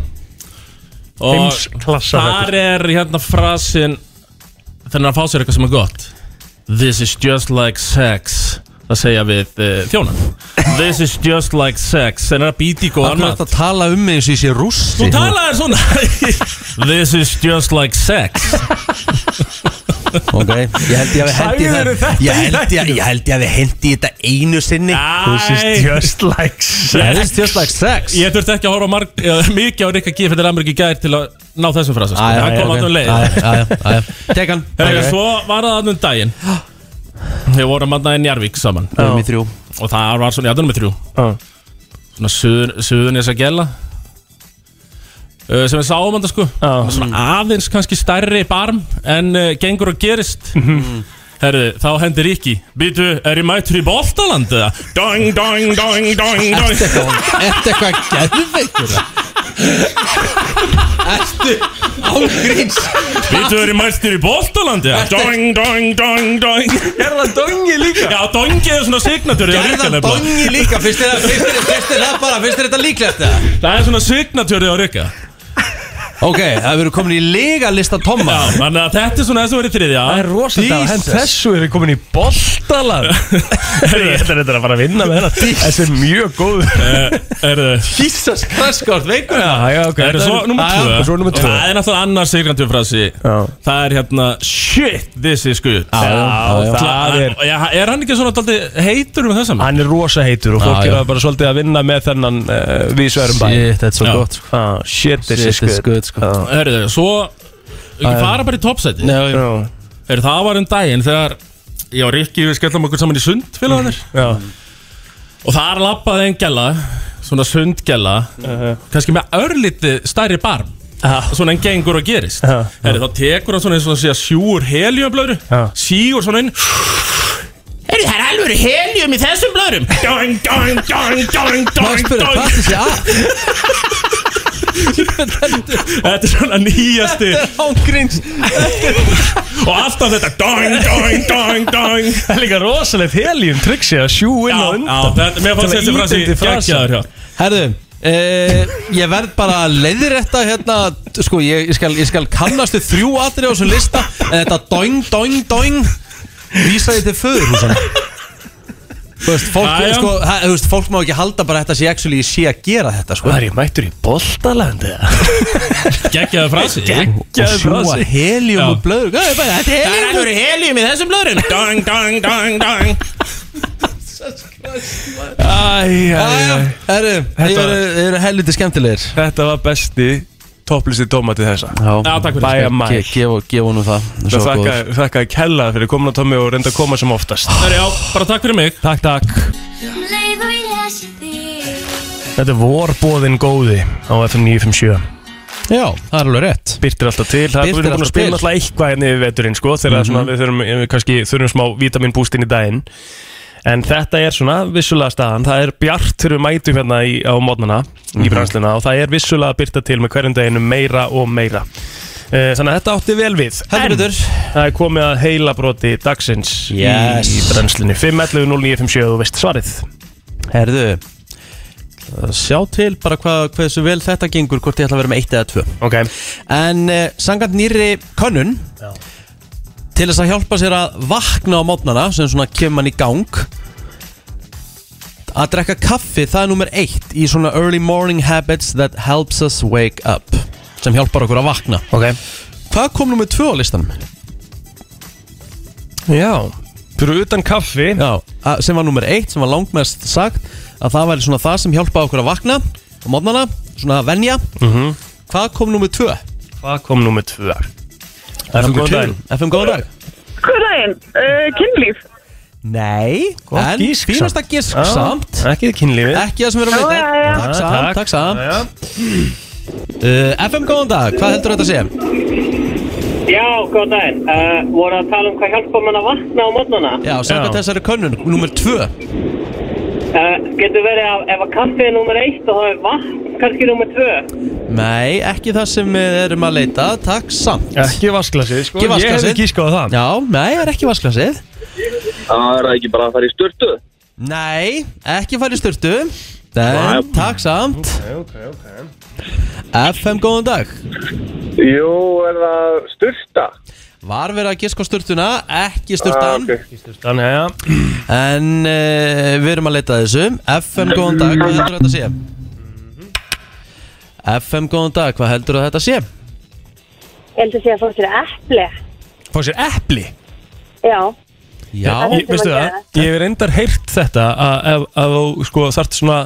Og Heimsklassa þar er hérna frasin Þannig að fá sér eitthvað sem er gott. This is just like sex Það segja við uh, þjónan. This is just like sex. En er að býti í góðan Akkur mat. að tala um mig eins og ég sé rússi. Þú talaðir svona. This is just like sex. Ok, ég held ég að við hendi Sagðirðu það þetta Ég í held ég, ég held ég að við hendi þetta einu sinni. This is just like That is just like sex. Ég þurfti ekki að horfa marg, eða, mikið á Rikka G fyrir Ameríki gær til að ná þessum frasa sko. Það kom alltaf um leið. Tek hann. Herra, Svo var það annum daginn Við vorum að í Njarvík saman. Við erum í þrjú. Og það var svona, já það er með þrjú. Svona suðun, suðunis að gela uh, Sem við sáum hann sko. Svona aðeins kannski stærri barm En uh, gengur og gerist Herðu, þá hendir Rikki. Býtu, er ég mættur í Boltaland eða? Doing, doing, doing, doing, doing Ertu eitthvað geðveikur? Ertu ángríns Býtu, er ég mættur í Boltaland eða? Doing, doing, doing, doing Er það dongi líka? Já, dongi er svona signatur Gerðan dongi líka? Fyrst er það bara Fyrst er þetta líklegt eða? Það er svona signatur á Rikka Ok, það verður komin í legalista Tomma. Já, þannig að þetta er svona þess að verið þriðja. Það er rosalega að henda Þessu er við komin í boltalag. Ég ætla þetta að fara að vinna með hennar Þessi er mjög góð Erðu Jesus Christ, veikur Já, já, ok. Það er svo nummer tvö. Það er náttúrulega annar signaturfrasi Það er hérna Shit, this is good. Já, já, það er Er hann ekki svona heitur um þessam? Hann er rosa heitur og fólk er bara svolítið að vinna með þennan uh, vísverum bæ Shit, er sko. this is good. good sko. Herðu, svo Ekki fara bara í toppsæti Já, já. Já, Herðu, það var um daginn þegar Ég og Rikki við skellum okkur saman í sund félagarnir. Já, Og þar lappaði einn gæla Svona sundgæla Kannski með örlítið stærri barm. Svona en gengur og gerist. Herri, Þá tekur hann svona eins og að segja sjúur heliumblöðru Já. Sígur svona inn. Herri, það er alveg helium í þessum blöðrum. Doing, doing, doing, doing, Má doing, spyrja, hvað er þessi að? Þetta er svona nýjasti. Ángríns Og alltaf þetta Doing, doing, doing, doing. Það er líka rosalegt helium triksi að sjú inn á já, undan. þetta, mér fannst þessi frasa. geggjaður hjá. Herðu uh, Ég verð bara að leiðrétta hérna Sko, ég, ég, skal, ég skal kannastu þrjú atrið á þessum lista En þetta doing, doing, doing Vísaði til föðurhúsan Þú veist, fólk, Já, já. sko, ha, þú veist, fólk má ekki halda bara þetta sé actually sé að gera þetta sko Það er ég mættur í boltaland eða? Geggjaður frasi Og sjúa helium Já. og blöður Hvað er bara, þetta er Það er helium alveg helium í þessum blöðrum Doing, doing, doing, doing Æ, æ, æ. Herru, þið eru- þið eru helviti skemmtilegir Þetta var besti topplisti tómatið þessa. Já, takk fyrir. Bæja Mike Gefa honum það. Það þakka, þakka kella fyrir komin að Tommi og reynda að koma sem oftast. Herri, já, bara takk fyrir mig. Takk, takk. Þetta er vorbóðin góði á FM 957 Já, það er alveg rétt. Byrtir alltaf til, það er Birtir búin að alltaf spila til. alltaf eitthvað hérna yfir veturinn sko, þegar svona, við þurfum, við kannski þurfum smá vítaminbúst inn í daginn en þetta er svona vissulega staðan. Það er bjart þegar við mætum hérna í, á mótnana í brænsluna og það er vissulega að byrta til með hverjum daginu meira og meira. Eh, Þannig að þetta átti vel við. En það er komið að heila broti dagsins Yes. í brennslunni 511 0957 þú veist svarið. Herðu Sjá til bara hvað, hversu vel þetta gengur Hvort ég ætla að vera með eitt eða tvö. Ok, En uh, sangant nýri könnun Til þess að hjálpa sér að vakna á mótnana Sem svona kemur mann í gang Að drekka kaffi Það er nummer eitt Í svona early morning habits That helps us wake up Sem hjálpar okkur að vakna ok Hvað kom nummer tvö á listanum? Já, fyrir utan kaffi Já, að- sem var nummer eitt Sem var langmest sagt Að það væri svona það sem hjálpaði okkur að vakna Á mótnana Svona að venja Mhm. Hvað kom nummer tvö? Hvað kom nummið tvö? FM, góðan daginn FM, góðan dag Hvað daginn? Uh, kynlíf? Nei, Gott en gísk samt. fínasta gisk Já, samt Ekki kynlífið Ekki það sem við erum að Já, já, já. Takk samt, takk samt Já, uh, FM, góðan dag, hvað heldur þetta að segja? Já, góð daginn. Uh, voru að tala um hvað hjálpa mann að vakna á mótnana? Já, samkvæmt Já. þessari könnun, nummer tvö Uh, getur verið að ef að kaffi er nummer eitt og það er vatn kannski nummer tvö? Nei, ekki það sem við erum að leita. Takk samt. Ekki vasklasið, sko. Ekki Ég hefði gískað á það. Já, nei, það er ekki vasklasið Það er ekki bara að fara í styrtu Nei, ekki farið í styrtu En, takk samt. Ok, ok FM, góðan dag. Jú, er það styrta? Var verið að giska á styrtuna, ekki styrtan Þannig, já En uh, við erum að leita þessu. FM, góðan dag, hvað heldur þetta að sé? FM, góðan dag, hvað heldur þetta að sé? Ég held að sé að fólk sér epli. Fá sér epli? Já. Já, ég, Veistu það, ég hef reyndar heyrt þetta að ef að þú sko þarft svona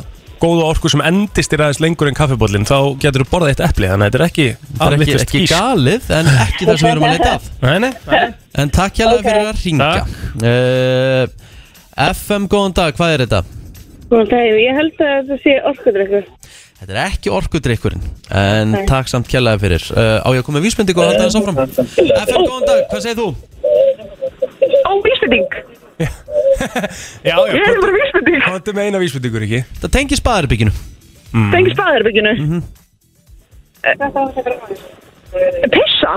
góða orku sem endist þér aðeins lengur en kaffibóllin þá getur þú borðað eitt epli þannig að þetta er ekki Það er ekki, ekki galið en ekki það sem við erum að leita af Nei, nei, En takk hjá fyrir að ringa uh, FM, góðan dag, hvað er þetta? Góðan daginn, ég held að þetta sé orkudrykkur. Þetta er ekki orkudrykkurinn En Nei. takk samt kjærlega fyrir uh, Á ég að koma með vísbendingu og halda þess áfram FM, góðan dag, hvað segir þú? Á vísbending. Já, já, Ég er bara vísbending. Hvað er með eina vísbendingur ekki? Það tengir spaðarbygginu mm. Tengi spaðarbygginu. Pissa?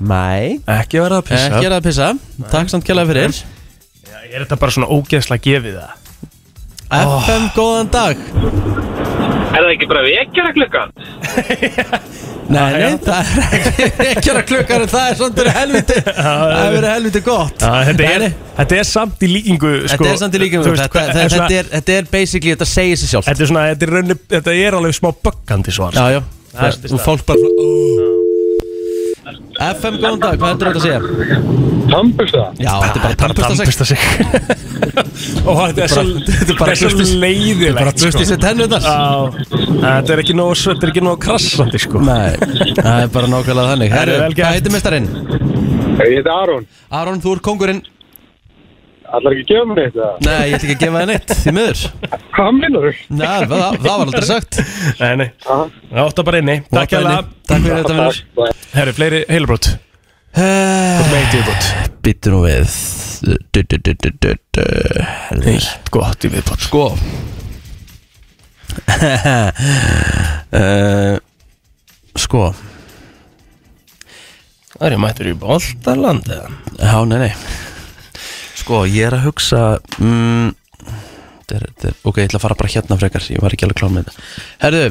Nei Ekki verða að pissa Ekki verða að pissa Takk samt kjærlega fyrir Já, Er þetta bara svona ógeðslega gefið það? FM, góðan dag Er það ekki bara vekjara klukkan? Nei, nei, það er ekki að klukkan en það er svona verið helviti Það er verið helviti gott. Já, þetta, Nei, er, nei. þetta er samt í líkingu sko, Þetta er samt í líkingu þú veist, þetta, hvað- þetta, svona- þetta, er, þetta er basically, þetta segir sér sjálf Þetta er svona, þetta er, raunni, þetta er alveg smá böggandi svar Já, já, Það er það, og fólk bara oh. FM, góðan dag, hvað heldur þetta að segja? Tampusta? Já, þetta er bara tannbusta sig Og þetta er svo, Þetta er er svo leiðilegt Þetta er bara. Já, þetta er ekki nóg, þetta er ekki nóg krassandi sko Nei, það er bara nákvæmlega þannig hvað heitir mestarinn? Ég heiti Aron. Aron, þú ert kongurinn Allar ekki að gefa mér eitt það? Nei, ég ætla ekki að gefa þér neitt, því miður Hvað minnur þú? Nei, það, það var aldrei sagt Nei, nei, það átta bara inni Takk hjá inni. Takk fyrir þetta, vinnur. Herri, fleiri heilabrót Hvað með eitt viðbót Býttu nú við Du, du, du, du, du, du. Herðu. Eitt gott í viðbót Sko uh, Sko Það er ég mættur í Boltaland eða? Já, nei, nei Sko, ég er að hugsa mm, þetta er, þetta er, Ok, ég ætla að fara bara hérna frekar Ég var ekki alveg klár með þetta. Herðu,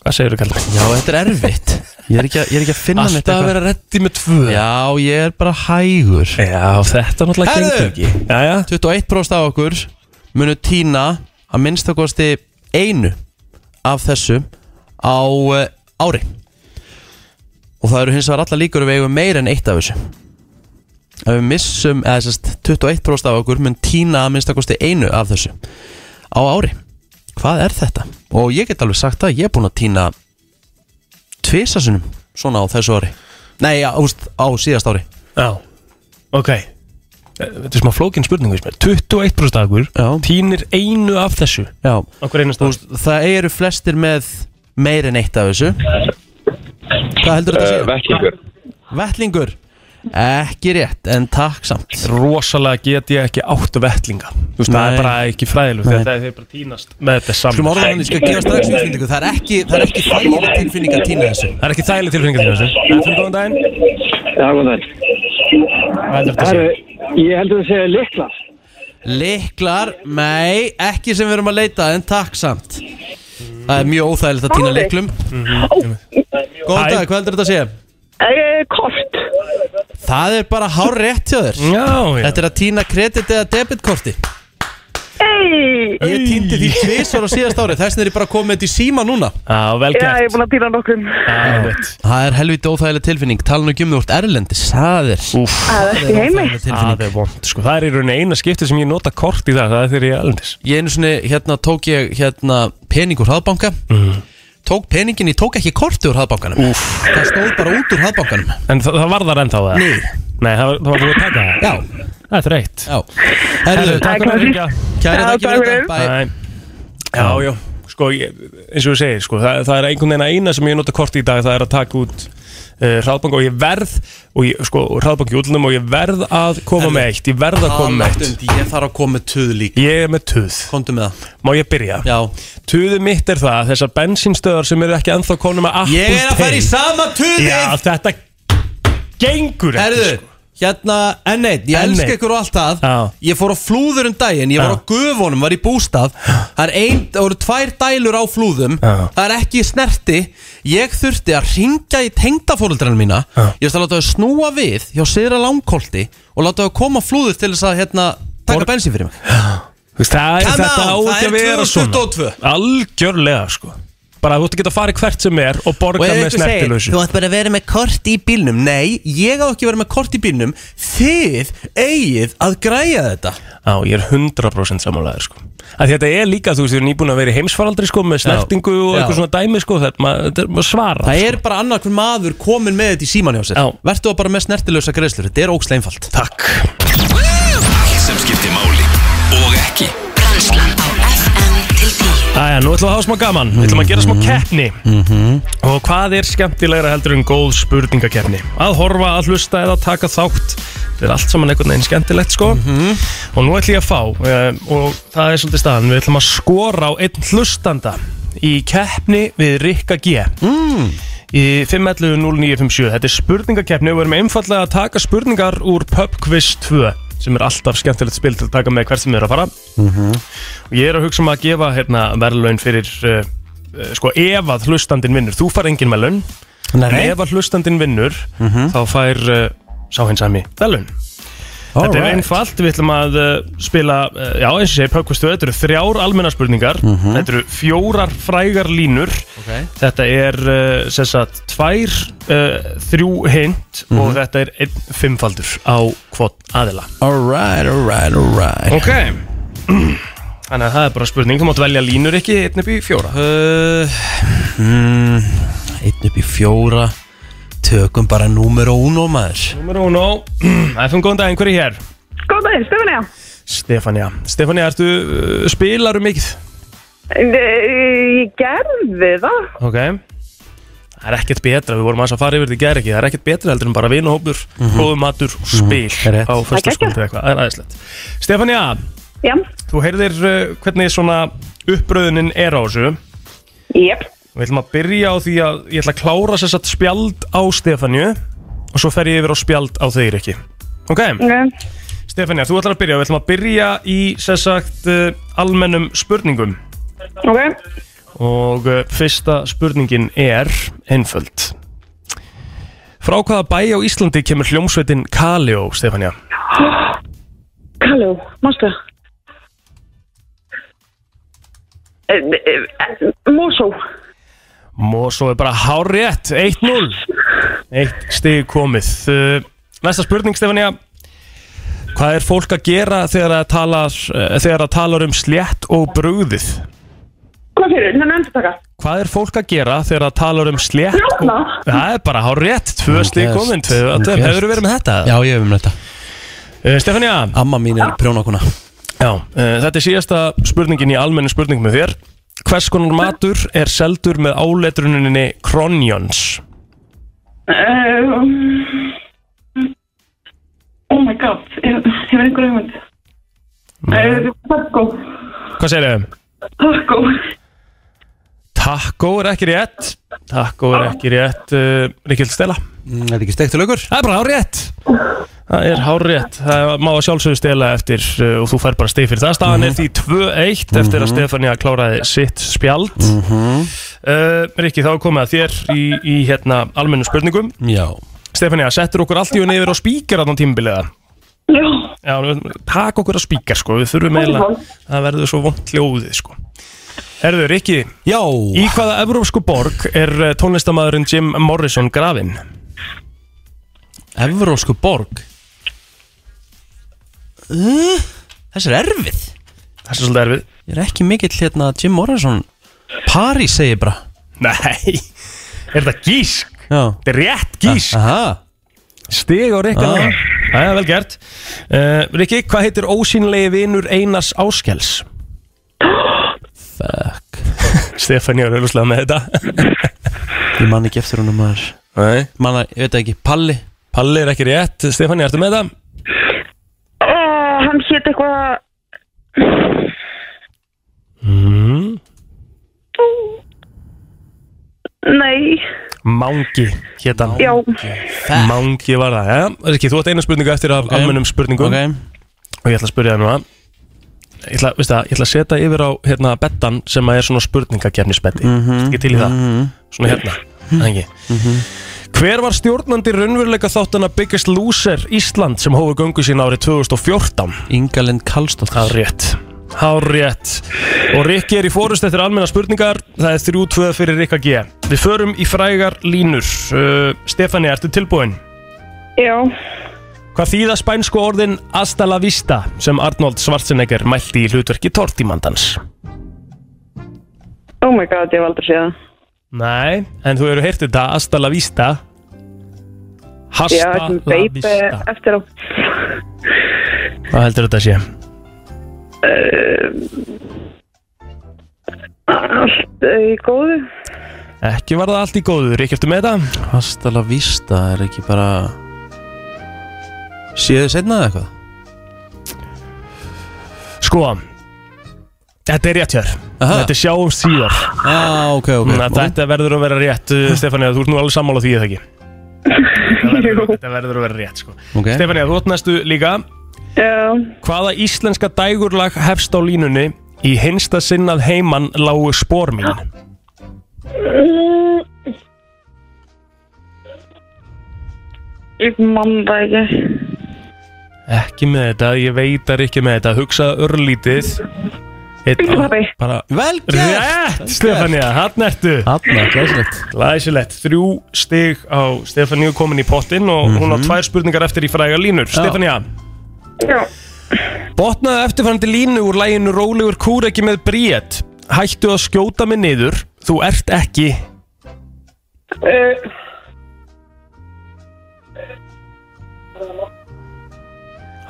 Hvað segir þú kallar? já, þetta er erfitt. Ég er ekki að, ég er ekki að finna neitt Alltaf að eitthvað. vera reddi með tvö. Já, ég er bara hægur. Já, þetta náttúrulega Herðu! gengur ekki. Já, já. 21% af okkur munu týna að minnstakosti einu af þessu á uh, ári. Og það eru hins vegar alla líkur að við eigum meira en eitt af þessu ef við missum eða sérst 21% af okkur mun týna að minnstakosti einu af þessu á ári. Hvað er þetta? og ég get alveg sagt að ég er búin að týna tvisasunum svona á þessu ári. Nei, á, úst, á síðast ári. Já, ok. Þetta er smá flókin spurning veist mér. 21% af okkur Já. Týnir einu af þessu Já, Okkur einu Þú veist, það eru flestir með meir en eitt af þessu. Hvað heldur þetta að segja? Vettlingur. Vettlingur Ekki rétt, en takk samt Rosalega get ég ekki áttu vettlinga Þú veist, það er bara ekki fræðilegt Nei. Þetta er bara týnast með þetta saman Skulum orða hann, ég skal gefa strax útfindingu Það er ekki, það er ekki þægileg tilfinning að týna þessu Það er ekki þægileg tilfinning að týna þessu Þetta er góðan daginn Já, góðan daginn. Hvað heldur að Herru, segja? ég heldur að segja liklar. Liklar, nei, ekki sem við erum að leita En takk samt Það er mjög óþægilegt að týna liklum Góðan Hæ. dag, hvað heldur þetta að segja? Eh, Kort. Það er bara hár rétt hjá þér. Já, já. Þetta er að týna kredit eða debitkorti. Ei. Ég týndi því tvisvar á síðast ári. Þess vegna er ég bara komið þetta í síma núna. Já, vel Já, ég er gert búin að týna nokkrum. Já, Það er helviti óþægileg tilfinning. Tala nú ekki um þú ert erlendis Það er Úf Það er ekki heimi. óþægileg tilfinning Það er vond Sko, það er í rauninni eina skipti sem ég nota kort í það Það er þegar ég er elendis Ég einu svona, hérna tók ég hérna pening úr hraðbanka Tók peningin, ég tók ekki korti úr hraðbankanum Úf Það stóð bara út úr hraðbankanum En það, það var það ennþá það? Nei. Nei, það var, það var búið að taka það? Já, Það er þreytt já Herðu, takk fyrir að ringja kæri takk fyrir Bye. Nei. Já, já, sko, ég, eins og ég segir, sko, það, það er einhvern veginn að eina sem ég nota kort í dag, það er að taka út hraðbank og ég verð, og ég, sko, hraðbank í útlunum og ég verð að koma Herðu, með eitt, ég verð að koma með eitt. Ég þarf að koma með tuð líka Ég er með tuð, Komdu með það má ég byrja? Já Tuðið mitt er það, þessar bensínstöðar sem eru ekki ennþá konum með Apple Ég er að fara í Pay. sama tuðið Já, þetta gengur ekki, sko. Hérna, N1, ég N1. elska ykkur og allt það Já. Ég fór á flúður um daginn, ég var Já. á gufunum, var í bústað Það er ein, það voru tvær dælur á flúðum Já. Það er ekki snerti Ég þurfti að ringja í tengdafóruldrarinn mína Já. Ég veist að láta þau snúa við hjá Sýra Langkolti Og láta þau koma flúður til þess að hérna, taka Borg- bensin fyrir mig Þú veist, það, Come þetta á on, ekki það að er vera svona 2022. Algjörlega, sko Bara þú ert að geta að fara hvert sem er og borga Og með snertilösu þú ætti bara að vera með kort í bílnum. Nei, ég á ekki að vera með kort í bílnum. Þið eigið að græja þetta. Já, ég er 100% samanlegaður sko. Að Þetta er líka, þú veist, við erum nýbúin að vera í heimsfaraldri sko með snertingu og Já. eitthvað svona dæmi sko þetta er maður svara Það er bara annar hver maður komin með þetta í síman hjá sér. Já. Vertu bara með snertilösa greiðslur, þetta er ógst Æja, nú ætlum við að hafa smá gaman. Við ætlum að gera smá keppni. Og hvað er skemmtilegra heldur en góð spurningakeppni? Að horfa, að hlusta eða taka þátt. Þetta er allt saman einhvern veginn skemmtilegt sko. Og nú ætlum ég að fá uh, Og það er svolítið staðan. Við ætlum að skora á einn hlustanda Í keppni við Rikka G. Mm. Í 511-0957 Þetta er spurningakeppni og við erum einfallega að taka spurningar úr Pub Quiz 2 sem er alltaf skemmtilegt spil til að taka með hvert sem við erum að fara. Og ég er að hugsa um að gefa hérna, verðlaun fyrir uh, uh, sko ef að hlustandinn vinnur. Þú far engin verðlaun. En ef að hlustandinn vinnur Mhm. þá fær uh, sá hins að mig verðlaun Þetta er einfalt, við ætlum að uh, spila, uh, já eins og segi, Pökkvistu, þetta eru þrjár almenna spurningar, Mhm. þetta eru fjórar frægar línur, okay. þetta er uh, sem sagt tvær, uh, þrjú hint Mhm. og þetta er einn fimmfaldur á hvort aðila. Alright, alright, alright Ok. Þannig að það er bara spurning, þú mátt velja línur ekki einn upp í fjóra. Uh, mm, Einn upp í fjóra Tökum bara númer uno maður Númer uno FM, góðan daginn, hver er hér? Góð daginn, Stefania. Stefania Stefania, ertu, uh, spilaru mikið? Ég gerði það. Ok Það er ekkert betra, við vorum aðeins að fara yfir þetta í gær ekki Það er ekkert betra heldur en bara vinuhópur, mm Mhm. og spil er rétt. á fyrsta skvöldu eitthvað, það er aðeinslegt Stefania, Já, þú heyrðir uh, hvernig svona uppröðunin er á þessu jep. Við ætlum að byrja á því að ég ætla að klára sér satt spjald á Stefaniu og svo fer ég yfir á spjald á þeir ekki Ok, Ok. Stefania, þú ætlar að byrja Við ætlum að byrja í sér sagt uh, almennum spurningum Ok. og uh, fyrsta spurningin er einföld Frá hvaða bæ á Íslandi kemur hljómsveitin Kaleo, Stefania? Kalló, mástu það? Mosó. Mosó er bara hárétt 1-0 Eitt stig komið uh, Næsta spurning Stefania Hvað er fólk að gera þegar það talar, uh, þegar það talar um slétt og brugðið? Hvað fyrir? Þannig að endur taka. Hvað er fólk að gera þegar það talar um slétt og... Það er bara hárétt, tvö stig Yes. Hefur verið með þetta? Já, ég hef um þetta Uh, Stefania Amma mín er prjónakuna Já, uh, þetta er síðasta spurningin í almennu spurningum með þér Hvers konar matur er seldur með áletruninni Kronjons? Uh, oh my god, ég hefur einhver hugmynd. Uh, taco. Hvað segir þau? Taco. Taco er ekki rétt Taco er ekki rétt uh, Ríkild Stella mm, Er ekki steiktu lögur? Það er bara hárétt Það er hárétt Það má að sjálfsögðu stela eftir uh, og þú fær bara stig fyrir það. Staðan er því 2-1 eftir að Stefania kláraði sitt spjald. Mhm. uh, Rikki þá er komið að þér í, í hérna almennu spurningum. Já. Stefania, settur okkur allt í unni yfir á spíkar á þann tímabiliða Já. Já, nú- takk okkur á spíkar sko, við þurfum eiginlega Það verður svo vond hljóðið sko. Herðu, Rikki Já. Í hvaða evrópsku borg er eh, tónlistamæðurinn Jim Morrison grafinn? Evrósku borg. Uh, Þessi er erfið. Þessi er svolítið erfið. Ég er ekki mikill hérna Jim Morrison? Paris segir bara. Nei, er þetta gísk? Já. Þetta er rétt gísk. Aha. Stig á Rikka. Ah. núna Það er vel gert. Uh, Rikki, hvað heitir ósýnlegi vinur Einars Áskels? Fuck. Stefán, ég er auðvitað með þetta. Ég man ekki eftir húnum maður. Nei. Manna, ég veit ekki, Palli Palli er ekki rétt Stefán, ertu með það? Uh, hann hétt eitthvað... Mm. Nei. Mangi, hétt hann Já. Mangi var það, ja Rikki, þú átt eina spurningu eftir af Ok. almennum spurningum Ok. Og ég ætla að spyrja það núna Ég ætla, það, ég ætla að setja yfir á hérna bettan sem er svona spurningakefnisbetti mm Mhm, Ekki til í það mhm. Svona hérna, mm -hmm. Hver var stjórnandi raunveruleika þáttana Biggest Loser Ísland sem hófu göngu sín árið 2014? Ingalind Karlsdóttir Það er rétt Hár rétt Og Rikki er í fórust eftir almenna spurningar Það er 3-2 fyrir Rikka G Við förum í frægar línur uh, Stefani, ertu tilbúin? Já, Hvað þýða spænsku orðin Hasta la vista sem Arnold Schwarzenegger mælti í hlutverki Tortimandans? oh my god, ég hef aldrei séð það. Nei, en þú eru heyrt þetta Hasta la vista Hasta Já, la sem beip vista eftir á. Hvað heldur þetta að sé? Allt uh, í góðu. Ekki var það allt í góðu, Rikki, ertu með þetta? Hasta la vista er ekki bara Séðu setna eða eitthvað? Sko Þetta er rétt hér Aha. Þetta er sjáumst síðar ah, ok, ok Þannig að Þetta verður að vera rétt uh, Stefania, þú ert nú alveg sammála því eða ekki Þetta verður, þetta verður að vera rétt sko. Ok. Stefania, þú ert næstu líka Já. Hvaða íslenska dægurlag hefst á línunni Í hinsta sinnað heiman lágu spór mín Ég mann það ekki. Ekki með þetta, ég veitar ekki með þetta Hugsa örlítið Bara Vel Rétt, Stefania, hann ertu. Hanna, glæsilegt. Glæsilegt, þrjú stig á Stefania komin í pottinn og hún á tvær spurningar eftir í fræga línur. Stefania, Já. botnaði eftirfærandi línu úr læginu Rólegur kúr ekki með bríet. Hættu að skjóta mig niður. Þú ert ekki Uh,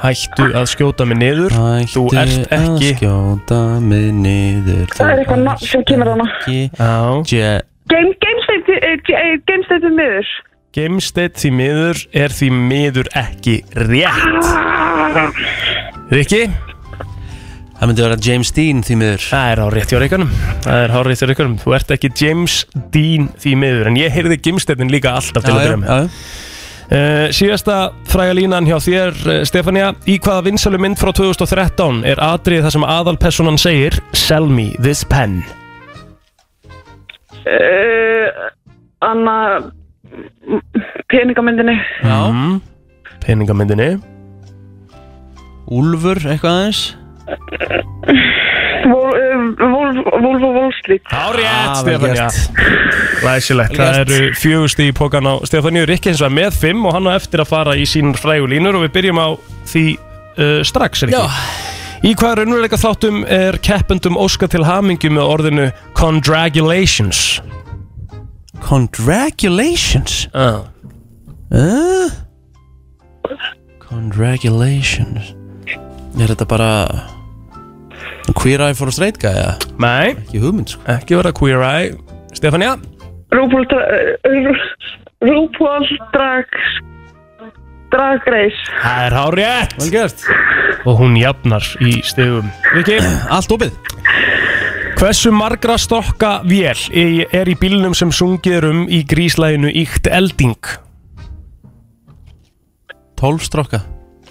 Hættu að skjóta mig niður. Þú ert ekki að skjóta mig niður. Það er eitthvað nafn sem kemur hana. Já. Je, Game, gamesteiti, uh, gamesteiti miður. Gemsteit því miður er því miður ekki rétt. Rikki? Það myndi vera James Dean því miður. Það er á rétt hjá reikanum Það er á rétt hjá reikanum Þú ert ekki James Dean því miður En ég heyrði Gemsteitin líka alltaf til að byrja með. já. Uh, síðasta fræga línan hjá þér, uh, Stefania Í hvaða vinsælu mynd frá 2013 er atrið það sem aðalpersonan segir Sell me this pen Uh, Anna, peningamyndinni. Já. mm. Peningamyndinni Úlfur, eitthvað aðeins Vol- og Wall Street. Á rétt, Ah, Stefania Læsilegt, það eru fjögusti í pókan á Stefania Rikki eins og með fimm og hann á eftir að fara í sín frægu línur og við byrjum á því uh, strax, Rikki. Í hvaða raunveruleika þáttum er keppendum óska til hamingju með orðinu Congratulations? Congratulations? Uh. uh? Congratulations. Er þetta bara Queer Eye for a Straight Guy, eða? Nei, Ekki hugmynd, sko. Ekki vera Queer Eye. Stefania? RuPaul Dra- uh, RuPaul Drag Drag Race. Það er hár rétt. Vel gert. Og hún jafnar í stegum Rikki? Allt opið. Hversu margra stokka vél í- er í bílnum sem sungið er um í gríslæginu Íkt Elding? 12 strokka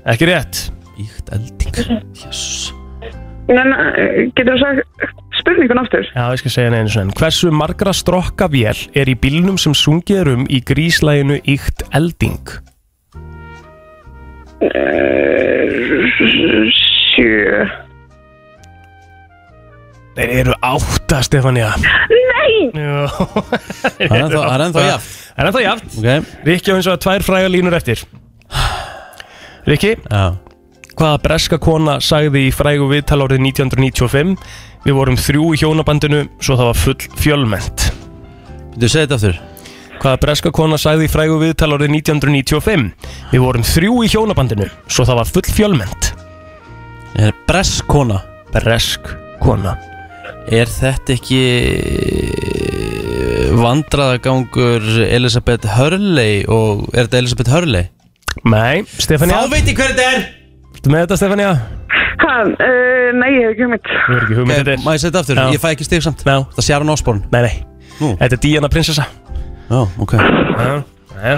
Ekki rétt. Íkt elding. Jess En uh, getur þú sagt spurningun aftur? Já, ég skal segja neina svona Hversu margra stokka vél er í bílnum sem sungið er um í gríslæginu Íkt Elding? Uh, sjö. Þeir eru átta, Stefania Nei! Það er ennþá- það er ennþá jafnt. Það er ennþá jafnt Ok Rikki á eins og að tvær fræga línur eftir Rikki Já Hvaða breska kona sagði í frægu viðtal árið 1995 Við vorum þrjú í hjónabandinu svo það var full fjölmennt. Þú segir þetta aftur? Hvaða breska kona sagði í frægu viðtal árið 1995 Við vorum þrjú í hjónabandinu svo það var full fjölmennt. Er bresk kona? Bresk kona. Er þetta ekki vandraðagangur Elisabeth Hurley og er þetta Elisabeth Hurley? Nei, Stefania Þá veit ég hver þetta er Ertu með þetta, Stefania? Ha, uh, nei, ég hef ekki hugmynd. Þú er ekki hugmynd þetta Má ég þetta aftur? Já. Ég fæ ekki stig samt Já. Það sé Aron Osborn Nei, nei Nú. Þetta er Diana prinsessa Já, ok Ég Já, já.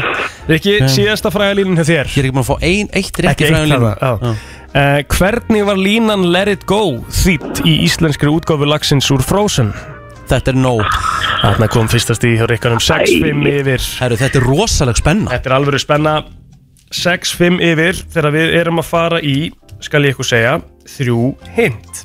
Rikki, síðasta fræga línun hjá þér er ekki búin að fá ein, eitt rétt Ekki í fræðum eitt já. Uh, hvernig var línan Let It Go þýtt í íslenskri útgáfu lagsins úr Frozen? Þetta er nóg Þarna kom fyrstast í hjá Rikkanum 6-5 yfir Herru, þetta er rosaleg spenna Þetta er alveg spenna 6-5 yfir þegar við erum að fara í skal ég ykkur segja þrjú hint.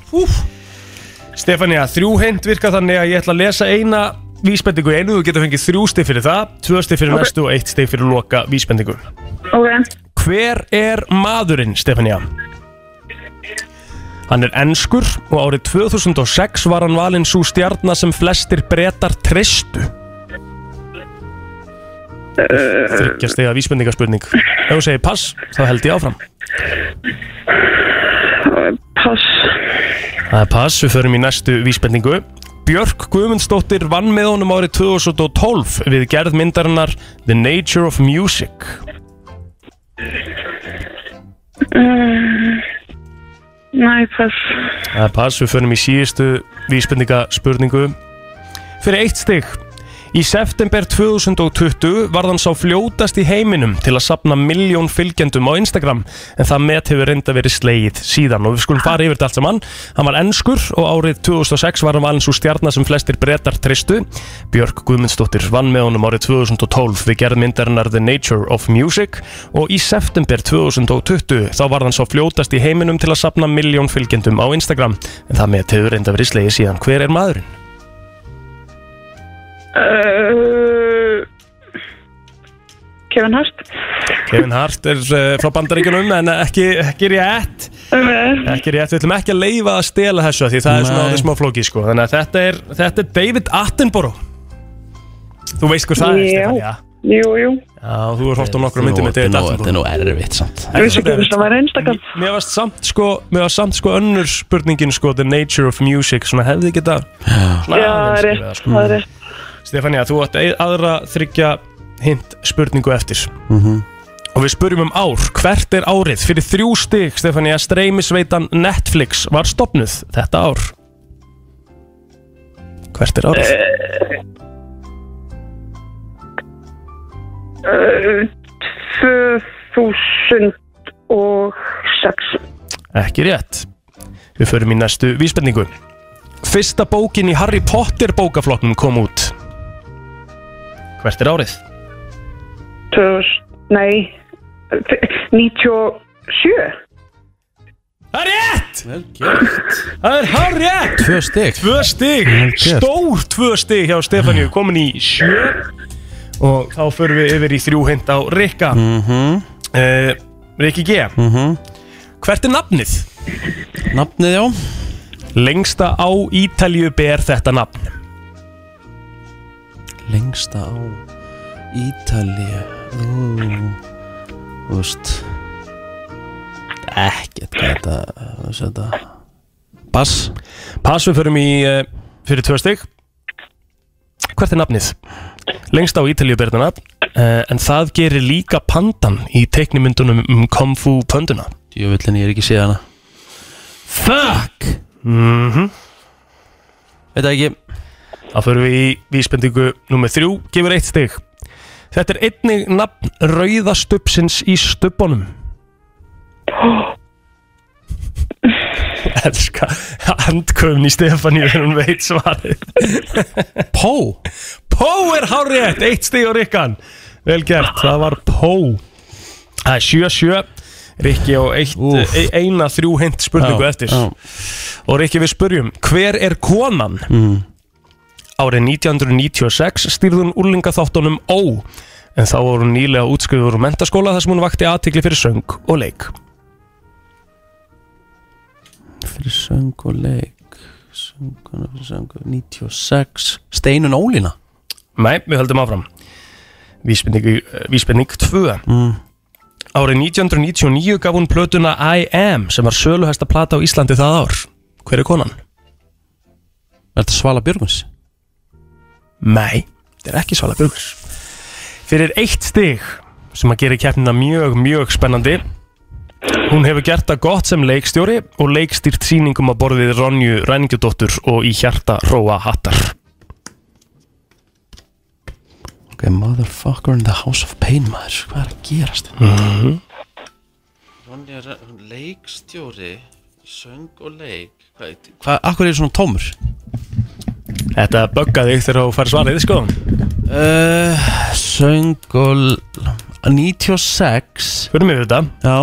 Stefania, þrjú hint virka þannig að ég ætla að lesa eina vísbendingu í einu, þú getur fengið þrjú stig fyrir það tvö stig fyrir Ok. næstu og eitt stig fyrir loka vísbendingu Ok, Hver er maðurinn, Stefania? Hann er enskur og árið 2006 var hann valinn svo stjarnar sem flestir bretar tristu Þryggja stiga vísbendingaspurning. Ef þú segir pass, þá held ég áfram. Pass. Það er pass, við förum í næstu vísbendingu. Björk Guðmundsdóttir vann með honum árið 2012 við gerð myndarinnar The Nature of Music. Uh, Næ, pass. Það er pass, við förum í síðustu vísbendingaspurningu. Fyrir eitt stig Í september 2020 var hann sá fljótast í heiminum til að sapna miljón fylgjendum á Instagram en það met hefur reynda verið slegið síðan. Og við skulum fara yfir þetta allt saman. Hann var enskur og árið 2006 var hann valinn svo stjarnar sem flestir brettar tristu Björk Guðmundsdóttir vann með honum árið 2012 við gerð myndarinnar The Nature of Music. Og í september 2020 þá var hann sá fljótast í heiminum til að sapna miljón fylgjendum á Instagram en það met hefur reynda verið slegið síðan. Hver er maðurinn? Uh, Kevin Hart. Kevin Hart er uh, frá bandaríkjunum en ekki, ekki rétt. Ekki rétt, við ætlum ekki að leifa að stela þessu af því það er svona Nei. orðið smá flóki sko. þannig að þetta er, þetta er David Attenborough. Þú veist hver það er Já. Stefania Jú, jú. Já, þú er hótt á nokkru myndum með Þetta er David Attenborough. þetta er nú erfitt samt. Ég vissi ekki að það var einstakam Mér varst samt sko, mér varst samt sko önnur spurningin sko, the nature of music svona hefði geta svona Já, það aðeins er skrifað, rétt, sko. það er rétt Stefania, þú átt ein- aðra þryggja hint spurningu eftir. Mhm. og við spurjum um ár. Hvert er árið? Fyrir þrjú stig Stefania streymisveitan Netflix var stopnuð þetta ár. Hvert er árið? Uh, 2006 ekki rétt. Við förum í næstu vísbendingu. Fyrsta bókin í Harry Potter bókaflokknum kom út hvert er árið? 2000, nei 97 Það er rétt! Það er hár rétt! Tvö stig Tvö stig, gert. stór tvö stig hjá Stefaníu, komin í sjö og þá förum við yfir í þrjú hint á Rikka Mhm. uh, Rikki G Hvert er nafnið? Nafnið, já Lengsta á Ítalju ber þetta nafn Lengsta á Ítalíu. Ú, Þú veist Ekkert þetta þetta. Bass Pass við förum í uh, fyrir tvö stig. Hvert er nafnið? Lengst á Ítalíu ber þetta nafn uh, en það gerir líka pandan í teiknimyndunum um Kung Fu pönduna. Jöfullin ég er ekki séð hana. Fuck! Mhm. Veit það ekki Þá förum við í vísbendingu nummer þrjú, gefur eitt stig. Þetta er einnig nafn rauðastupsins í stubbanum Elska handköfn í Stefaníu þegar hún veit svarið. Pó? Pó er hárétt, eitt stig á Rikkan. Vel gert, það var Pó. Það er 7-7 Rikki á eitt, e eina þrjú hint spurningu Já, eftir. já. Og Rikki við spurjum, hver er konan? mm. Árið 1996 stýrði hún úrlingaþáttunum Ó En þá voru hún nýlega útskriður úr mentaskóla þar sem hún vakti aðtikli fyrir söng og leik Fyrir söng og leik Sönguna fyrir söng 96 Steinun Ólína Nei, við höldum áfram Vísbending, vísbending 2 mm. Árið 1999 gaf hún plötuna I Am sem var söluhæsta plata á Íslandi það ár Hver er konan? Er þetta Svala Björguns? Nei, þetta er ekki Svala Björgurs Fyrir eitt stig sem að gera keppnina mjög, mjög spennandi Hún hefur gert það gott sem leikstjóri og leikstýrt sýningum að borðið Ronju Ræningjudóttur og í hjarta Róa Hattar Ok, motherfucker in the house of pain maður Hvað er að gerast? Mhm. Ronja Re- Leikstjóri Söng og leik Hvað, hvað akkur er svona tómur? Þetta buggaði þig þegar þú fær svarið, sko uh, Söng og l- 96 Fyrir mig við þetta Já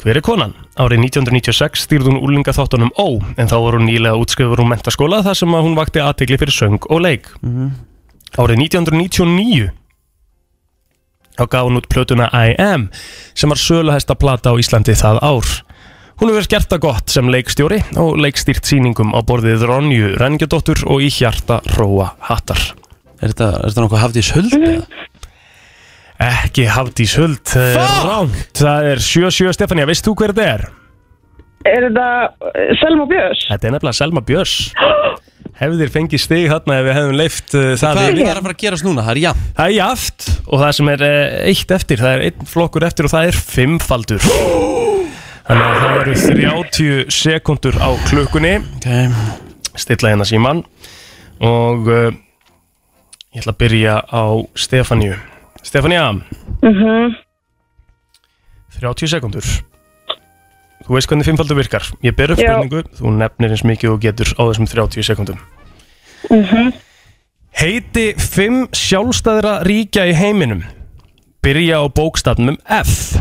Hver er konan? Árið 1996 stýrði hún úlinga þáttunum Ó, en þá var hún nýlega útskrifur úr mentaskóla þar sem að hún vakti aðtegli fyrir söng og leik. Árið 1999 þá gaf hún út plötuna I Am sem var söluhesta plata á Íslandi það ár. Hún hefur gert það gott sem leikstjóri og leikstýrt sýningum á borðið Ronju Renngjadóttur og í hjarta Róa Hattar. Er þetta, er þetta nokkuð hafdís huld? eða? Ekki Hafdís Huld, það er ránt. Það er 7-7 Stefania, veist þú hver þetta er? Er þetta uh, Selma Björns? Þetta er nefnilega Selma Björns Hefðir fengið stig þarna ef við hefðum leift uh, það Hvað er það að fara að gerast núna? Það er jafn Það er jaft og það sem er uh, eitt eftir, það er einn flokkur eftir og það er fimmfaldur Þannig að það eru 30 sekundur á klukkunni. Okay. Stilla hérna síman Og uh, ég ætla að byrja á Stefaníu. Stefanía, Mhm. 30 sekundur. Þú veist hvernig fimmfaldur virkar. Ég ber upp spurningu, þú nefnir eins mikið og getur á þessum 30 sekundum. Mhm. Heiti fimm sjálfstæðra ríkja í heiminum. Byrja á bókstafnum F.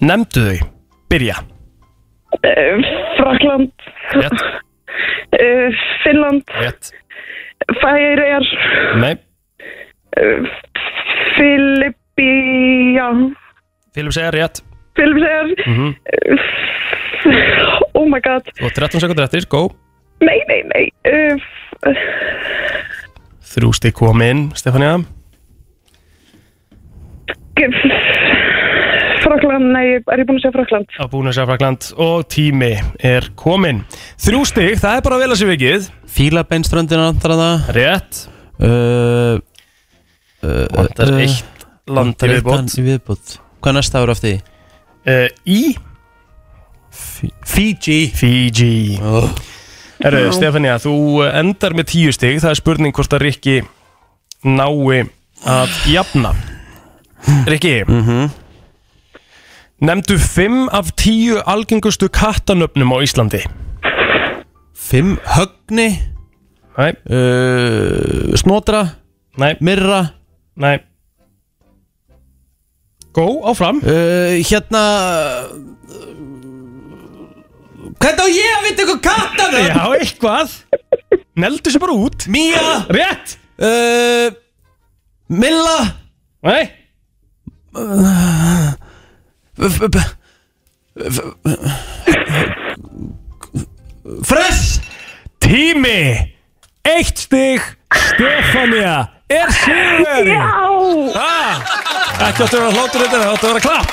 Nemndu þau Byrja Uh, Frakland. Rétt. Uh, Finnland. Rétt Færiðar. Nei, Uh, Filippía. Filipp segja rétt Filippseyjar. mm Oh my god. Og 13 sekundur eftir, go Nei, nei, nei. Þrjú stík komin, Stefania Frakland, nei, er ég búin að segja Frakland? Á búin að segja Frakland Og tími er komin Þrjú stík, það er bara vel að sé vikið Fílabeinströndina vantar það Rétt uh, uh, Vantar uh, eitt land í viðbót. viðbót Hvað næsta ára eftir því? uh, Í Fiji Fiji oh. Já. Stefania, þú endar með tíu stig Það er spurning hvort að Rikki nái að jafna Rikki Mhm. Nefndu fimm af tíu algengustu kattanöfnum á Íslandi. Fimm högni. Nei. Uh, Snotra. Nei. Mirra Nei. Gó, áfram. Uh, Hérna Hvernig á ég að vita eitthvað kattanöfn? Já, eitthvað. Neldu sér bara út. Mía. Rétt. Uh, Milla. Nei. Uh, Fress! Tími! Eitt stig Stefania er sigur Já! Ekki áttu að vera hlátur þetta, áttu að vera klapp.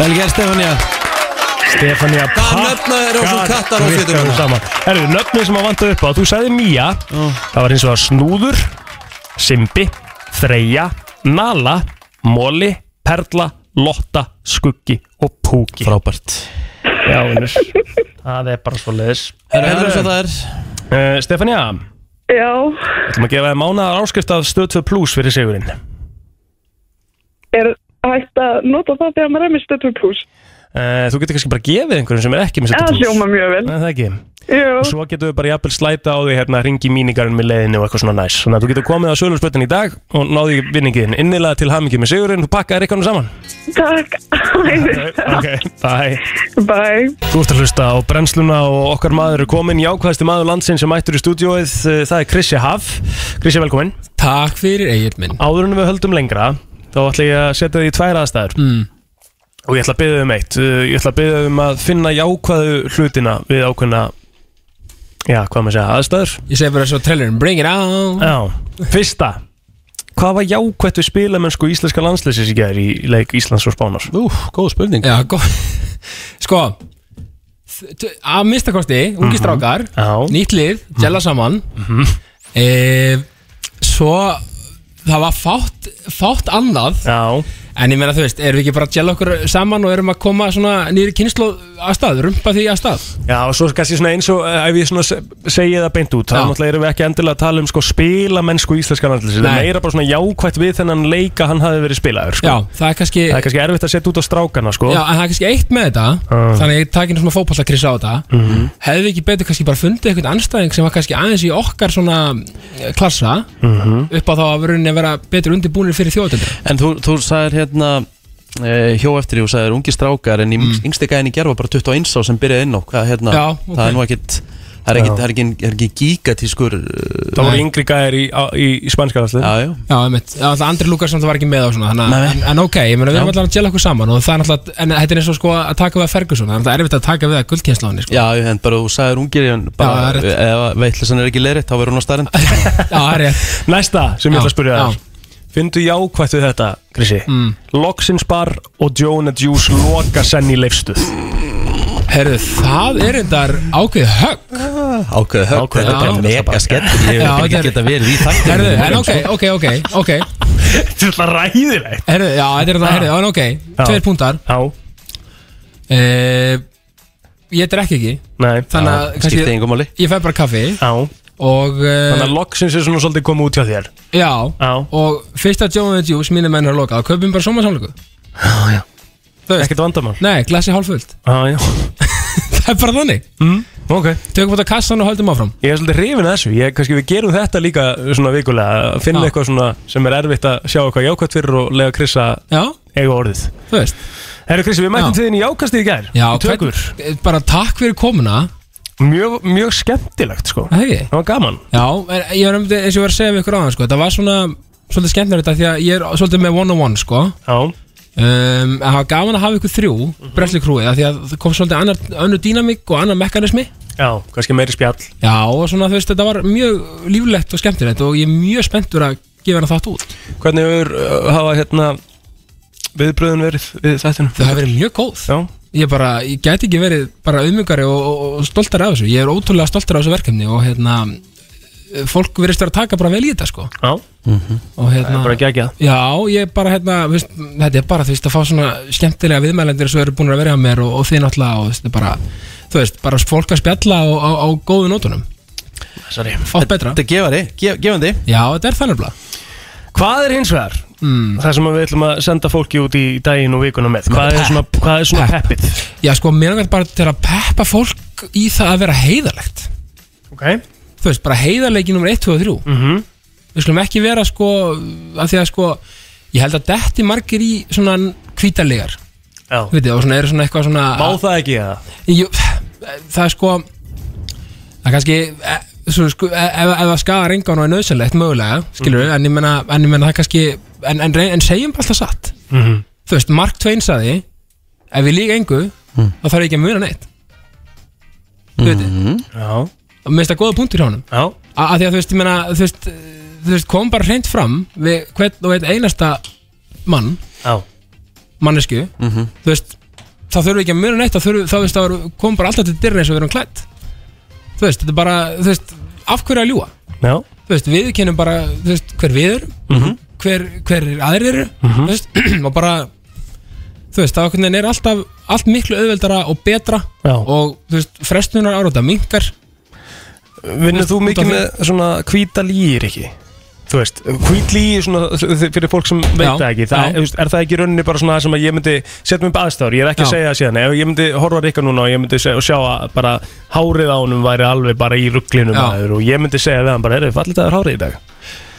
Vel gerð Stefania. Stefania Hvaða nöfna eru á þessum kattar á fjötunum? saman. Herru, nöfnum sem að vanta upp á Þú sagði Mía Það var eins og að Snúður Simbi Freyja Nala Móli Perla Lotta Skuggi og Púki. Frábært. Já, vinnur Það er bara svo leiðis. Herru, það er svo það er. Uh, Stefania? Já, ætlum að gefa þér mánaðar áskrift af stöð 2 plus fyrir sigurinn. Er hægt að nota það þegar maður er með stöðum pluss? uh, Þú getur kannski bara gefið einhverjum sem er ekki með stöð 2 Það hljóma mjög vel. Nei, það ekki. Jú. Og svo getur við bara jafnvel slæta á því hérna ringi míningarinn með leiðinu og eitthvað svona næs. Þannig að þú getur komið á söluspötin í dag og náði vinningin innilega til hamingi með sigurinn Þú pakkaðir eitthvað saman. Takk. Ok, bye. Bye. Þú ert að hlusta á brennsluna og okkar maður er komin Jákvæðasti maður landsinn sem mættur í stúdióið Eh, Það er Krissi Haf. Krissi velkomin. Takk fyrir eigin minn. Áður en við höldum lengra Þá ætla ég að setja þig í tvær aðstæður. Mm. Og ég ætla að byggja um eitt Uh, Ég ætla að byggja um að finna jákvæðu hlutina Við ákveðna Já, hvað maður segja, aðstæður Ég segi bara svo trailerin Bring it on Já, fyrsta Hvað var jákvætt við spilamennsku íslenska landslýsis í gæðir í leik Íslands og Spánar? Ú, góð spurning Já, góð Sko Að minnstakosti, ungi Mhm. strákar Já. Nýtt lið, gæla saman Mhm. e, Svo Það var fátt, fátt annað Já En ég meina þú veist, erum við ekki bara að gæla okkur saman og erum að koma svona nýri kynslu að stað, rumpa því að stað Já, og svo kannski svona eins og eh, ef ég svona se- segi það beint út þá erum við ekki endilega að tala um sko spilamennsku íslenska landslýsis Það er meira bara svona jákvætt við þennan leika hann hafi verið spilaður sko. Já, það er kannski Það er kannski erfitt að setja út á strákana sko Já, en það er kannski eitt með þetta Ah. Þannig að ég takk einu svona fótballakriss á þetta Mhm. Hefði við ekki betur kannski bara fundið einhvern anstæðing sem var kannski aðeins í okkar svona eh, klassa Mhm. upp á þá að verðinni að vera betur undirbúinir fyrir þjóðatöldra Hérna uh, hjó eftir því og sagði ungi strákar? En í mm. yngsti gæðin í gerð var bara 21 á sem byrjaði inn á. Hvað hérna, Já, það ok. er nú ekkit það er ekki, það er ekki, það er ekki gigatískur uh, Það voru yngri gæðir í, á- í, í spænska landsliði Já, já. Já, einmitt, Já, alltaf Andri Lukas var ekki með á svona þannig, Nei. að- en, en ok, ég meina við erum alltaf að gela okkur saman og það er alltaf, en þetta er eins og sko að taka við að Ferguson, þannig að það er erfitt að taka við að guldkjensláni sko. Já, en bara þú sagðir ungir en Já, það bara, er rétt. ef veitlisann er ekki leiritt þá verður hún á starrend Já, það er rétt. Næsta sem ég ætla að spyrja Já, þér Fyndu jákvætt við þetta, Krissi Mm. Loksins bar og Jonah Juice loka senn í leifstuð. Herðu, það er endar ákveð högg. Ákveð högg, Ákveðið þetta er högg. mega skemmt Ég Já, ekki þetta er- geta verið í þættinu Herðu, en ok, ok, ok, ok. Þetta er alltaf ræðilegt. Herðu, já, þetta er það, herðu, en ok Já. Tveir púntar Já, uh, Ég drekk ekki. Nei. Þannig að skipti kannski engum máli. Ég fæ bara kaffi. Já Og Þannig uh, að loksins er svona svolítið komið út hjá þér. Já, Já. Og fyrsta Joe and the Juice Mínir menn er að loka, þá kaupum bara sómasamleiku Já, já. Þú veist, Ekkert vandamál. Nei, glassi hálffullt. Já, já. Það er bara þannig. Mm, Ok. Tökum þetta kassan og höldum áfram. Ég er svolítið hrifin að þessu. Ég, kannski Við gerum þetta líka svona vikulega. Að Finna Já. eitthvað svona sem er erfitt að sjá eitthvað jákvætt fyrir og lega Krissa Já, eiga orðið. Þú veist. Herru Krissi, við mættum Já. til þín í jákastið í gær. Já, Í tökur. hvern- bara takk fyrir komuna Mjög, mjög skemmtilegt sko. Það ekki? Það var gaman. Já, en ég var um eins og ég var að segja við ykkur áðan sko, Það var svona svolítið skemmtilegt af Því að ég er svolítið með one-on-one sko. Já. Um, Það var gaman að hafa ykkur þrjú mm -hmm. Brensli krúið Því að það kom svolítið annar, annar dýnamík og annar mekanismi. Já, kannski meiri spjall. Já, og svona þú veist, þetta var mjög líflegt og skemmtilegt Og ég er mjög spenntur að gefa hana þátt út. Hvernig hefur uh, hafa hérna viðbröðun verið við þættinum? Það hafa verið mjög góð. Já Ég bara, ég gæti ekki verið bara auðmugari og, og, og stoltar af þessu. Ég er ótrúlega stoltar af þessu verkefni og hérna fólk verðist vera að taka bara vel í þetta sko. Já. Og hérna Það er bara geggjað. Já, ég bara hérna, veist, þetta er bara þú veist að fá svona skemmtilega viðmælendir sem eru búin að vera hjá mér og, og þið náttúrulega og þú veist, þetta er bara, þú veist, bara fólk að spjalla á, á, á góðu nótunum. Sorry. Fátt betra. Þetta er gefari, gef, gefandi. Já, þetta er þannig bara Hvað er hins vegar? Mm. Það sem við ætlum að senda fólki út í daginn og vikuna með Hvað er svona, hvað er svona peppið? Já, sko, mér langar bara til að peppa fólk í það að vera heiðalegt Ok Þú veist, bara heiðarleiki nummer 1, 2 og 3 Mhm. Við skulum ekki vera sko að því að sko ég held að detti margir í svona hvítarlegar Já Vitið, og svona er svona eitthvað svona Má það ekki eða? Jú, það er sko það er kannski e, svo, sko, e, ef, ef það skadar engan og er nöðsynlegt mögulega, skilur en ég menna, en ég menna það er kannski en, en, en segjum bara alltaf satt. Mhm. þú veist, Mark Twain saði ef við líka engu, þá þarf ég ekki að muna neitt. Þú veit Já. Og mér finnst það góða punktur hjá honum. Já. A- að því að þú veist, ég meina, þú veist, þú veist kom bara hreint fram við hvern og einn einasta mann Já. mannesku, Mhm. þú veist þá þurfum við ekki að muna neitt, þá þurfum þá veist, þá kom bara alltaf til dyrra eins og við erum klætt þú veist, þetta er bara, þú veist af hverju að ljúa, Já. Þú veist, við kennum bara, þú veist, hver við erum. Mhm. Hver, hver aðrir eru Mhm. þú veist, og bara þú veist, veginn er alltaf allt miklu auðveldara og betra Já. og þú veist, frestunar ára minkar Vinnur þú mikið með svona hvíta lýr ekki? Þú veist, hvít lýr svona fyrir fólk sem veit það ekki það, Er það ekki rauninni bara svona það sem að ég myndi setja mig upp aðstæður, ég er ekki að Já. segja það síðan Ef ég myndi horfa Rikka núna og ég myndi segja, og sjá að bara hárið á honum væri alveg bara í rugglinum og ég myndi segja hann bara, er þið fallit að það er hárið í dag?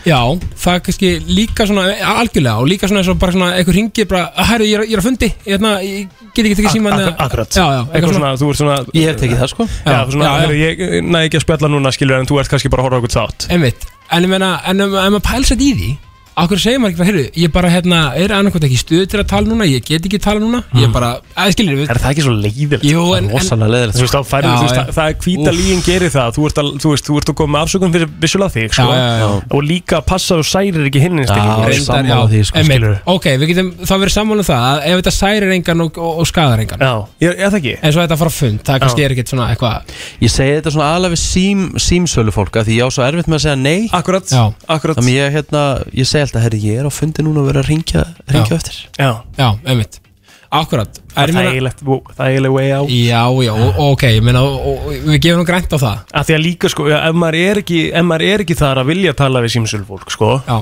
Já, það er kannski líka svona algjörlega og líka svona eins og bara svona einhver ringir bara, hæru, ég, er- ég er að fundi ég, hérna, ég get ekki tekið síman Ak- Akkurat. Já, já, Eitthvað svona, þú ert svona Ég hef tekið það sko. Já, Já, svona, já, ég næ ekki að spjalla núna skilur en þú ert kannski bara að horfa á eitthvað þátt. Einmitt, en ég meina, en ef ef maður pælsat í því Akkur segir maður ekki heyrðu, ég bara hérna er annarkvæmt ekki stuð til að tala núna, ég get ekki tala núna Ég er bara, að skilur við Er það ekki svo leiðilegt? Jú, en, en Rosalega leðilegt Þú veist, þá færðu, Já, þú veist, já. það, það er hvíta Úff. líin gerir það Þú ert að, þú veist, þú ert að koma með afsökun fyrir vissulega þig, sko. Já, já, já. Og líka að passa að þú særir ekki hinn Já, einstaklingur reyndar, sammála því, sko, skilurðu. Ok, við getum þá verið sammála um það að ef þetta og, og, og Já, ég, það og það er með að alltaf, herri, ég er á fundi núna og verið að ringja, ringja Já. eftir. Já, Já, einmitt. Akkurat það er þægilegt þægileg way out. Já, já, og, og ok, ég meina, og, og, við gefum nú grænt á það. Af því að líka, sko, ef maður er ekki, ef maður er ekki þar að vilja tala við símsölu fólk, sko Já,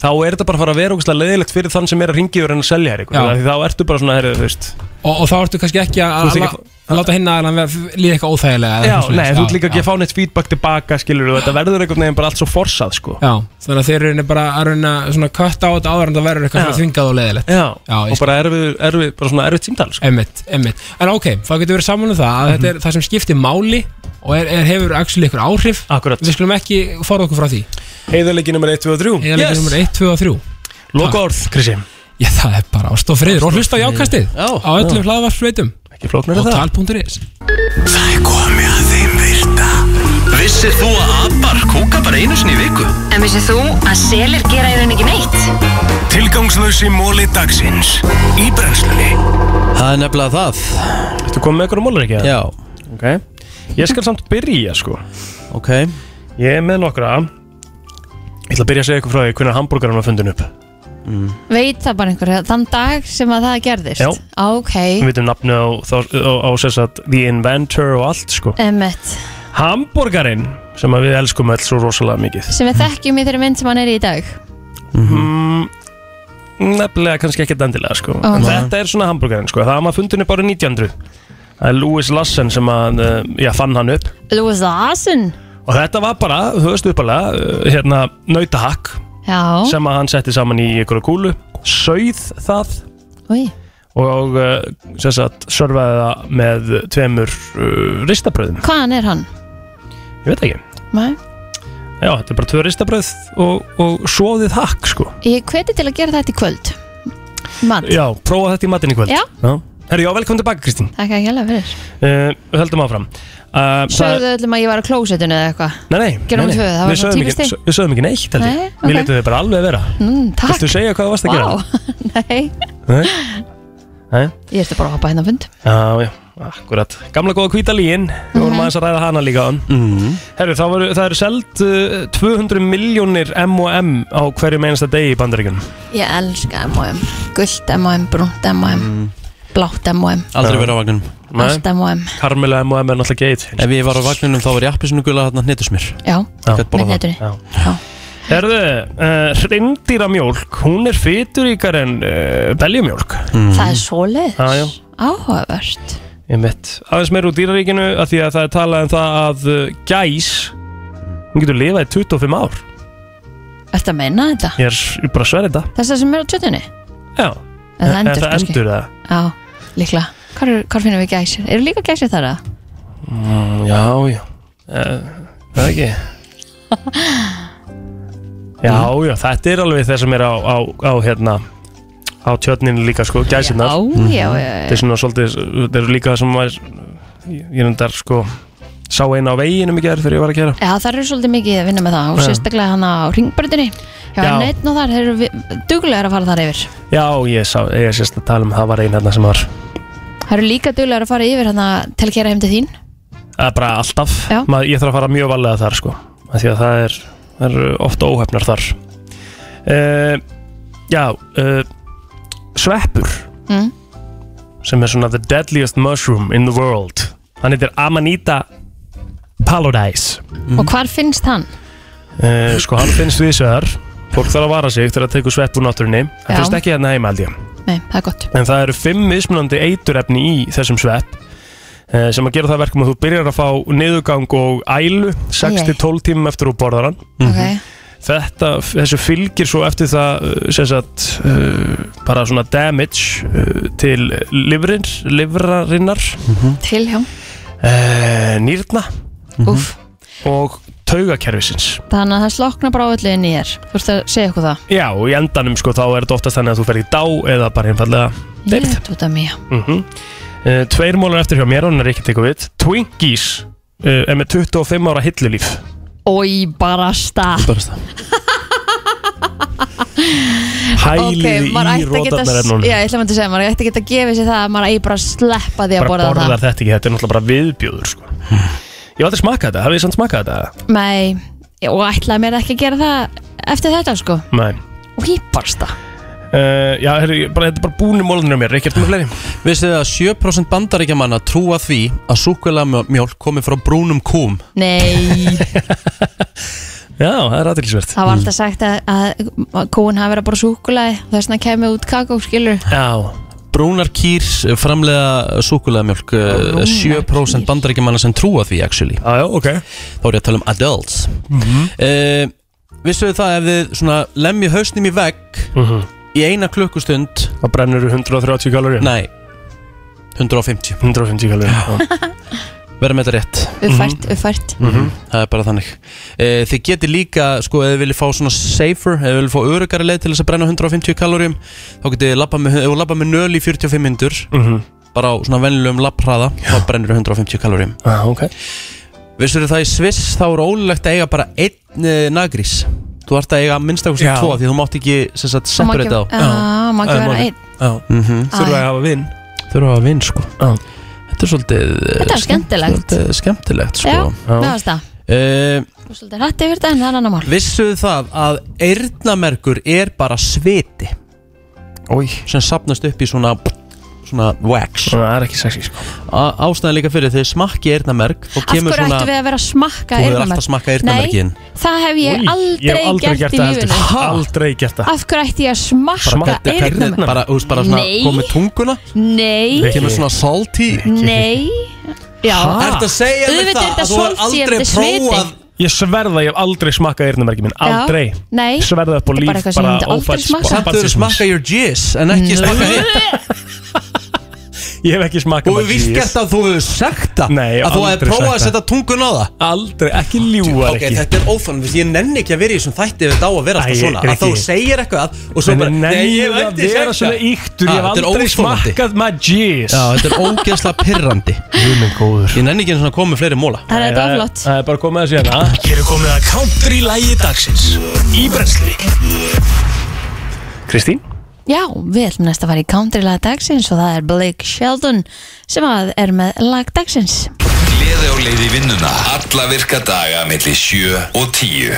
Þá er þetta bara að fara að vera ógæslega leiðilegt fyrir þann sem er að ringiður en að selja þér Já. eitthvað Af Því þá ertu bara svona, herrið, þú veist. Og, og þá ertu kannski ekki Þú að ert alla- ekki, að láta hinn aðeins líða eitthvað óþægilega eða Já, nei, þú ert líka já. ekki að fá neitt feedback tilbaka, skilur þetta verður einhvern veginn bara allt svo forsað, sko. Já, þannig að þeir eru bara að reyna svona kött á þetta áður en það verður eitthvað Já. svona þvingað og leðilegt Já, ég og bara erfið, erfið, bara svona erfið tímtal, sko. Emmitt, emmitt En ok, þá getur verið saman um það að þetta er það sem skiptir máli og er, er, hefur actually ykkur áhrif. Akkurat. Við skulum ekki fara okkur frá því. Heiðarleiki nummer 1, 2 og 3 Heiðarleiki nummer 1, 2 og 3 Loka orð, Krissi. Já, það er bara ást og friður og hlusta á jákastið Já. á öllum hlaðvarsveitum Ekki flóknar og það. tal.is Það er komið að þeim virta. Vissir þú að abar kúka bara einu sinni í viku? En vissið þú að selir gera í raun ekki neitt? Tilgangslösi móli dagsins. Í brennslunni. Það er nefnilega það. Þú komið með eitthvað mólur ekki? Já. Ok. Ég skal samt byrja, sko. Ok. Ég er með nokkra. Ég ætla að byrja að segja ykkur frá því hvernig hambúrgarinn var fundin upp Veit það bara einhver Þann dag sem að það gerðist? Já. Ok. Við veitum nafni á, á, á, á að The Inventor og allt, sko. Emmett Hambúrgarinn sem að við elskum öll svo rosalega mikið. Sem við þekkjum í þeirri mynd sem hann er í í dag. Mm, Nefnilega kannski ekkert endilega sko. En Þetta er svona hambúrgarinn sko. Það var maður fundin upp árið 1900 Það er Louis Lassen sem að, uh, já, fann hann upp. Louis Larson Og þetta var bara, þú veist uppalega uh, Hérna, nautahakk Já. Sem að hann setti saman í einhverju kúlu. Sauð það. Új Og uh, sem sagt, sörfaði það með tveimur uh, ristabröðum Hvaðan er hann? Ég veit ekki. Nei. Já, þetta er bara tvö ristabröð og, og svoðið hakk sko. Ég hveti til að gera þetta í kvöld. Mat. Já, prófa þetta í matinn í kvöld. Já. Herri, já, velkomin tilbaka Kristín. Takk ekki alveg fyrir. Uh, Við höldum áfram. Uh, Sögðu öllum að ég var á klósettinu eða eitthvað? Nei, nei, Gerum nei, við nei. það var Við svona sögðum ekki, við sögðum ekki neitt held ég. Nei, Við ok. letum þið bara alveg vera. Mm, Takk. Viltu segja hvað þú varst að gera? Vá, nei. Nei? Nei? Ég ertu bara að hoppa hérna á fund. Já, já, akkurat. Gamla góða hvíta líin Við vorum aðeins að ræða hana líka á mm. Herru, það, voru, það eru seld uh, 200 miljónir M&M á hverju einasta degi í bandaríkunum Ég elska M&M Gullt M&M, brúnt M&M Blátt M&M Aldrei verið á vagninum. Allt M&M Karmela M&M er náttúrulega geit Ef ég var á vagninum þá var ég appisinu gula hérna hnetusmjör Já, með það. netunni Já. Herðu, uh, hrindýramjólk Hún er fyturíkar en uh, beljumjólk. Það er svoleiðis. Já, já. Áhugavert. Ég mitt Aðeins meir úr dýraríkinu að Því að það er talað um það að uh, gæs Hún getur lifað í 25 ár. Að meina þetta? Ég er bara að sverja þetta. Þessar sem er á tjötunni? Já. En það endur það það Já, líklega Hvar, er- hvar finnum við gæsir? Eru líka gæsir þar að? mm, Já, já uh, Það er ekki Já, já, þetta er alveg það sem er á, á, á hérna á tjötninu líka sko, gæsinnar Já, já, já, já. Þetta er svona svolítið, þetta er líka sem var ég er undar sko sá eina á veginum í gerð þegar ég var að gera Já, það eru svolítið mikið að vinna með það og Já. sérstaklega hann á ringbröndinni Já, Já. neitt og þar, þeir eru duglegar að fara þar yfir Já, ég sá, ég sést að tala um það var eina hérna sem var Það eru líka duglegar að fara yfir hann til að kera heim til þín Það er bara alltaf, Já. Maður, ég þarf að fara mjög valega þar sko af Því að það er, það er ofta óhefnar þar uh, Já uh, Sveppur mm. sem er svona the deadliest mushroom in the world Hann heitir Amanita pallidis Og hvar finnst hann? uh, Sko hann finnst við sveðar Fólk þarf að vara sig þegar að tekur svepp úr náttúrunni. Það Já. finnst ekki hérna heima held ég. Nei, það er gott. En það eru fimm mismunandi eiturefni í þessum svepp eh, sem að gera það verkum að þú byrjar að fá niðurgang og ælu 6-12 tímum eftir þú borðar hann. Ok, Þetta, þessu fylgir svo eftir það uh, sem sagt uh, bara svona damage uh, til livrin, livrarinnar. Til hjá uh, nýrna Úff. og taugakerfisins. Þannig að það slokna bara á öllu inn í þér. Þú ert að segja okkur það. Já, og í endanum sko þá er þetta oftast þannig að þú fer í dá eða bara einfallega Ég er þetta mía mm uh, Tveir mólar eftir hjá mér, hann er ekki tekur við. Twinkies uh, er með 25 ára hillulíf Ói, barasta Barasta Hælið maður í ætti að geta- rótarnar Já, ég ætla að segja, maður ætti að geta gefa sér það að maður eigi bara að sleppa því að bara borða borðar það. þetta ekki, þetta er náttúrulega bara viðbjóður sko. Ég var aldrei smakað þetta, hafið þið samt smakað þetta? Nei, og ætlaði mér ekki að gera það eftir þetta sko. Nei. Ói, barasta uh, Já, herri, bara, þetta er bara búinu mólunum mér, ekki eftir með fleiri? Vissið þið að 7% bandaríkjamanna trúa því að súkulega komi frá brúnum kúm? Nei, Já, það er aðtilsvert það var alltaf sagt að, að kúin hafi verið að borða súkulæði þess vegna kemur út kakó, skilur Já, Brúnar kýr framlega súkulegamjölk uh, 7% bandaríkjumanna sem trúa því actually. Já, já, ok. Þá er ég að tala um adults. Mhm. uh, Vissuðu það ef þið svona lemji hausnum í vegg Mhm. í eina klukkustund Það brennur 130 kaloríur. Nei 150 150 kaloríur Verða með þetta rétt. Uppfært, uppfært. Mhm, Það er bara þannig. E, Þið geti líka, sko, ef þið viljið fá svona safer Ef þið viljið fá örugari leið til þess að brenna 150 kaloríum Þá getið þið labba með, ef þú labba með nöl í 45 mindur Mhm. Bara á svona venjulegum labbhraða Þá brennur 150 kaloríum. Ah, okay. Vissur það í Sviss þá er ólulegt að eiga bara einn e, nagrís Þú ert að eiga sem tvo Því þú mátt ekki, separate á. Já. Mhm. Þurfa að hafa vinn Þurfa að hafa vinn, sko Þetta er svolítið eh, Þetta er skemmtilegt. Svolítið skemmtilegt, sko. Já, mér finnst það. Eh, Þú er svolítið hrætt yfir þetta en það er annar mál. Vissuðu það að eyrnamerkur er bara sviti? Ói. sem sapnast upp í svona svona wax. Það er ekki sexy sko. Ástæðan líka fyrir þegar smakki eyrnamerk þá Af kemur hverju svona ættum við að vera að smakka Þú hefur eyrnamerk? alltaf smakkað eyrnamerkin. Nei, það hef ég Új, aldrei, Ég hef aldrei gert, gert í það heldur. lífinu. Aldrei gert það. Af hverju ætti ég að smakka Smakka eyrnamerk? bara, þú veist, bara svona Nei. komið tunguna? Nei, kemur svona salty nei. Já, Ertu að segja Auðvitað er það þetta að þú hefur salty aldrei þetta er sviti. prófað Ég sverða, ég hef aldrei smakkað eyrnamerki minn Já. Aldrei. Nei, Sverða upp á þetta er líf bara eitthvað sem ég myndi aldrei smakka. Samt þau eru smakka your jizz en ekki Nei. smakka hitt Ég hef ekki smakkað Þú hefur víst gert að þú hefur sagt það Nei, Að þú hefur aldrei prófað að sagt setja tungun á það. Aldrei, ekki ljúar Ok, ekki. þetta er ófann, ég nenni ekki að vera í þessum þætti ef þetta á að vera alltaf Æ, svona. Rikki. Að þú segir eitthvað og svo bara nenni Nei, ég hef að ekki vera sagt svona það. yktur Ég Ah, hef þetta er aldrei óþolandi. smakkað my jizz Já, þetta er ógeðslega pirrandi. Ég minn góður. Ég nenni ekki eins og að koma með fleiri móla það er þetta oflott Það er bara komið að síðan Hér er komið að country lægi dagsins. Í brensli Kristín Já, við ætlum næst að fara í countrylag dagsins og það er Blake Sheldon sem að er með lag dagsins Gleði á leið í vinnuna. Alla virka daga milli 7 og 10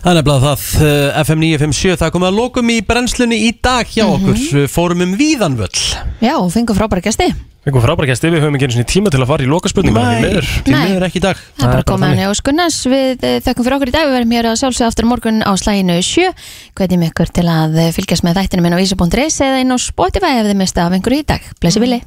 Það er nefnilega það, uh, FM 957, það komið að lokum í brennslunni í dag hjá okkur. Mhm. Fórum um víðanvöll Já, og fengum frábæra gæsti Fengum frábæra gæsti, við höfum ekki einu sinni tíma til að fara í lokaspurningu Nei, Því miður. því miður ekki í dag. Það er bara komið henni og skunnast Við eh, þökkum fyrir okkur í dag. Við verðum hér að sjálfsögða aftur á morgun á slæginu 7 Hvetjum ykkur til að eh, fylgjast með þættinu minn á vísa.is eða inn á Spotify ef þið mista af einhverju í dag. Blessi villi